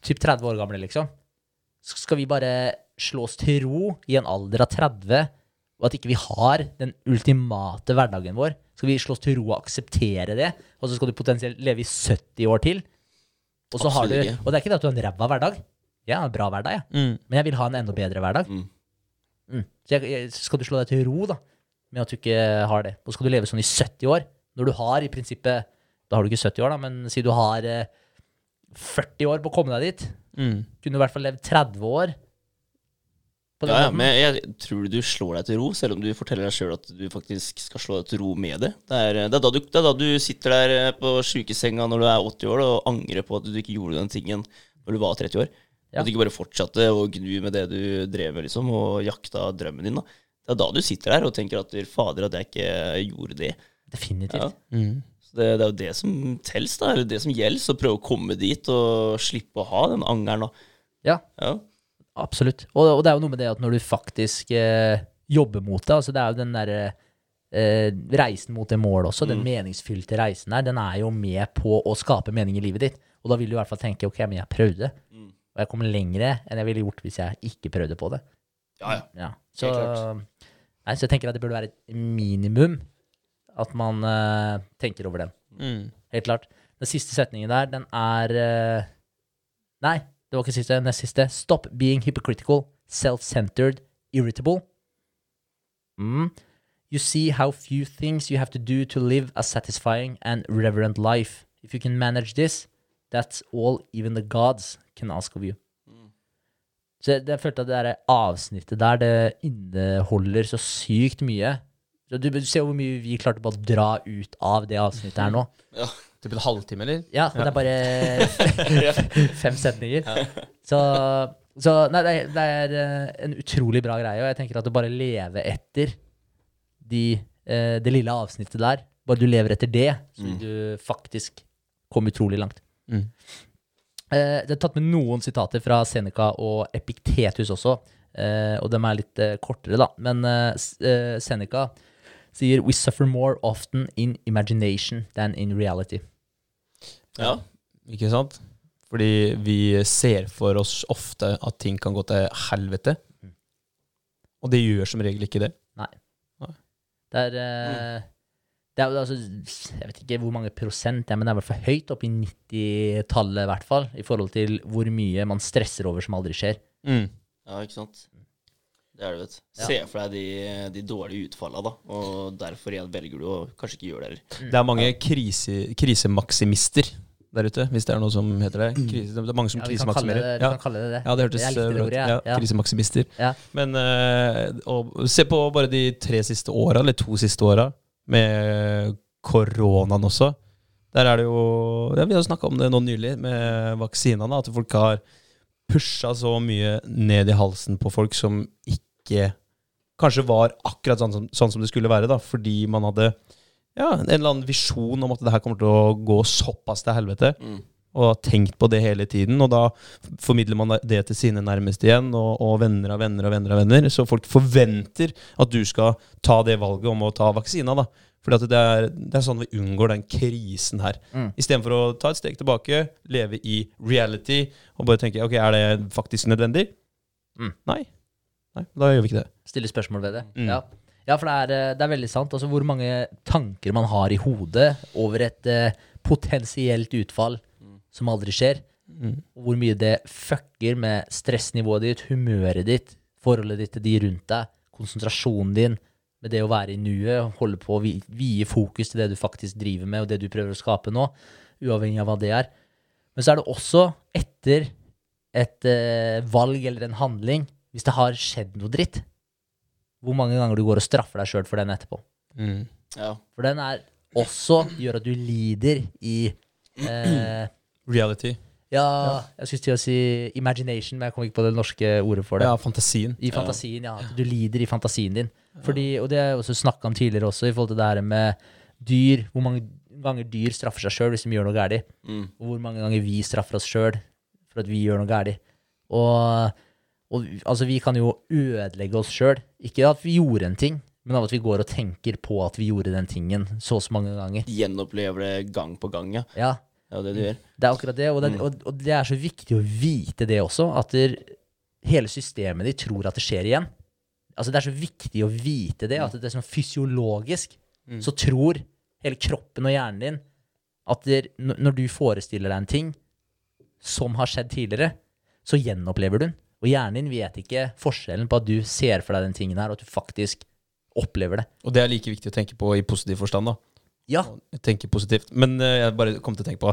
typ 30 år gamle, liksom. Så skal vi bare slå oss til ro i en alder av 30, og at ikke vi har den ultimate hverdagen vår? Skal vi slå oss til ro og akseptere det? Og så skal du potensielt leve i 70 år til? Og, så har du, og det er ikke det at du har en ræva hverdag. Jeg har en bra hverdag, jeg. Men jeg vil ha en enda bedre hverdag. Mm. Mm. Så jeg, jeg, skal du slå deg til ro da, med at du ikke har det? Og skal du leve sånn i 70 år? Når du har i prinsippet Da har du ikke 70 år, da, men si du har eh, 40 år på å komme deg dit. Mm. Kunne du i hvert fall levd 30 år. På Ja, ja, men jeg tror du slår deg til ro, selv om du forteller deg sjøl at du faktisk skal slå deg til ro med det. Det er, det, er da du, det er da du sitter der eh, på sjukesenga når du er 80 år og angrer på at du ikke gjorde den tingen når du var 30 år. Ja. At du ikke bare fortsatte å gnu med det du drev med, liksom, og jakta drømmen din. da. Det er da du sitter der og tenker at fader, at jeg ikke gjorde det. Definitivt. Ja. Mm. Så det, det er jo det som tels, da, eller det som gjelder, å prøve å komme dit og slippe å ha den angeren. da. Ja, Ja. absolutt. Og, og det er jo noe med det at når du faktisk eh, jobber mot det, altså det er jo den derre eh, reisen mot det målet også, den meningsfylte reisen der, den er jo med på å skape mening i livet ditt. Og da vil du i hvert fall tenke ok, men jeg prøvde. Og jeg kommer lengre enn jeg ville gjort hvis jeg ikke prøvde på det. Ja, ja. Ja. Så, nei, så jeg tenker at det burde være et minimum at man uh, tenker over den. Mm. Helt klart. Den siste setningen der, den er uh, Nei, det var ikke siste. Nest siste. Stop being hypocritical, self-centered, irritable. Mm. You see how few things you have to do to live a satisfying and reverent life. If you can manage this, that's all even the gods can ask of you. Så jeg, jeg følte at det der avsnittet der, det inneholder så sykt mye. Så du, du ser hvor mye vi klarte bare å dra ut av det avsnittet her nå. ja. Typ en halvtime, eller? Ja, det er bare fem setninger. Så, så nei, det er, det er eh, en utrolig bra greie, og jeg tenker at å bare leve etter de, eh, det lille avsnittet der. Bare du lever etter det, så vil du faktisk komme utrolig langt. Mm. Eh, det er tatt med noen sitater fra Seneca og Epiktetus også, eh, og de er litt eh, kortere, da. Men eh, eh, Seneca sier We suffer more often in imagination than in reality. ja. Ikke sant? Fordi vi ser for oss ofte at ting kan gå til helvete. Og det gjør som regel ikke det. Nei Det er, eh, det er jo altså, Jeg vet ikke hvor mange prosent, ja, men det er i hvert fall høyt opp i 90-tallet, i hvert fall, i forhold til hvor mye man stresser over som aldri skjer. Mm. ja, ikke sant. Det er det, vet du. Ja. Se for deg de, de dårlige utfallene, da. Og derfor igjen velger du å kanskje ikke gjøre det heller. Det er mange krise, krisemaksimister der ute, hvis det er noe som heter det. Krise, det er mange som Ja, vi det, krisemaksimerer. vi Ja. kan kalle det det. Ja, det hørtes eh, det bra ut. Ja, ja. Krisemaksimister. Ja. Men uh, og, se på bare de tre siste åra, eller to siste åra, med koronaen også. Der er det jo ja, Vi har snakka om det nå nylig, med vaksinene. At folk har pusha så mye ned i halsen på folk som ikke kanskje var akkurat sånn som, sånn som det skulle være, da, fordi man hadde ja, en eller annen visjon om at det her kommer til å gå såpass til helvete Mm. Og har tenkt på det hele tiden. Og da formidler man det til sine nærmeste igjen, og, og venner av venner av venner. av venner Så folk forventer at du skal ta det valget om å ta vaksina. da Fordi at det er, det er sånn vi unngår den krisen her. Mm. Istedenfor å ta et steg tilbake, leve i reality og bare tenke ok, er det faktisk nødvendig? Mm. Nei. Nei, Da gjør vi ikke det. Stille spørsmål ved det. Mm. Ja. ja, for det er, eh, det er veldig sant. Altså hvor mange tanker man har i hodet over et eh, potensielt utfall som aldri skjer. Mm. Og hvor mye det fucker med stressnivået ditt, humøret ditt, forholdet ditt til de rundt deg, konsentrasjonen din, med det å være i nuet, holde på å vie fokus til det du faktisk driver med, og det du prøver å skape nå, uavhengig av hva det er. Men så er det også etter et eh, valg eller en handling, hvis det har skjedd noe dritt, hvor mange ganger du går og straffer deg sjøl for den etterpå. Mm. Ja. For den er også gjør at du lider i eh, Reality. Ja, jeg skulle til å si imagination, men jeg kom ikke på det norske ordet for det. Ja, fantasien. I fantasien, ja. Du lider i fantasien din. Fordi, og det har jeg også snakka om tidligere også, i forhold til det her med dyr. Hvor mange ganger dyr straffer seg sjøl hvis de gjør noe galt. Mm. Og hvor mange ganger vi straffer oss sjøl for at vi gjør noe galt. Og, og altså, vi kan jo ødelegge oss sjøl. Ikke at vi gjorde en ting, men av at vi går og tenker på at vi gjorde den tingen så og så mange ganger. Gjenopplever det gang på gang, ja. Ja, Det er det du gjør. det er akkurat det. Og det, og, og det er så viktig å vite det også, at der, hele systemet ditt tror at det skjer igjen. Altså Det er så viktig å vite det, at det er sånn fysiologisk. Så tror hele kroppen og hjernen din at der, når du forestiller deg en ting som har skjedd tidligere, så gjenopplever du den. Og hjernen din vet ikke forskjellen på at du ser for deg den tingen her, og at du faktisk opplever det. Og det er like viktig å tenke på i positiv forstand, da. Ja, Jeg tenker positivt. Men uh, jeg bare kom til å tenke på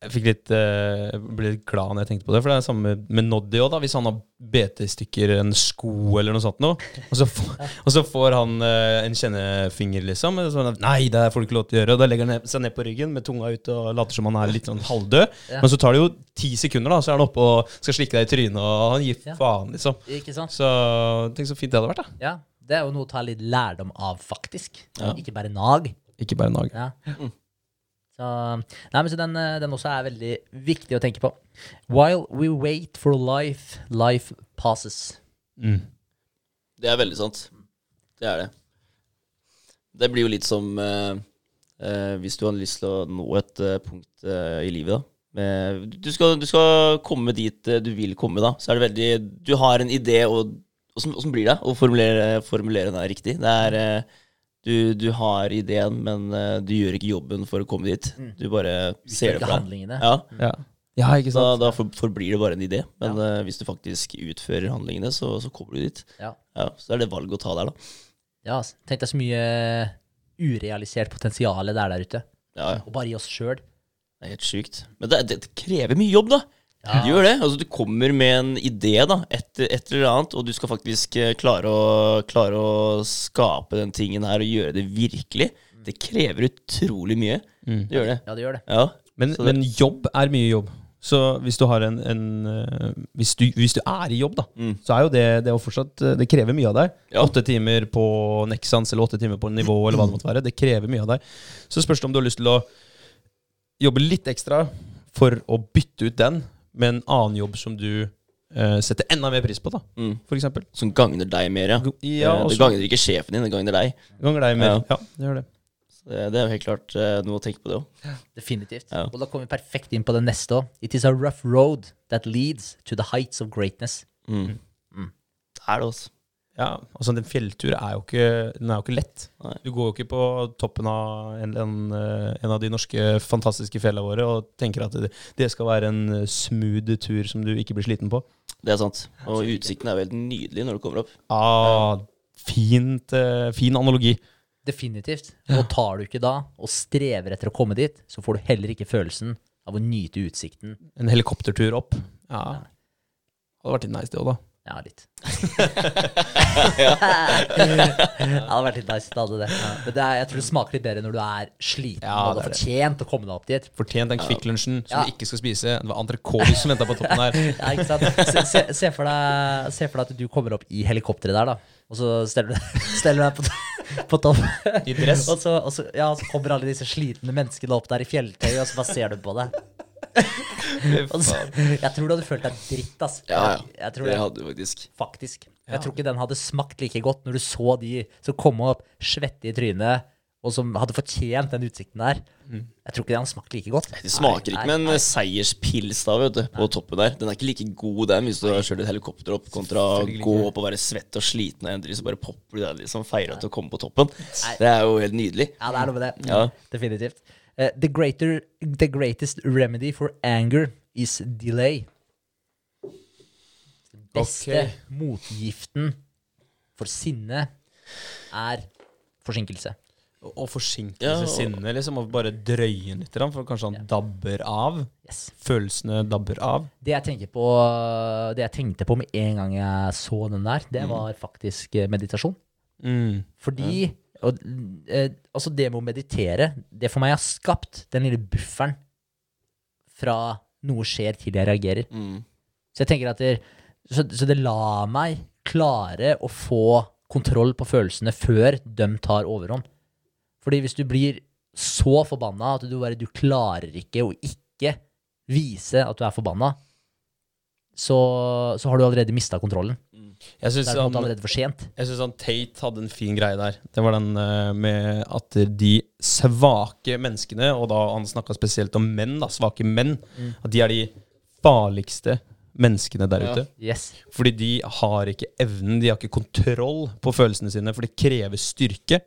Jeg fikk litt uh, ble litt glad når jeg tenkte på det. For det er det samme med- Noddy òg. Hvis han har BT stykker en sko eller noe sånt noe, og så, får- og så får han uh, en kjennefinger, liksom. og Sånn, Nei, det får du ikke lov til å gjøre. Og da legger han seg ned på ryggen med tunga ut og later som han er litt sånn halvdød. Ja. Men så tar det jo ti sekunder, da, så er han oppe og skal slikke deg i trynet, og han gir Ja. faen, liksom. ikke sant? Så tenk så fint det hadde vært, da. Ja, Det er jo noe å ta litt lærdom av, faktisk. Ja. Ikke bare nag. Ikke bare nag. Ja. Så, nei, men så den, eh, den også er veldig viktig å tenke på. While we wait for life, life passes. Mm. Det er veldig sant. Det er det. Det blir jo litt som uh, uh, hvis du har lyst til å nå et uh, punkt i livet, da. Med, du, skal, du skal komme dit du vil komme, da. Så er det veldig Du har en idé, og åssen blir det å formulere, formulere det riktig? Det er eh, du, du har ideen, men eh, du gjør ikke jobben for å komme dit. Du bare ser det for deg. Ja, Ja. ja, ikke sant? da da forblir det bare en idé. Men eh, hvis du faktisk utfører handlingene, så, så kommer du dit. Ja. Ja, så er det valget å ta der, da. Ja, altså, tenk deg så mye urealisert potensial det er der ute. Ja, ja. Og bare i oss sjøl. Det er helt sykt. Men det, det, det krever mye jobb, da. Ja. Gjør det. Altså, du kommer med en idé, da, et, et eller annet, og du skal faktisk eh, klare å, klare å skape den tingen her og gjøre det virkelig. Det krever utrolig mye. Det gjør det. Ja, det gjør det. Ja. Men, det- men jobb er mye jobb. Så hvis du har en, en eh, hvis, du, hvis du er i jobb, da, Mm. så er jo det, det er fortsatt eh, Det krever mye av deg. Ja. Åtte timer på Nexans eller åtte timer på nivå eller hva det måtte være. Det krever mye av deg. Så spørs det om du har lyst til å jobbe litt ekstra for å bytte ut den med en annen jobb som du eh, setter enda mer pris på, da, Mm. for eksempel. Som gagner deg mer, ja. Ja, Eh, det gagner ikke sjefen din, det gagner deg. Det ganger deg mer. Ja. Ja, det gjør det. Så det, det er jo helt klart eh, noe å tenke på, det òg. Definitivt. Ja. Og da kommer vi perfekt inn på det neste òg. It is a rough road that leads to the heights of greatness. Mm. Det er det også. Ja, altså Den fjelltur er jo ikke, den er jo ikke lett. Nei. Du går jo ikke på toppen av en, en, eh, en av de norske fantastiske fjellene våre og tenker at det, det skal være en eh, smooth tur som du ikke blir sliten på. Det er sant. Og utsikten er jo helt nydelig når du kommer opp. Ah, fint, eh, fin analogi. Definitivt. Og tar du ikke da, og strever etter å komme dit, så får du heller ikke følelsen av å nyte utsikten. En helikoptertur opp. Ja. Det hadde vært litt nice, det òg, da. Ja, litt. det hadde vært litt nice, hadde det. Men det er, jeg tror det smaker litt bedre når du er sliten Ja, og har fortjent å komme deg opp dit. Fortjent den Kvikk Lunsjen som du ikke skal spise. Det var entrecôte som venta på toppen her. Ja, ikke sant? Se, se, se, for deg, se for deg at du kommer opp i helikopteret der, da. Og så steller du, steller du deg på, på topp. I dress. Og så, og, så, ja, så kommer alle disse slitne menneskene opp der i fjelltøy, og så bare ser du på det. Jeg tror du hadde følt deg dritt, ass. Ja, ja. Jeg tror Det det, hadde du faktisk. faktisk. Jeg tror ikke den hadde smakt like godt når du så de som kom opp svette i trynet, og som hadde fortjent den utsikten der. Jeg tror ikke den hadde smakt like godt. Det smaker ikke med en seierspils da, vet du, på toppen der. Den er ikke like god den hvis du har kjørt et helikopter opp, kontra å gå opp og være svett og sliten, og endelig så bare popper du der liksom, feirer at du kommer på toppen. Det er jo helt nydelig. Ja, det er noe med det. Ja. Definitivt. Eh, the, greater, the greatest remedy for anger is delay. Den beste okay. motgiften for sinne er forsinkelse. Og og forsinkelse Ja, og- sinnet, liksom. Og bare drøye den litt, for kanskje han dabber av. Yes. Følelsene dabber av. Det jeg, på, det jeg tenkte på med en gang jeg så den der, det var faktisk eh, meditasjon. Mm. Fordi og, eh, altså det med å meditere, det for meg har skapt den lille bufferen fra noe skjer til jeg reagerer. Mm. Så jeg tenker at det, så, så det lar meg klare å få kontroll på følelsene før de tar overhånd. Fordi hvis du blir så forbanna at du bare du klarer ikke å ikke vise at du er forbanna, så, så har du allerede mista kontrollen. Jeg syns han, måte allerede for sent. jeg synes han Tate hadde en fin greie der. Det var den uh, med at de svake menneskene, og da han snakka spesielt om menn, da, svake menn, at de er de farligste menneskene der Ja. ute. Yes. Fordi de har ikke evnen, de har ikke kontroll på følelsene sine, for det krever styrke.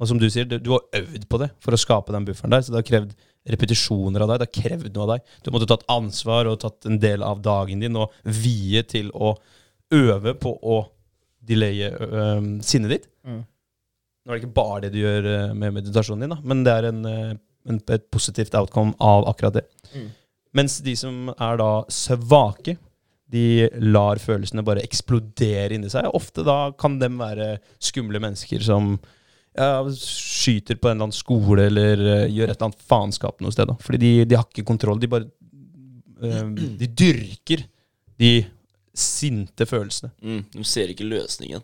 Og som du sier, du, du har øvd på det for å skape den bufferen der, så det har krevd repetisjoner av deg, det har krevd noe av deg. Du måtte tatt ansvar og tatt en del av dagen din og vie til å øve på å delaye um, sinnet ditt. Mm. Nå er det ikke bare det du gjør med meditasjonen din, da, men det er en, en, et positivt outcome av akkurat det. Mm. Mens de som er da svake, de lar følelsene bare eksplodere inni seg. Ofte da kan dem være skumle mennesker som ja, skyter på en eller annen skole eller uh, gjør et eller annet faenskap noe sted. Da. Fordi de, de har ikke kontroll. De bare uh, De dyrker de sinte følelsene. Mm. De ser ikke løsningen.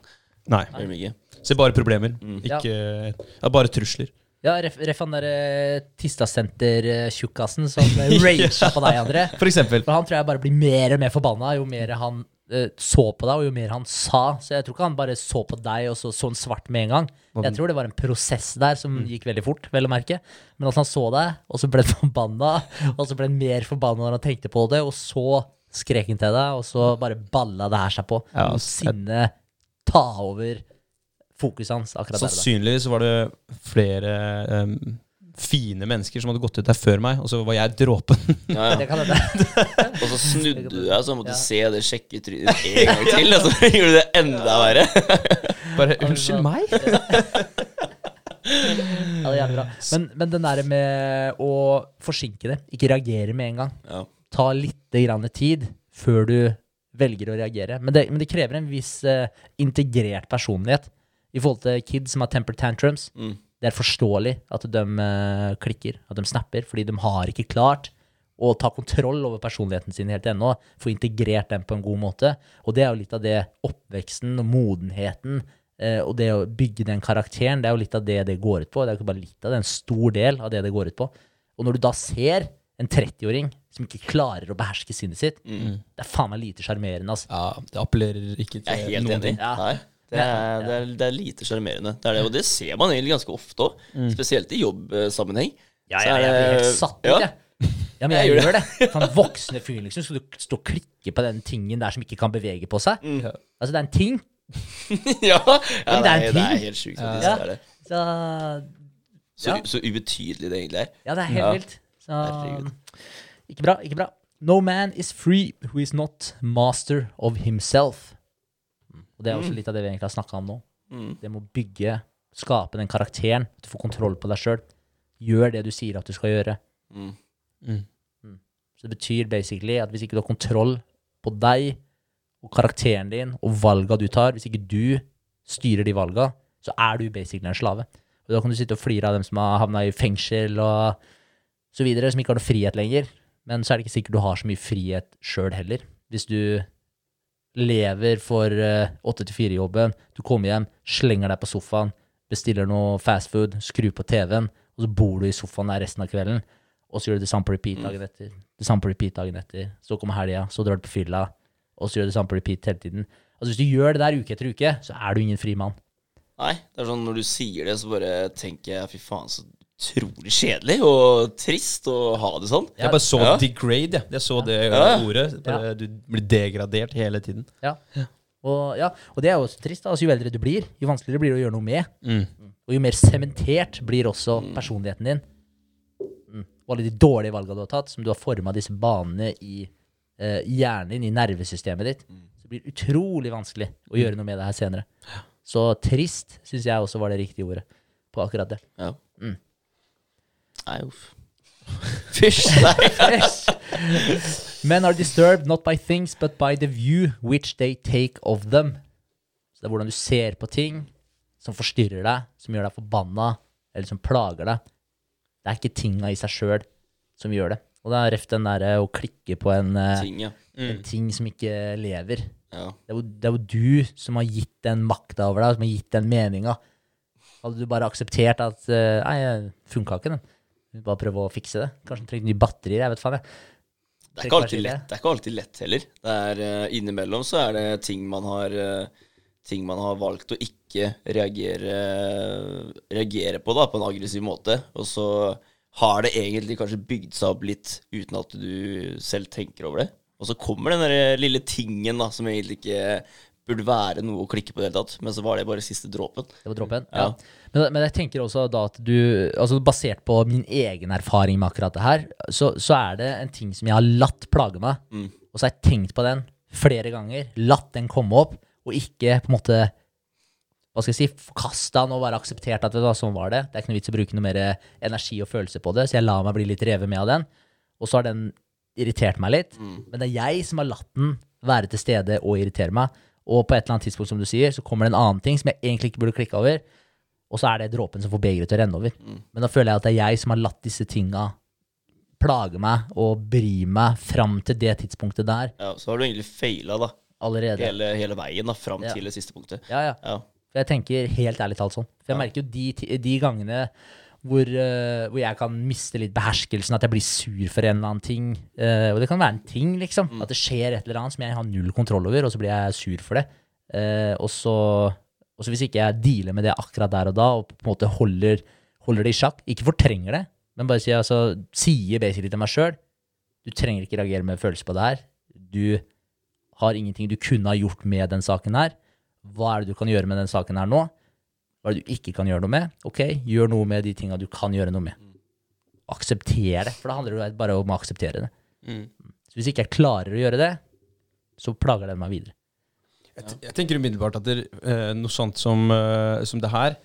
Nei. Nei. Ser bare problemer. Mm. Ikke ja, Bare trusler. Ja, ref, ref han derre Tistasenter-tjukkasen som eh, ja. på deg, André. For eksempel. For han tror jeg bare blir mer og mer forbanna jo mer han uh, så på deg, og jo mer han sa. Så jeg tror ikke han bare så på deg og så så en svart med en gang. Jeg tror det var en prosess der som gikk veldig fort, vel å merke. Men at han så deg, og så ble han forbanna, og så ble han mer forbanna når han tenkte på det, og så skrek han til deg, og så bare balla det her seg på. Ja, altså, sinnet ta over fokuset hans akkurat der. Sannsynligvis var det flere um, fine mennesker som hadde gått ut der før meg, og så var jeg dråpen. Ja, ja. Det kan hende. Og så snudde du deg, så måtte du se det sjekketrynet en gang til. Og så gjorde du det enda verre. Bare unnskyld meg? Ja, det er bra. Men, men den der med å forsinke det, ikke reagere med en gang. Ja. Ta litt grann tid før du velger å reagere. Men det, men det krever en viss uh, integrert personlighet i forhold til kids som har temper tantrums. Mm. Det er forståelig at de uh, klikker, at de snapper, fordi de har ikke klart å ta kontroll over personligheten sin helt ennå, få integrert den på en god måte. Og det er jo litt av det oppveksten og modenheten uh, og det å bygge den karakteren, det er jo litt av det det går ut på. Det er jo ikke bare litt av det, det er en stor del av det det går ut på. Og når du da ser en 30-åring som ikke klarer å beherske sinnet sitt, det er faen meg lite sjarmerende, altså. Ja, det appellerer ikke til Jeg er helt noen enig. ting. Ja. Nei, det er, det, er, det er lite sjarmerende. Det er det, og det ser man egentlig ganske ofte òg. Spesielt i jobbsammenheng. Ja, ja, er jeg blir helt satt ut, ja. jeg. Ja, men jeg, Jeg gjør det. For en voksne fyr liksom skal du stå og klikke på den tingen der som ikke kan bevege på seg. Mm. Altså, det er en ting. ja, ja Men det, det er en det er helt sjukt. faktisk, Ja. det. Så Så, så ubetydelig det egentlig er. Ja, det er helt Ja. vilt. Så Herregud. Ikke bra, ikke bra. No man is free who is not master of himself. Og det er også litt av det vi egentlig har snakka om nå. Mm. Det med å bygge, skape den karakteren. At du får kontroll på deg sjøl. Gjør det du sier at du skal gjøre. Mm. Så det betyr basically at hvis ikke du har kontroll på deg og karakteren din og valga du tar, hvis ikke du styrer de valga, så er du basically en slave. Og da kan du sitte og flire av dem som har havna i fengsel og så videre, som ikke har noe frihet lenger. Men så er det ikke sikkert du har så mye frihet sjøl heller. Hvis du lever for åtte til fire-jobben, du kommer hjem, slenger deg på sofaen, bestiller noe fastfood, skrur på TV-en, og så bor du i sofaen der resten av kvelden, og så gjør du det samme på repeat dagen etter. Det samme på repeat dagen etter. Så kommer helga, så drar du på fylla, og så gjør du det samme på repeat hele tiden. Altså Hvis du gjør det der uke etter uke, så er du ingen fri mann. Nei, det er sånn når du sier det, så bare tenker jeg fy faen, så utrolig kjedelig og trist å ha det sånn. Jeg bare så Ja. degrade, jeg. Jeg så det Ja. ordet. Bare, Du blir degradert hele tiden. Ja. Og, ja. og det er jo også trist. da. Altså, jo eldre du blir, jo vanskeligere blir det å gjøre noe med. Mm. Og jo mer sementert blir også personligheten din. Mm. Og alle de dårlige valgene du har tatt, som du har forma disse banene i eh, hjernen din, i nervesystemet ditt, så blir det utrolig vanskelig å gjøre noe med det her senere. Så trist syns jeg også var det riktige ordet på akkurat det. Ja. Mm. Nei, uff. Fysj. Nei. Men are disturbed not by things, but by the view which they take of them. Så det er hvordan du ser på ting som forstyrrer deg, som gjør deg forbanna, eller som plager deg. Det er ikke tinga i seg sjøl som gjør det. Og det er reft den derre å klikke på en, eh, Ting, ja. en ting som ikke lever. ja. Det er, jo, det er jo du som har gitt den makta over deg, som har gitt den meninga. Hadde du bare akseptert at eh, Nei, funka ikke den. Bare prøve å fikse det. Kanskje han trengte nye batterier. Jeg vet faen, jeg. Det er ikke alltid lett, det er ikke alltid lett heller. Det er, uh, innimellom så er det ting man har uh, Ting man har valgt å ikke reagere, reagere på da, på en aggressiv måte. Og så har det egentlig kanskje bygd seg opp litt uten at du selv tenker over det. Og så kommer den der lille tingen da, som egentlig ikke burde være noe å klikke på i det hele tatt. Men så var det bare siste dråpen. Det var dråpen? Ja. Ja. Men, men jeg tenker også da at du altså Basert på min egen erfaring med akkurat det her, så, så er det en ting som jeg har latt plage meg. Mm. Og så har jeg tenkt på den flere ganger, latt den komme opp, og ikke på en måte hva skal jeg si, forkasta den og bare akseptert at det var sånn var det. Det er ikke noe vits å bruke noe mer energi og følelse på det, så jeg la meg bli litt revet med av den. Og så har den irritert meg litt. Men det er jeg som har latt den være til stede og irritere meg. Og på et eller annet tidspunkt, som du sier, så kommer det en annen ting som jeg egentlig ikke burde klikke over. Og så er det dråpen som får begeret til å renne over. Men da føler jeg at det er jeg som har latt disse tinga plage meg og bry meg fram til det tidspunktet der Ja, så har du egentlig feila da, allerede. hele, hele veien da, fram Ja. til det siste punktet. Ja, ja. Ja. For jeg tenker helt ærlig talt sånn. For jeg merker jo de, de gangene hvor, uh, hvor jeg kan miste litt beherskelsen, at jeg blir sur for en eller annen ting. Uh, og det kan være en ting, liksom. At det skjer et eller annet som jeg har null kontroll over, og så blir jeg sur for det. Uh, og, så, og så hvis ikke jeg dealer med det akkurat der og da, og på en måte holder, holder det i sjakk, ikke fortrenger det, men bare sier, altså, sier basically til meg sjøl Du trenger ikke reagere med følelser på det her. Du har ingenting du kunne ha gjort med den saken her. Hva er det du kan gjøre med den saken her nå? Hva er det du ikke kan gjøre noe med? Ok, gjør noe med de tinga du kan gjøre noe med. Aksepter det, for da handler det jo bare om å akseptere det. Mm. Så hvis ikke jeg klarer å gjøre det, så plager det meg videre. Jeg, t- jeg tenker umiddelbart at det, eh, noe sånt som, eh, som det her,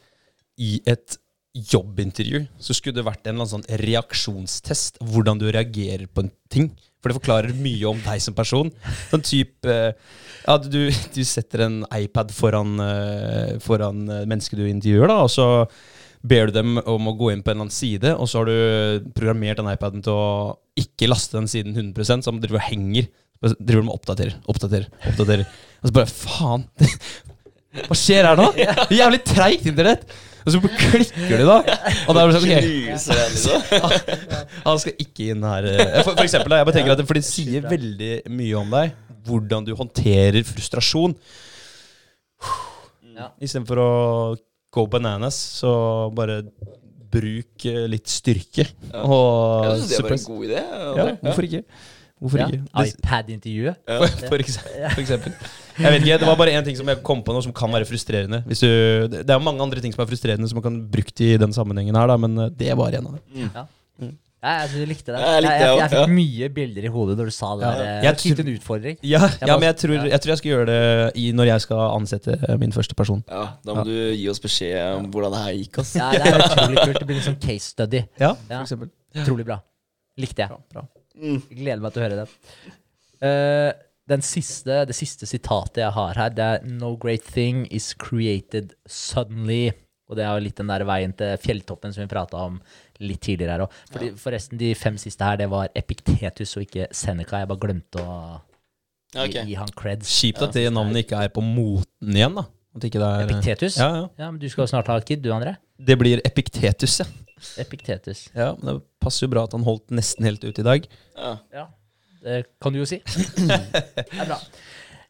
i et jobbintervju, så skulle det vært en sånn reaksjonstest. Hvordan du reagerer på en ting. For det forklarer mye om deg som person. Sånn type eh, ja, du, du setter en iPad foran, eh, foran eh, mennesket du intervjuer, da, og så ber du dem om å gå inn på en eller annen side, og så har du programmert den iPaden til å ikke laste den siden 100% så de driver og henger. Driver med oppdaterer, oppdaterer, oppdaterer. Og så bare faen! Hva skjer her nå? Jævlig treigt internett! Og så klikker de, da. Og da er det sånn, ok Knuser den, liksom. han skal ikke inn her. eh, For, for eksempel, da, jeg bare tenker at det, for det sier veldig mye om deg, hvordan du håndterer frustrasjon. Ja. Istedenfor å go bananas, så bare bruk eh, litt styrke. Og Jeg synes det var en god idé. Ja, hvorfor ikke? Hvorfor Ja. ikke? iPad-intervjuet. for, for, for eksempel. Jeg vet ikke, Det var bare én ting som jeg kom på nå som kan være frustrerende. Hvis du, det er mange andre ting som er frustrerende som man kan brukt i den sammenhengen her, da, men eh, det var en av dem. Ja, jeg synes du likte det. Jeg likte jeg, det jeg, jeg fikk ja. mye bilder i hodet når du sa det Ja. der. Jeg Jeg fikk en utfordring. Ja, ja men jeg tror, jeg tror jeg skal gjøre det i, når jeg skal ansette eh, min første person. Ja, Da må du gi oss beskjed om hvordan det her gikk. ass. Ja, det er utrolig kult. Det blir en sånn case study. Ja, Ja. for eksempel. Utrolig bra. Likte jeg. Bra, bra. Jeg gleder meg til å høre det. Uh, den siste, det siste sitatet jeg har her, det er No great thing is created suddenly. Og det er jo litt den der veien til fjelltoppen som vi prata om litt tidligere her òg. Forresten, de fem siste her, det var Epiktetus og ikke Seneca. Jeg bare glemte å gi, okay. gi, han creds. Kjipt at det navnet ikke er på moten igjen, da. At ikke det er Epiktetus? Ja, ja. Ja, men du skal jo snart ha kid, du, André. Det blir Epiktetus, ja. Epiktetus. ja. Men det passer jo bra at han holdt nesten helt ut i dag. Ja. Ja, det kan du jo si. det er bra.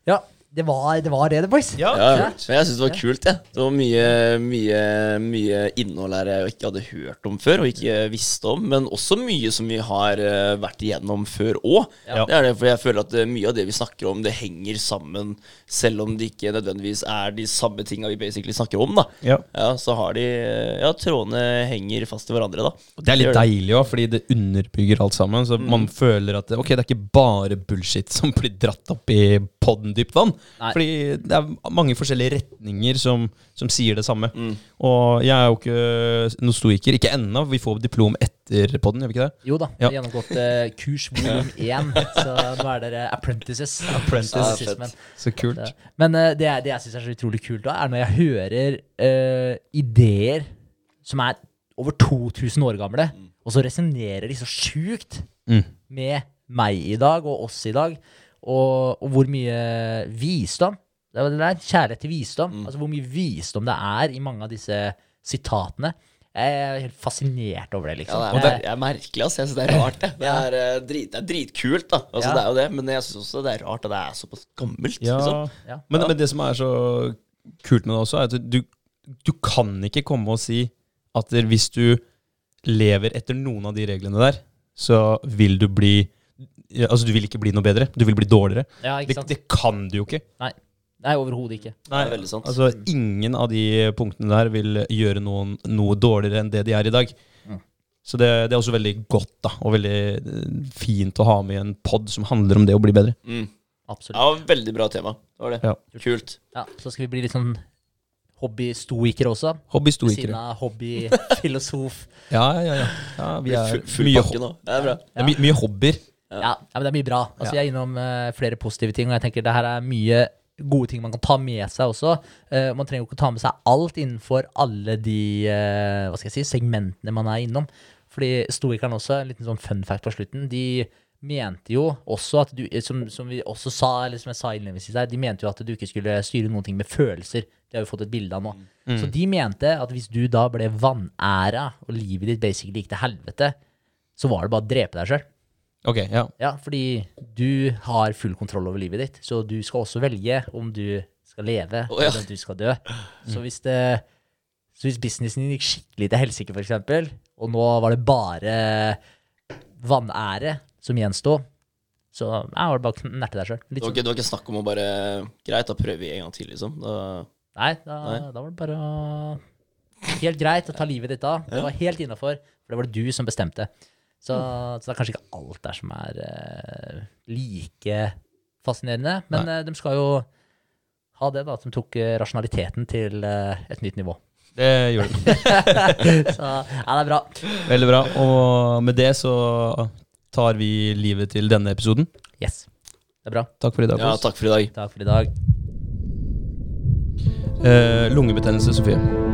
Ja, det var det, var det, The boys. Ja, Ja, men jeg syns det var kult, Ja. Det var mye, mye, mye innhold her jeg ikke hadde hørt om før, og ikke visste om. Men også mye som vi har eh, vært igjennom før òg. Ja. Det er det, for jeg føler at eh, mye av det vi snakker om, det henger sammen, selv om det ikke nødvendigvis er de samme tinga vi basically snakker om. da Ja. Ja, Så har de Ja, trådene henger fast i hverandre, da. Det er litt deilig òg, fordi det underbygger alt sammen. Så man føler at det, ok, det er ikke bare bullshit som blir dratt opp i podden dypt vann. Nei. Fordi det er mange forskjellige retninger som, som sier det samme. Og jeg er jo ikke noe stoiker. Ikke ennå. Vi får diplom etter podden, gjør vi ikke det? Jo da, vi Ja. har gjennomgått uh, kurs volum 1, så nå er dere apprentices. Apprentices. ah, men, Så kult. det- men uh, det, jeg- det jeg syns er så utrolig kult, da, er når jeg hører uh, ideer som er over 2000 år gamle, og så resonnerer de så sjukt Mm. med meg i dag og oss i dag, og, og hvor mye visdom det er det der, Kjærlighet til visdom. Altså Hvor mye visdom det er i mange av disse sitatene. Jeg er helt fascinert over det, Ja, liksom. det er, det er merkelig, altså. Jeg syns det er rart, det. Det er, eh, drit, det er dritkult, da. Altså, Ja. Det er jo det, men jeg syns også det er rart at det er såpass gammelt. Ja. Liksom. Ja. Men, men det som er så kult med det også, er at du, du kan ikke komme og si at hvis du lever etter noen av de reglene der, så vil du bli ja, Altså, du vil ikke bli noe bedre. Du vil bli dårligere. Ja, Det, ikke sant? det kan du jo ikke. Nei, Nei overhodet ikke. Det er sant. Altså, ingen av de punktene der vil gjøre noen noe dårligere enn det de er i dag. Så det, det er også veldig godt da, og veldig eh, fint å ha med i en pod som handler om det å bli bedre. Mm. Absolutt. Ja, veldig bra tema. Det var det. Ja. Kult. Ja, så skal vi bli litt sånn hobbystoikere også. Ved siden av hobbyfilosof. Ja, ja, ja. ja vi er Full, full mye, pakke ho- nå. Det er bra. det er my, mye hobbyer. Ja. men det er mye bra. Altså. Jeg er innom eh, flere positive ting, og jeg tenker det her er mye gode ting man kan ta med seg også. Eh, man trenger jo ikke ta med seg alt innenfor alle de eh, hva skal jeg si, segmentene man er innom. Fordi stoikerne også, en liten sånn fun fact på slutten, de mente jo også at du, som, som vi også sa, eller som jeg sa innledningsvis her, de mente jo at du ikke skulle styre noen ting med følelser. Det har vi fått et bilde av nå. Så de mente at hvis du da ble vanæra, og livet ditt basically gikk til helvete, så var det bare å drepe deg sjøl. Ok, ja. Ja, fordi du har full kontroll over livet ditt, så du skal også velge om du skal leve, oh, ja. eller om du skal dø. Så hvis, det, så hvis businessen din gikk skikkelig til helsike, eksempel, og nå var det bare vanære som gjensto, så jeg var det bare å knerte deg sjøl. Det var, ikke, det var ikke snakk om å bare Greit, da prøver vi en gang til, liksom. Da, Nei, da, Nei. da var det bare å Helt greit å ta livet ditt av. Det var helt innafor, for det var det du som bestemte. Så, så det er kanskje ikke alt der som er uh, like fascinerende. Men uh, de skal jo ha det, da, at de tok uh, rasjonaliteten til et nytt nivå. Det gjorde de. Så ja, det er bra. Veldig bra. Og med det så tar vi livet til denne episoden. Yes. Det er bra. Takk for i dag. ja, takk for i dag. Takk for i dag. Eh, lungebetennelse, Sofie.